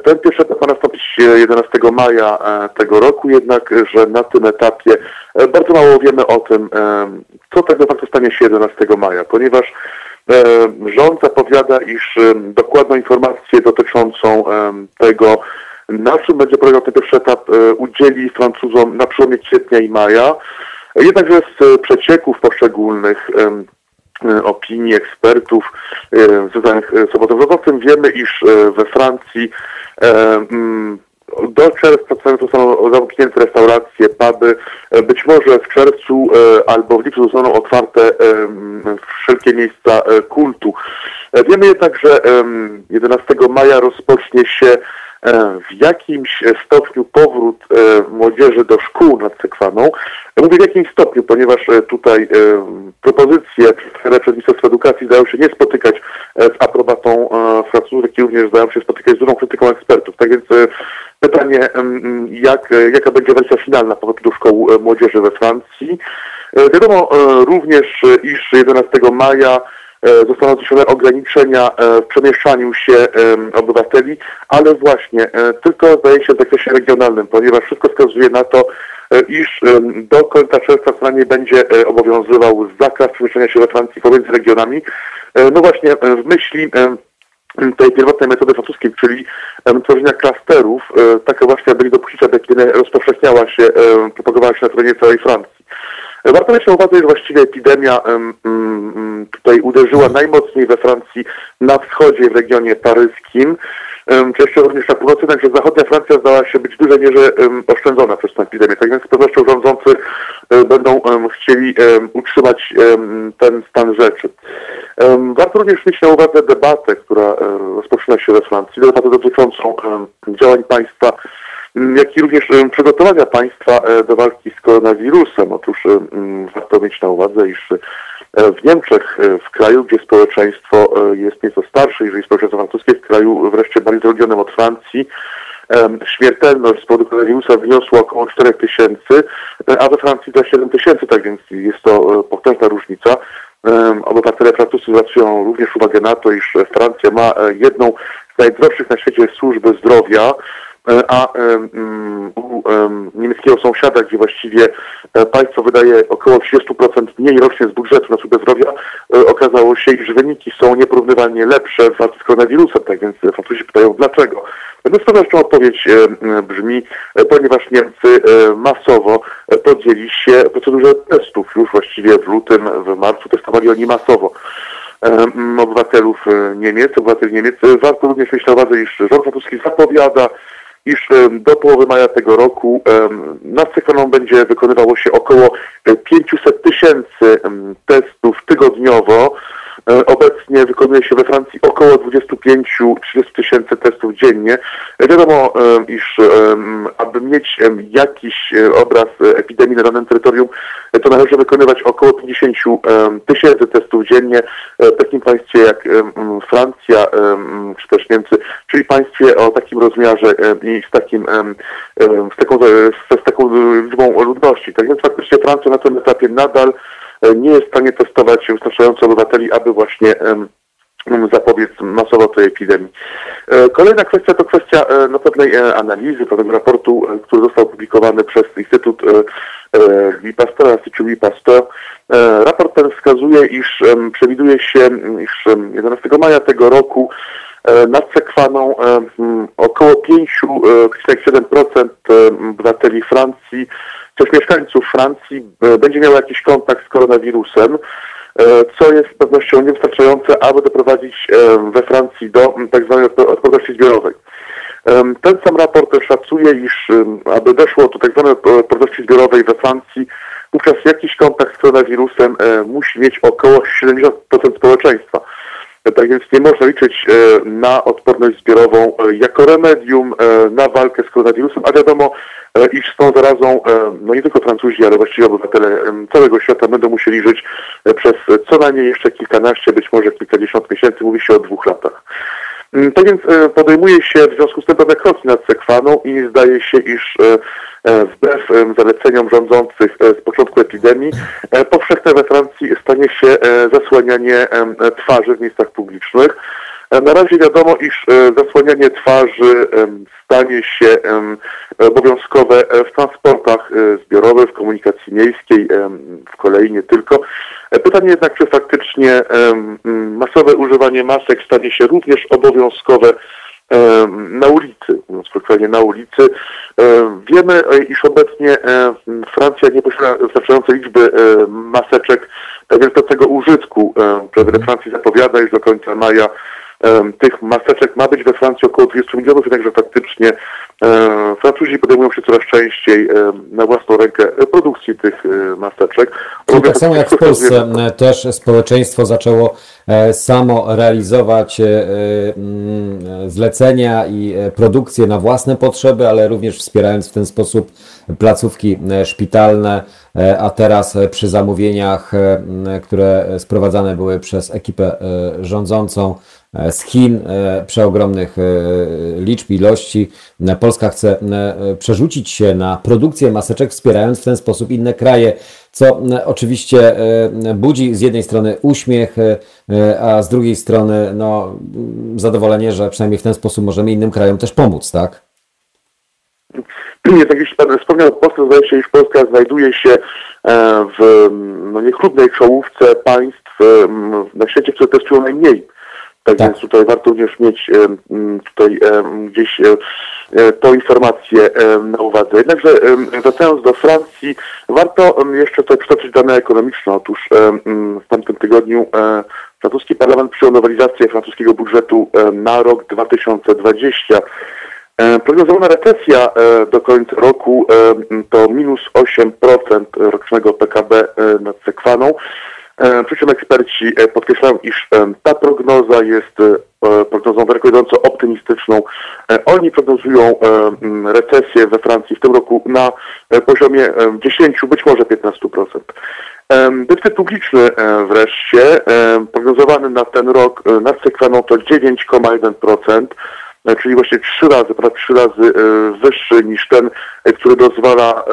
Ten pierwszy etap ma nastąpić 11 maja tego roku, jednak, że na tym etapie bardzo mało wiemy o tym, co tak naprawdę stanie się 11 maja, ponieważ rząd zapowiada, iż dokładną informację dotyczącą tego, na czym będzie polegał ten pierwszy etap, udzieli Francuzom na przełomie kwietnia i maja. Jednakże z przecieków poszczególnych opinii ekspertów związanych z obozem rządzącym wiemy, iż we Francji do czerwca zostaną zamknięte restauracje, puby. Być może w czerwcu albo w lipcu zostaną otwarte wszelkie miejsca kultu. Wiemy jednak, że 11 maja rozpocznie się E, w jakimś stopniu powrót e, młodzieży do szkół nad Sekwaną. Mówię w jakimś stopniu, ponieważ e, tutaj propozycje przedstawione przez Ministerstwo Edukacji zdają się nie spotykać z aprobatą Francuzów, jak i również zdają się spotykać z dużą krytyką ekspertów. Tak więc pytanie, jak, jaka będzie wersja finalna powrotu do szkół młodzieży we Francji. Wiadomo również, iż 11 maja E, zostaną zniesione ograniczenia e, w przemieszczaniu się obywateli, ale właśnie e, tylko zdaje się w zakresie regionalnym, ponieważ wszystko wskazuje na to, iż do końca czerwca co najmniej będzie obowiązywał zakaz przemieszczania się we Francji pomiędzy regionami. No właśnie w myśli tej pierwotnej metody francuskiej, czyli tworzenia klasterów, taka właśnie, aby nie dopuścić, aby rozpowszechniała się, propagowała się na terenie całej Francji. Warto mieć na uwadze, że właściwie epidemia tutaj uderzyła najmocniej we Francji na wschodzie, w regionie paryskim. Częściej również na północy, także zachodnia Francja zdała się być w dużej mierze oszczędzona przez tę epidemię. Tak więc z pewnością rządzący e, będą chcieli utrzymać ten stan rzeczy. Warto również mieć na uwadze debatę, która e, rozpoczyna się we Francji, debatę dotyczącą działań państwa jak i również przygotowania państwa e, do walki z koronawirusem. Otóż warto mieć na uwadze, iż e, w Niemczech, e, w kraju, gdzie społeczeństwo jest nieco starsze, jeżeli społeczeństwo francuskie, w kraju wreszcie bardziej zaludnionym od Francji, śmiertelność z powodu koronawirusa wyniosła około 4 tysięcy, a we Francji za 7 tysięcy, tak więc jest to potężna różnica. Obywatele francuscy zwracają również uwagę na to, iż Francja ma jedną z najdroższych na świecie służby zdrowia, a mm, u niemieckiego sąsiada, gdzie właściwie e, państwo wydaje około 30% mniej rocznie z budżetu na służbę zdrowia, e, okazało się, iż wyniki są nieporównywalnie lepsze w walce z koronawirusem, tak więc Francuzi pytają dlaczego. No z pewnością odpowiedź brzmi, ponieważ Niemcy masowo podjęli się procedurze testów. Już właściwie w lutym, w marcu testowali oni masowo obywatelów Niemiec, obywateli Niemiec. Warto również mieć na uwadze, iż rząd francuski zapowiada iż do połowy maja tego roku nad Sekweną będzie wykonywało się około 500 tysięcy testów tygodniowo. E, obecnie wykonuje się we Francji około 25-30 tysięcy testów dziennie. Wiadomo, iż aby mieć jakiś e, obraz epidemii na danym terytorium, to należy wykonywać około 50 tysięcy testów dziennie w takim państwie jak Francja czy też Niemcy, czyli państwie o takim rozmiarze i z, takim, z, taką, z, taką liczbą ludności. Tak więc faktycznie Francja na tym etapie nadal e, nie jest w stanie testować wystarczająco obywateli, aby właśnie zapobiec masowo tej epidemii. E, kolejna kwestia to kwestia e, no, pewnej analizy, pewnego raportu, który został opublikowany przez Instytut Pasteur, Instytut. Raport ten wskazuje, iż przewiduje się, iż 11 maja tego roku nad Sekwaną około 5,7% obywateli Francji, też mieszkańców Francji będzie miało jakiś kontakt z koronawirusem, co jest z pewnością niewystarczające, aby doprowadzić we Francji do tak zwanej odporności zbiorowej. Ten sam raport szacuje, iż aby doszło do tak zwanej odporności zbiorowej we Francji, wówczas jakiś kontakt z koronawirusem musi mieć około 70% społeczeństwa. Tak więc nie można liczyć e, na odporność zbiorową e, jako remedium e, na walkę z koronawirusem, a wiadomo, iż z tą zarazą no nie tylko Francuzi, ale właściwie obywatele całego świata będą musieli żyć przez co najmniej jeszcze kilkanaście, być może kilkadziesiąt miesięcy, mówi się o dwóch latach. Mm, tak więc podejmuje się w związku z tym pewne kroki nad sekwaną i zdaje się, iż E, wbrew zaleceniom rządzących e, z początku epidemii, e, powszechne we Francji stanie się zasłanianie twarzy w miejscach publicznych. Na razie wiadomo, iż zasłanianie twarzy stanie się obowiązkowe w transportach zbiorowych, w komunikacji miejskiej, w kolei nie tylko. Pytanie jednak, czy faktycznie masowe używanie masek stanie się również obowiązkowe na ulicy, mówiąc krótko, na ulicy. Wiemy, e, iż obecnie e, Francja nie posiada wystarczającej liczby e, maseczek, tego użytku prezydent Francji zapowiada, iż do końca maja tych maseczek ma być we Francji około 20 milionów, jednakże faktycznie Francuzi podejmują się coraz częściej na własną rękę produkcji tych maseczek. Czyli tak samo jak w Polsce też społeczeństwo zaczęło samo realizować zlecenia i produkcję na własne potrzeby, ale również wspierając w ten sposób placówki szpitalne, a teraz przy zamówieniach, które sprowadzane były przez ekipę rządzącą, E, z Chin e, przeogromnych e, liczb, ilości. Polska chce przerzucić się na produkcję maseczek, wspierając w ten sposób inne kraje, co oczywiście budzi z jednej strony uśmiech, a z drugiej strony no, zadowolenie, że przynajmniej w ten sposób możemy innym krajom też pomóc, tak? Tak jak Pan wspomniał, Polska zdaje się, iż Polska znajduje się w no, niechlubnej czołówce państw na świecie, które testują najmniej tak, tak, więc tutaj warto również mieć tutaj gdzieś e, tą informację na uwadze. Jednakże wracając do Francji, warto jeszcze tutaj przytoczyć dane ekonomiczne. Otóż w tamtym tygodniu e, francuski parlament przyjął nowelizację francuskiego budżetu na rok 2020. E, prognozowana recesja do końca roku to minus 8% rocznego PKB nad Sekwaną. E, przy czym eksperci e, podkreślają, iż e, ta prognoza jest prognozą zareklamująco optymistyczną. Oni prognozują recesję we Francji w tym roku na poziomie 10, być może 15%. Deficyt publiczny wreszcie, prognozowany na ten rok nad sekweną to 9,1%, czyli właśnie trzy razy, ponad trzy razy wyższy niż ten, który dozwala,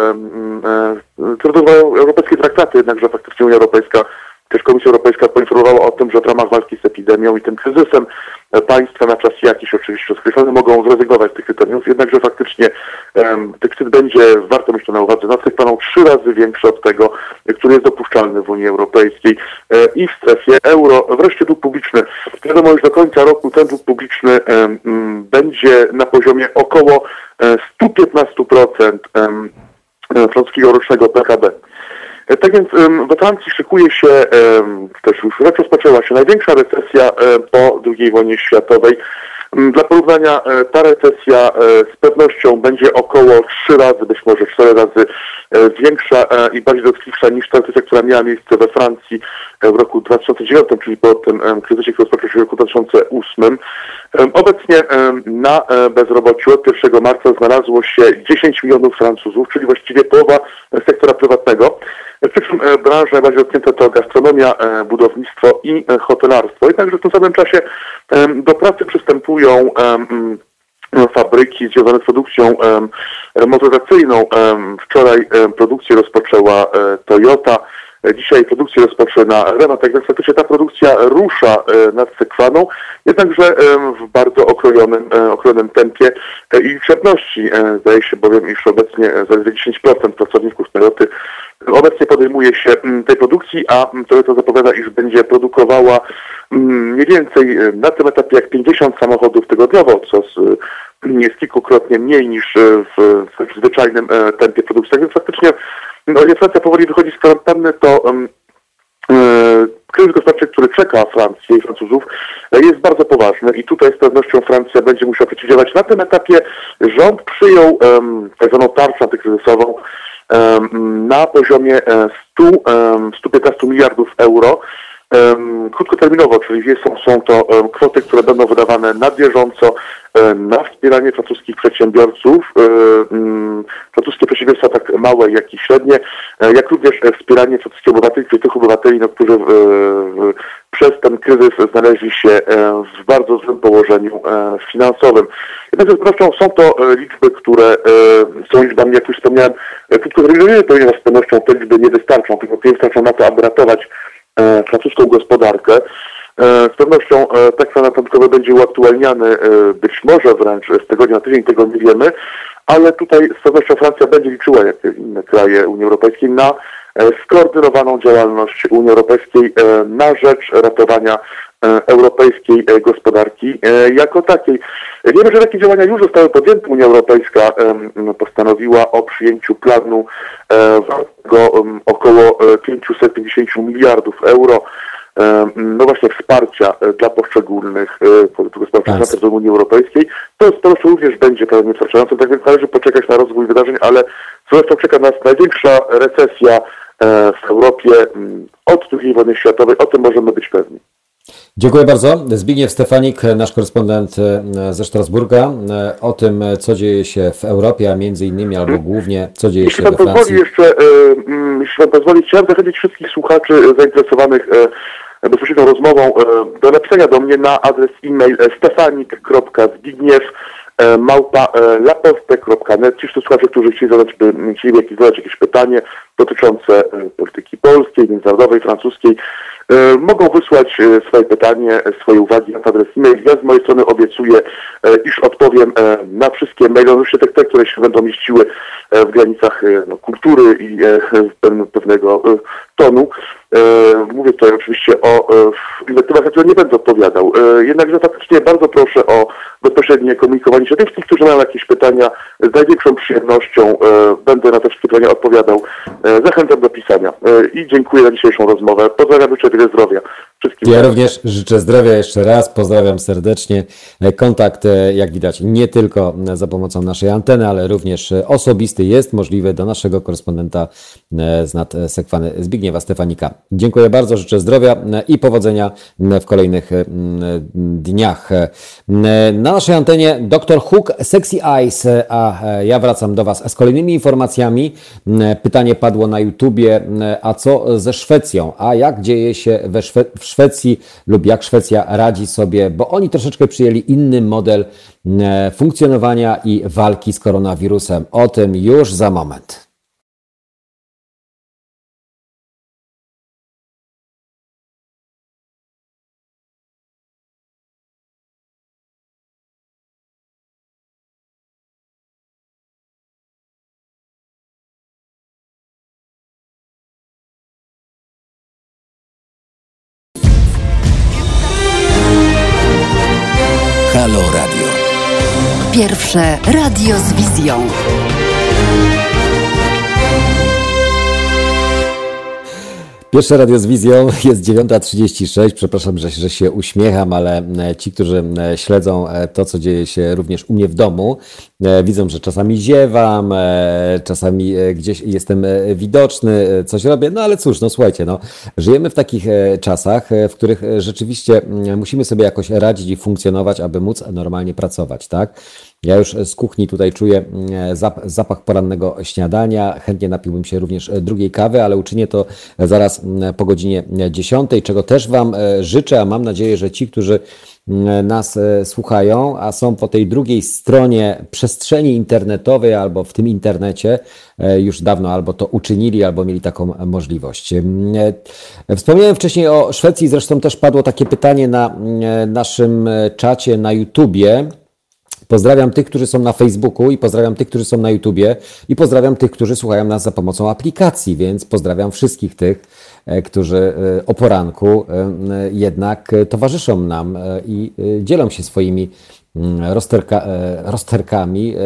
który dozwalają europejskie traktaty, jednakże faktycznie Unia Europejska też Komisja Europejska poinformowała o tym, że w ramach walki z epidemią i tym kryzysem e, państwa na czas jakiś oczywiście skreślony mogą zrezygnować z tych kryteriów, jednakże faktycznie um, deficyt będzie, warto mieć to na uwadze, na paną trzy razy większy od tego, który jest dopuszczalny w Unii Europejskiej e, i w strefie euro. Wreszcie dług publiczny. Wiadomo, już do końca roku ten dług publiczny um, będzie na poziomie około 115% um, francuskiego rocznego PKB. E, tak więc we Francji szykuje się, też już rozpoczęła się największa recesja po II wojnie światowej. Dla porównania e, ta recesja e, z pewnością będzie około 3 razy, być może 4 razy większa i bardziej dotkliwsza niż ta recesja, która miała miejsce we Francji w roku 2009, czyli po tym kryzysie, który rozpoczął się w roku 2008. Obecnie na bezrobociu od 1 marca znalazło się 10 milionów Francuzów, czyli właściwie połowa sektora prywatnego. Czym e, branże najbardziej dotknięte to gastronomia, e, budownictwo i e, hotelarstwo. I także w tym samym czasie do pracy przystępują fabryki związane z produkcją motoryzacyjną. Wczoraj produkcję rozpoczęła Toyota. Dzisiaj produkcję rozpoczyna Renault, tak więc faktycznie ta produkcja rusza nad Sekwaną, jednakże w bardzo okrojonym, okrojonym tempie i liczebności. Zdaje się bowiem, iż obecnie zaledwie 10% pracowników Toyoty obecnie podejmuje się mm, tej produkcji, a mm, Toyota zapowiada, iż będzie produkowała mm, mniej więcej e, na tym etapie jak 50 samochodów tygodniowo, co jest kilkukrotnie mniej niż e, w, w zwyczajnym e, tempie produkcji. Tak więc faktycznie, no, o ile Francja powoli wychodzi z kwarantanny, to kryzys gospodarczy, który czeka Francję i Francuzów, jest bardzo poważny i tutaj z pewnością Francja będzie musiała przeciwdziałać. Na tym etapie rząd przyjął um, tak zwaną tarczę antykryzysową, na poziomie 100, e, 115 miliardów euro. Krótkoterminowo, czyli są, są to kwoty, które będą wydawane na bieżąco na wspieranie francuskich przedsiębiorców, francuskie przedsiębiorstwa tak małe, jak i średnie, e, jak również wspieranie francuskich obywateli, czyli tych obywateli, no, którzy przez ten kryzys znaleźli się e, w bardzo złym położeniu finansowym. Jednak z pewnością są to liczby, które są liczbami, jak już wspomniałem, krótkoterminowymi, ponieważ z pewnością te liczby nie wystarczą, tylko nie wystarczą na to, aby ratować E, francuską gospodarkę. E, z pewnością e, tekst podatkowy będzie uaktualniany być może wręcz z tygodnia na tydzień, tego nie wiemy, ale tutaj z pewnością Francja będzie liczyła, jak inne kraje Unii Europejskiej, na skoordynowaną działalność Unii Europejskiej na rzecz ratowania europejskiej gospodarki jako takiej. Wiemy, że takie działania już zostały podjęte. Unia Europejska postanowiła o przyjęciu planu wartego około 550 miliardów euro no właśnie wsparcia dla poszczególnych polityków gospodarczych w Unii Europejskiej, to to również będzie pewnie wystarczające. Tak więc należy poczekać na rozwój wydarzeń, ale zresztą czeka nas największa recesja w Europie mm, od II wojny światowej. O tym możemy być pewni. Dziękuję bardzo. Zbigniew Stefanik, nasz korespondent e, ze Strasburga, e, o tym, co dzieje się w Europie, a między innymi albo głównie, co dzieje Jeśli się we pozwoli Francji. jeszcze, e, mm, jeśli pan pozwoli, chciałem zachęcić wszystkich słuchaczy e, zainteresowanych e, bezpośrednią rozmową e, do napisania do mnie na adres e-mail e, stefanik.zbigniew e, małpa e, laposte.net. Ci słuchacze, którzy chcieli zadać, by, chcieli zadać jakieś pytanie dotyczące e, polityki polskiej, międzynarodowej, francuskiej, e, mogą wysłać e, swoje pytanie, e, swoje uwagi na adres e-mail. Ja z mojej strony obiecuję, e, iż odpowiem e, na wszystkie maile, oczywiście te, te, które się będą mieściły e, w granicach e, no, kultury i e, pewne- pewnego e, tonu. E, Mówię tutaj oczywiście o e, inwektywach, na które nie będę odpowiadał. E, Jednakże faktycznie bardzo proszę o bezpośrednie komunikowanie się. Tych którzy mają jakieś pytania, z największą przyjemnością będę na te wszystkie pytania odpowiadał. Zachęcam do pisania i dziękuję za dzisiejszą rozmowę. Pozdrawiam, życzę wiele zdrowia wszystkim. Ja również życzę zdrowia jeszcze raz, pozdrawiam serdecznie. E, Kontakt, e, jak widać, nie tylko e, za pomocą naszej anteny, ale również osobisty jest możliwy do naszego korespondenta z nadsekwany Zbigniewa Stefanika. Dziękuję bardzo, życzę zdrowia i powodzenia w kolejnych dniach. Na naszej antenie dr Hook, Sexy Eyes, a ja wracam do Was z kolejnymi informacjami. Pytanie padło na YouTubie, a co ze Szwecją? A jak dzieje się we Szwe w Szwecji lub jak Szwecja radzi sobie, bo oni troszeczkę przyjęli inny model m, funkcjonowania i walki z koronawirusem. O tym już za moment. Pierwsze radio z wizją. Pierwsze radio z wizją jest 9.36. Przepraszam, że, że się uśmiecham, ale e, ci, którzy e, śledzą e, to, co dzieje się również u mnie w domu, widzą, że czasami ziewam, czasami gdzieś jestem widoczny, coś robię. No ale cóż, no słuchajcie, no, żyjemy w takich czasach, w których rzeczywiście mm, musimy sobie jakoś radzić i funkcjonować, aby móc normalnie pracować, tak? Ja już z kuchni tutaj czuję mm, zap- zapach porannego śniadania. Chętnie napiłbym się również e, drugiej kawy, ale uczynię to zaraz mm, po godzinie 10, czego też Wam e, życzę, a mam nadzieję, że ci, którzy mm, nas e, słuchają, a są po tej drugiej stronie przestrzeni internetowej albo w tym internecie, e, już dawno albo to uczynili, albo mieli taką możliwość. E, Wspomniałem wcześniej o Szwecji, zresztą też padło takie pytanie na naszym e, czacie na YouTubie. Pozdrawiam tych, którzy są na Facebooku i pozdrawiam tych, którzy są na YouTubie i pozdrawiam tych, którzy słuchają nas za pomocą aplikacji, więc pozdrawiam wszystkich tych, e, którzy e, o poranku e, jednak towarzyszą nam i dzielą się swoimi rozterka, e, rozterkami, e,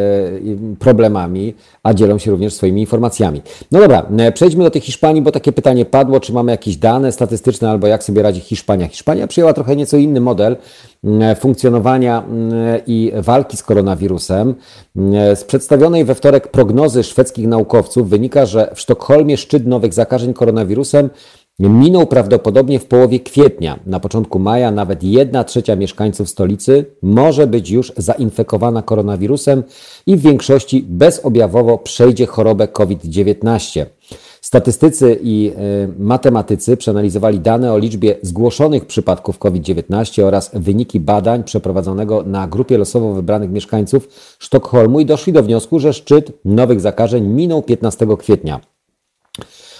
problemami, a dzielą się również swoimi informacjami. No dobra, e, przejdźmy do tej Hiszpanii, bo takie pytanie padło, czy mamy jakieś dane statystyczne albo jak sobie radzi Hiszpania. Hiszpania przyjęła trochę nieco inny model mm, funkcjonowania mm, i walki z koronawirusem. Mm, Z przedstawionej we wtorek prognozy szwedzkich naukowców wynika, że w Sztokholmie szczyt nowych zakażeń koronawirusem minął prawdopodobnie w połowie kwietnia. Na początku maja nawet 1 trzecia mieszkańców stolicy może być już zainfekowana koronawirusem i w większości bezobjawowo przejdzie chorobę COVID-19. Statystycy i y, matematycy przeanalizowali dane o liczbie zgłoszonych przypadków COVID-19 oraz wyniki badań przeprowadzonego na grupie losowo wybranych mieszkańców Sztokholmu i doszli do wniosku, że szczyt nowych zakażeń minął 15 kwietnia.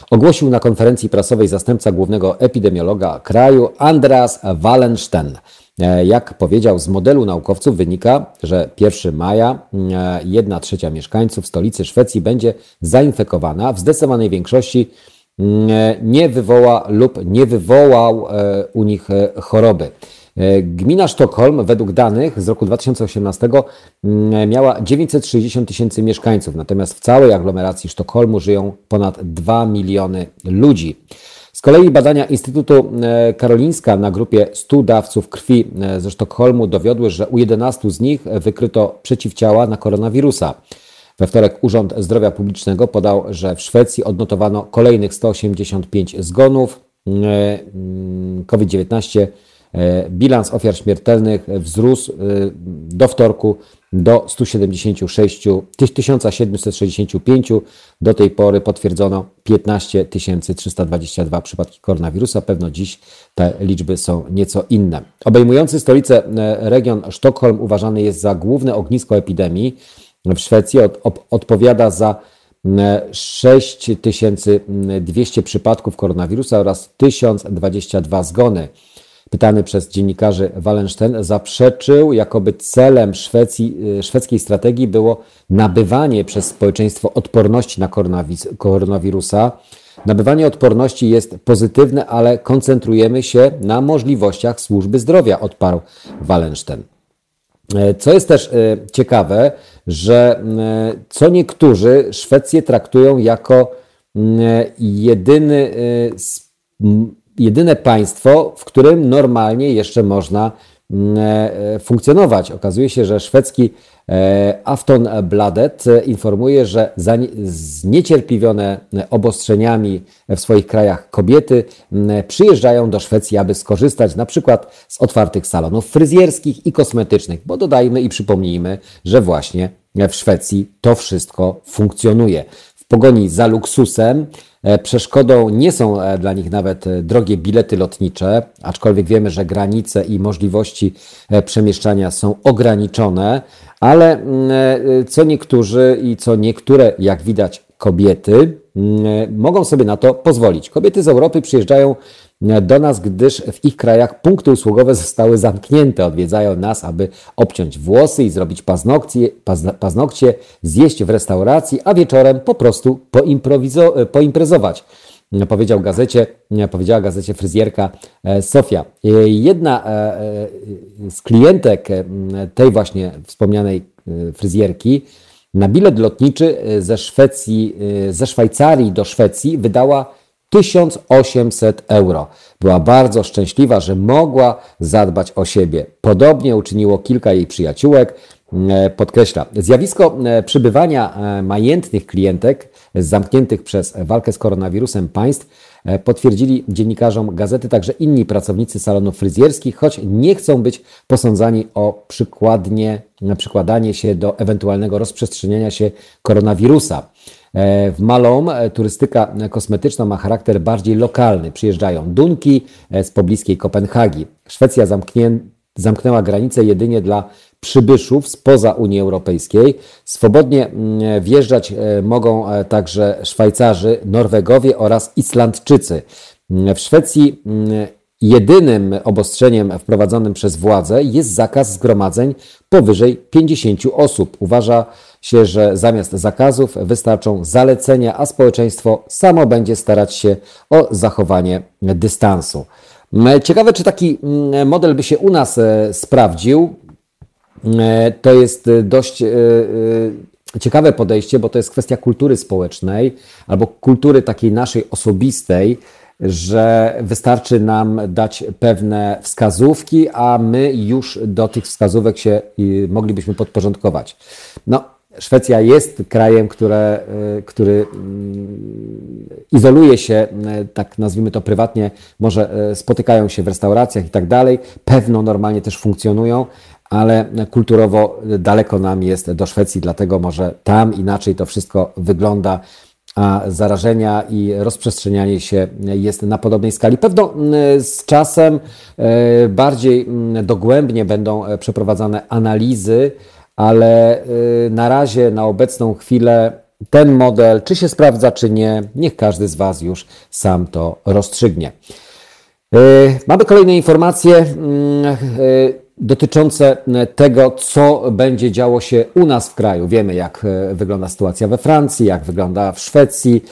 Ogłosił na konferencji prasowej zastępca głównego epidemiologa kraju Andreas Wallenstein. E, Jak powiedział, z modelu naukowców wynika, że 1 maja 1 trzecia mieszkańców stolicy Szwecji będzie zainfekowana. W zdecydowanej większości mm, e, nie wywoła lub nie wywołał e, u nich e, choroby. E, Gmina Sztokholm według danych z roku 2018 mm, miała 960 tysięcy mieszkańców, natomiast w całej aglomeracji Sztokholmu żyją ponad 2 miliony ludzi. Z kolei badania Instytutu Karolińska na grupie 100 dawców krwi ze Sztokholmu dowiodły, że u 11 z nich wykryto przeciwciała na koronawirusa. We wtorek Urząd Zdrowia Publicznego podał, że w Szwecji odnotowano kolejnych 185 zgonów. COVID-19 bilans ofiar śmiertelnych wzrósł do wtorku do 176 1765. Do tej pory potwierdzono 15 322 przypadki koronawirusa. Pewno dziś te liczby są nieco inne. Obejmujący stolicę region Sztokholm uważany jest za główne ognisko epidemii w Szwecji. Od, od, odpowiada za 6200 przypadków koronawirusa oraz 1022 zgony. Pytany przez dziennikarzy Wallenstein zaprzeczył, jakoby celem Szwecji, szwedzkiej strategii było nabywanie przez społeczeństwo odporności na koronawirusa. Nabywanie odporności jest pozytywne, ale koncentrujemy się na możliwościach służby zdrowia, odparł Wallenstein. Co jest też ciekawe, że co niektórzy Szwecję traktują jako jedyny jedyne państwo, w którym normalnie jeszcze można mm, e, funkcjonować. Okazuje się, że szwedzki e, Aftonbladet informuje, że zniecierpliwione obostrzeniami w swoich krajach kobiety mm, przyjeżdżają do Szwecji, aby skorzystać na przykład z otwartych salonów fryzjerskich i kosmetycznych, bo dodajmy i przypomnijmy, że właśnie w Szwecji to wszystko funkcjonuje. Pogoni za luksusem E, przeszkodą nie są e, dla nich nawet e, drogie bilety lotnicze, aczkolwiek wiemy, że granice i możliwości przemieszczania są ograniczone, ale mm, co niektórzy i co niektóre, jak widać, kobiety mm, mogą sobie na to pozwolić. Kobiety z Europy przyjeżdżają do nas, gdyż w ich krajach punkty usługowe zostały zamknięte. Odwiedzają nas, aby obciąć włosy i zrobić paznokcie, paznokcie zjeść w restauracji, a wieczorem po prostu poimprezować. Powiedział gazecie, powiedziała gazecie fryzjerka e, Sofia. E, jedna e, z klientek tej właśnie wspomnianej fryzjerki na bilet lotniczy ze Szwecji, ze Szwajcarii do Szwecji wydała 1800 euro. Była bardzo szczęśliwa, że mogła zadbać o siebie. Podobnie uczyniło kilka jej przyjaciółek. E, podkreśla, zjawisko e, przybywania e, majętnych klientek zamkniętych przez walkę z koronawirusem państw potwierdzili dziennikarzom gazety także inni pracownicy salonów fryzjerskich, choć nie chcą być posądzani o przykładnie, przykładanie się do ewentualnego rozprzestrzeniania się koronawirusa. E, w Malom e, turystyka kosmetyczna ma charakter bardziej lokalny. Przyjeżdżają dunki e, z pobliskiej Kopenhagi. Szwecja zamknęła granice jedynie dla przybyszów spoza Unii Europejskiej. Swobodnie mm, wjeżdżać mogą także Szwajcarzy, Norwegowie oraz Islandczycy. Mm, w Szwecji mm, jedynym obostrzeniem wprowadzonym przez władze jest zakaz zgromadzeń powyżej 50 osób. Uważa się, że zamiast zakazów wystarczą zalecenia, a społeczeństwo samo będzie starać się o zachowanie dystansu. Ciekawe, czy taki mm, model by się u nas e, sprawdził. E, to jest dość e, ciekawe podejście, bo to jest kwestia kultury społecznej albo kultury takiej naszej osobistej, że wystarczy nam dać pewne wskazówki, a my już do tych wskazówek się moglibyśmy podporządkować. No, Szwecja jest krajem, które, y, który mm, izoluje się, y, tak nazwijmy to prywatnie, może y, spotykają się w restauracjach i tak dalej, pewno normalnie też funkcjonują, ale kulturowo daleko nam jest do Szwecji, dlatego może tam inaczej to wszystko wygląda, a zarażenia i rozprzestrzenianie się jest na podobnej skali. Pewno z czasem bardziej dogłębnie będą przeprowadzane analizy, ale y, na razie, na obecną chwilę, ten model, czy się sprawdza, czy nie, niech każdy z Was już sam to rozstrzygnie. Mamy kolejne informacje mm, dotyczące tego, co będzie działo się u nas w kraju. Wiemy, jak wygląda sytuacja we Francji, jak wygląda w Szwecji.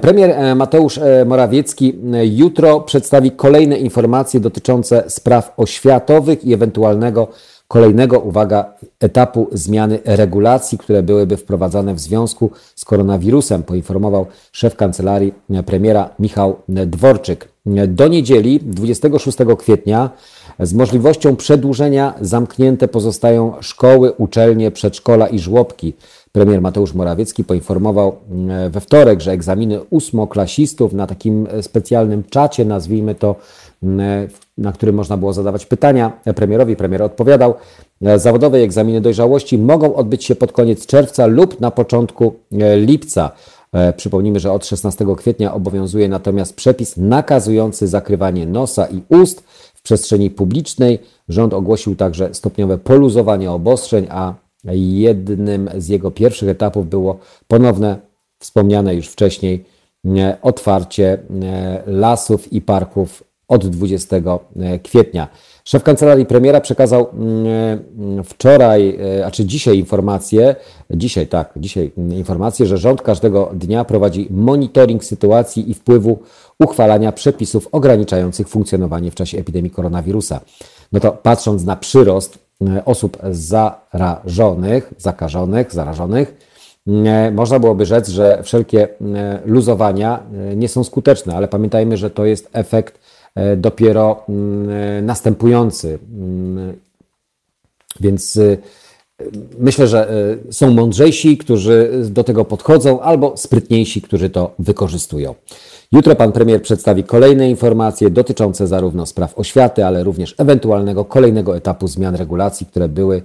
Premier e, Mateusz e, Morawiecki jutro przedstawi kolejne informacje dotyczące spraw oświatowych i ewentualnego kolejnego, uwaga, etapu zmiany regulacji, które byłyby wprowadzane w związku z koronawirusem, poinformował szef kancelarii premiera Michał Dworczyk. Do niedzieli 26 kwietnia z możliwością przedłużenia zamknięte pozostają szkoły, uczelnie, przedszkola i żłobki. Premier Mateusz Morawiecki poinformował mm, we wtorek, że egzaminy ósmoklasistów na takim specjalnym czacie, nazwijmy to, na którym można było zadawać pytania premierowi, premier odpowiadał. Zawodowe egzaminy dojrzałości mogą odbyć się pod koniec czerwca lub na początku e, lipca. E, przypomnijmy, że od 16 kwietnia obowiązuje natomiast przepis nakazujący zakrywanie nosa i ust w przestrzeni publicznej. Rząd ogłosił także stopniowe poluzowanie obostrzeń, a jednym z jego pierwszych etapów było ponowne, wspomniane już wcześniej, e, otwarcie e, lasów i parków od 20 kwietnia. Szef kancelarii premiera przekazał mm, wczoraj, e, a czy dzisiaj informację, dzisiaj tak, dzisiaj informację, że rząd każdego dnia prowadzi monitoring sytuacji i wpływu uchwalania przepisów ograniczających funkcjonowanie w czasie epidemii koronawirusa. No to patrząc na przyrost e, osób zarażonych, zakażonych, zarażonych, e, można byłoby rzec, że wszelkie luzowania nie są skuteczne, ale pamiętajmy, że to jest efekt E, dopiero mm, e, następujący. Mm, więc e, myślę, że są mądrzejsi, którzy do tego podchodzą, albo sprytniejsi, którzy to wykorzystują. Jutro pan premier przedstawi kolejne informacje dotyczące zarówno spraw oświaty, ale również ewentualnego kolejnego etapu zmian regulacji, które były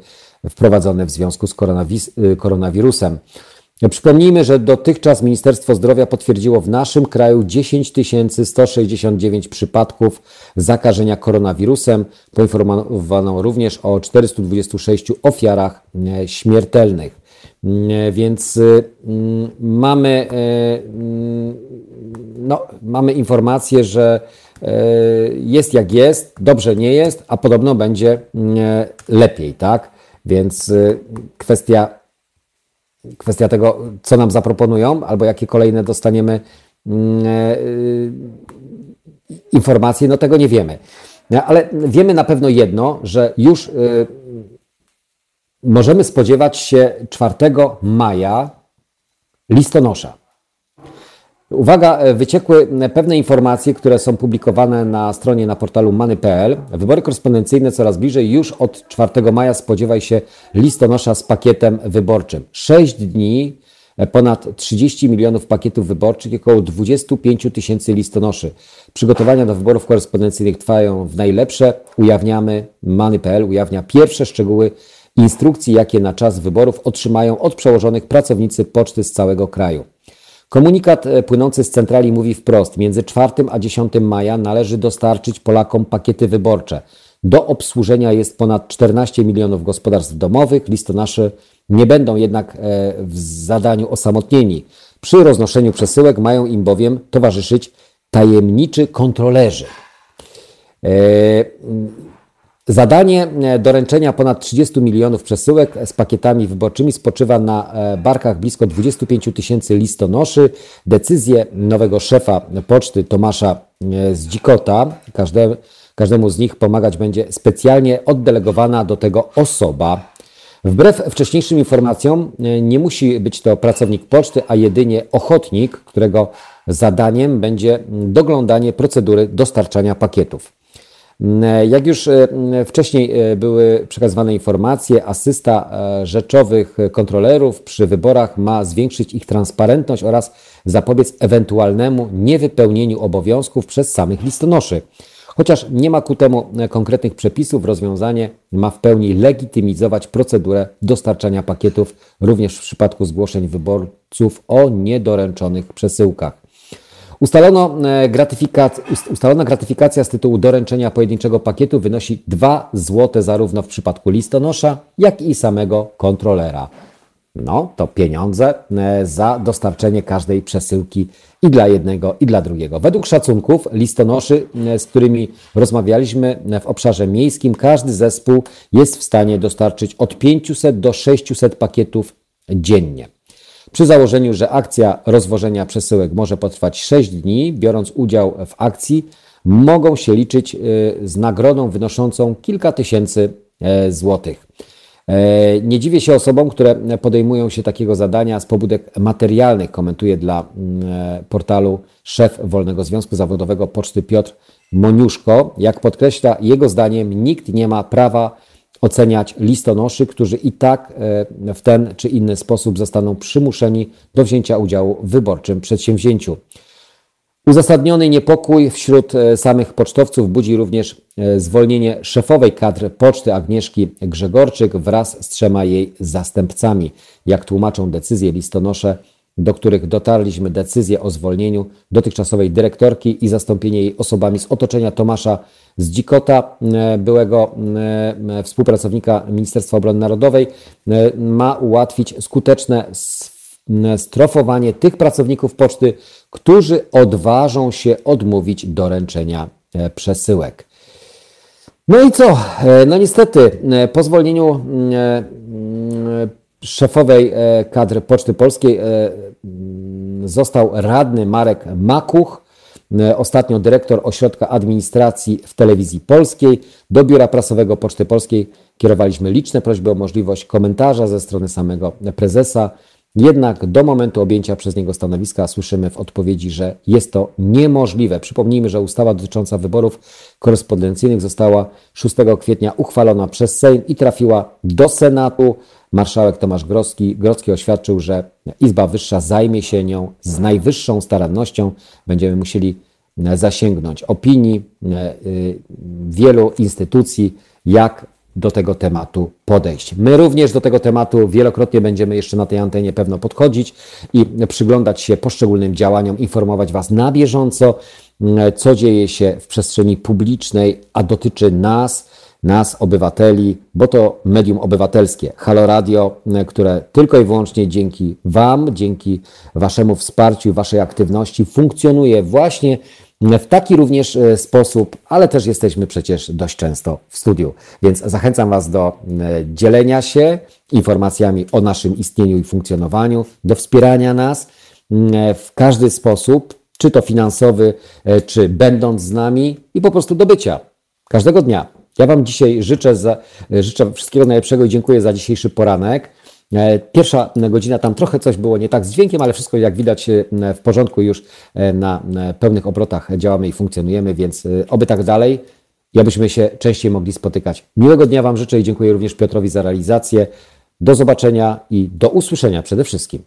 wprowadzone w związku z koronawirusem. Przypomnijmy, że dotychczas Ministerstwo Zdrowia potwierdziło w naszym kraju 10 169 przypadków zakażenia koronawirusem. Poinformowano również o 426 ofiarach e, śmiertelnych. E, więc mm, mamy, e, mm, no, mamy informację, że jest jak jest, dobrze nie jest, a podobno będzie mm, lepiej, tak? Więc kwestia kwestia tego, co nam zaproponują, albo jakie kolejne dostaniemy mm, e, informacje, no tego nie wiemy. Ale wiemy na pewno jedno, że już e, możemy spodziewać się 4 maja listonosza. Uwaga, e, wyciekły pewne informacje, które są publikowane na stronie na portalu many.pl. Wybory korespondencyjne coraz bliżej. Już od 4 maja spodziewaj się listonosza z pakietem wyborczym. 6 dni, e, ponad 30 milionów pakietów wyborczych i około 25 tysięcy listonoszy. Przygotowania do wyborów korespondencyjnych trwają w najlepsze. Ujawniamy, many.pl ujawnia pierwsze szczegóły instrukcji, jakie na czas wyborów otrzymają od przełożonych pracownicy poczty z całego kraju. Komunikat e, płynący z centrali mówi wprost: między 4 a 10 maja należy dostarczyć Polakom pakiety wyborcze. Do obsłużenia jest ponad 14 milionów gospodarstw domowych. Listonosze nie będą jednak e, w zadaniu osamotnieni. Przy roznoszeniu przesyłek mają im bowiem towarzyszyć tajemniczy kontrolerzy. Zadanie e, doręczenia ponad 30 milionów przesyłek z pakietami wyborczymi spoczywa na e, barkach blisko 25 tysięcy listonoszy. Decyzję nowego szefa poczty Tomasza e, Zdzikota, każde, każdemu z nich pomagać będzie specjalnie oddelegowana do tego osoba. Wbrew wcześniejszym informacjom nie musi być to pracownik poczty, a jedynie ochotnik, którego zadaniem będzie doglądanie procedury dostarczania pakietów. Jak już e, wcześniej e, były przekazywane informacje, asysta e, rzeczowych kontrolerów przy wyborach ma zwiększyć ich transparentność oraz zapobiec ewentualnemu niewypełnieniu obowiązków przez samych listonoszy. Chociaż nie ma ku temu konkretnych przepisów, rozwiązanie ma w pełni legitymizować procedurę dostarczania pakietów również w przypadku zgłoszeń wyborców o niedoręczonych przesyłkach. Ustalono e, gratyfikac ustalona gratyfikacja z tytułu doręczenia pojedynczego pakietu wynosi 2 zł zarówno w przypadku listonosza, jak i samego kontrolera. No, to pieniądze e, za dostarczenie każdej przesyłki i dla jednego, i dla drugiego. Według szacunków listonoszy, e, z którymi rozmawialiśmy w obszarze miejskim, każdy zespół jest w stanie dostarczyć od 500 do 600 pakietów dziennie. Przy założeniu, że akcja rozwożenia przesyłek może potrwać 6 dni, biorąc udział w akcji, mogą się liczyć y, z nagrodą wynoszącą kilka tysięcy złotych. Nie dziwię się osobom, które podejmują się takiego zadania z pobudek materialnych, komentuje dla portalu szef Wolnego Związku Zawodowego Poczty Piotr Moniuszko. Jak podkreśla, jego zdaniem nikt nie ma prawa oceniać listonoszy, którzy i tak e, w ten czy inny sposób zostaną przymuszeni do wzięcia udziału w wyborczym przedsięwzięciu. Uzasadniony niepokój wśród e, samych pocztowców budzi również e, zwolnienie szefowej kadr poczty Agnieszki Grzegorczyk wraz z trzema jej zastępcami. Jak tłumaczą decyzje listonosze, do których dotarliśmy decyzję o zwolnieniu dotychczasowej dyrektorki i zastąpienie jej osobami z otoczenia Tomasza Zdzikota, e, byłego e, współpracownika Ministerstwa Obrony Narodowej, e, ma ułatwić skuteczne strofowanie tych pracowników poczty, którzy odważą się odmówić doręczenia przesyłek. No i co? No niestety, po zwolnieniu szefowej e, kadry Poczty Polskiej e, został radny Marek Makuch, e, ostatnio dyrektor Ośrodka Administracji w Telewizji Polskiej. Do biura prasowego Poczty Polskiej kierowaliśmy liczne prośby o możliwość komentarza ze strony samego prezesa. Jednak do momentu objęcia przez niego stanowiska słyszymy w odpowiedzi, że jest to niemożliwe. Przypomnijmy, że ustawa dotycząca wyborów korespondencyjnych została 6 kwietnia uchwalona przez Sejm i trafiła do Senatu. Marszałek Tomasz Grodzki, Grodzki oświadczył, że Izba Wyższa zajmie się nią z najwyższą starannością. Będziemy musieli zasięgnąć opinii e, y, wielu instytucji, jak do tego tematu podejść. My również do tego tematu wielokrotnie będziemy jeszcze na tej antenie pewno podchodzić i przyglądać się poszczególnym działaniom, informować Was na bieżąco, co dzieje się w przestrzeni publicznej, a dotyczy nas, nas, obywateli, bo to medium obywatelskie, Halo Radio, które tylko i wyłącznie dzięki Wam, dzięki Waszemu wsparciu, Waszej aktywności funkcjonuje właśnie w taki również e, sposób, ale też jesteśmy przecież dość często w studiu. Więc zachęcam Was do e, dzielenia się informacjami o naszym istnieniu i funkcjonowaniu, do wspierania nas e, w każdy sposób, czy to finansowy, czy będąc z nami i po prostu do bycia każdego dnia. Ja Wam dzisiaj życzę, za, życzę wszystkiego najlepszego i dziękuję za dzisiejszy poranek. E, pierwsza godzina tam trochę coś było nie tak z dźwiękiem, ale wszystko jak widać e, w porządku już e, na pełnych obrotach działamy i funkcjonujemy, więc oby tak dalej i abyśmy się częściej mogli spotykać. Miłego dnia Wam życzę i dziękuję również Piotrowi za realizację. Do zobaczenia i do usłyszenia przede wszystkim.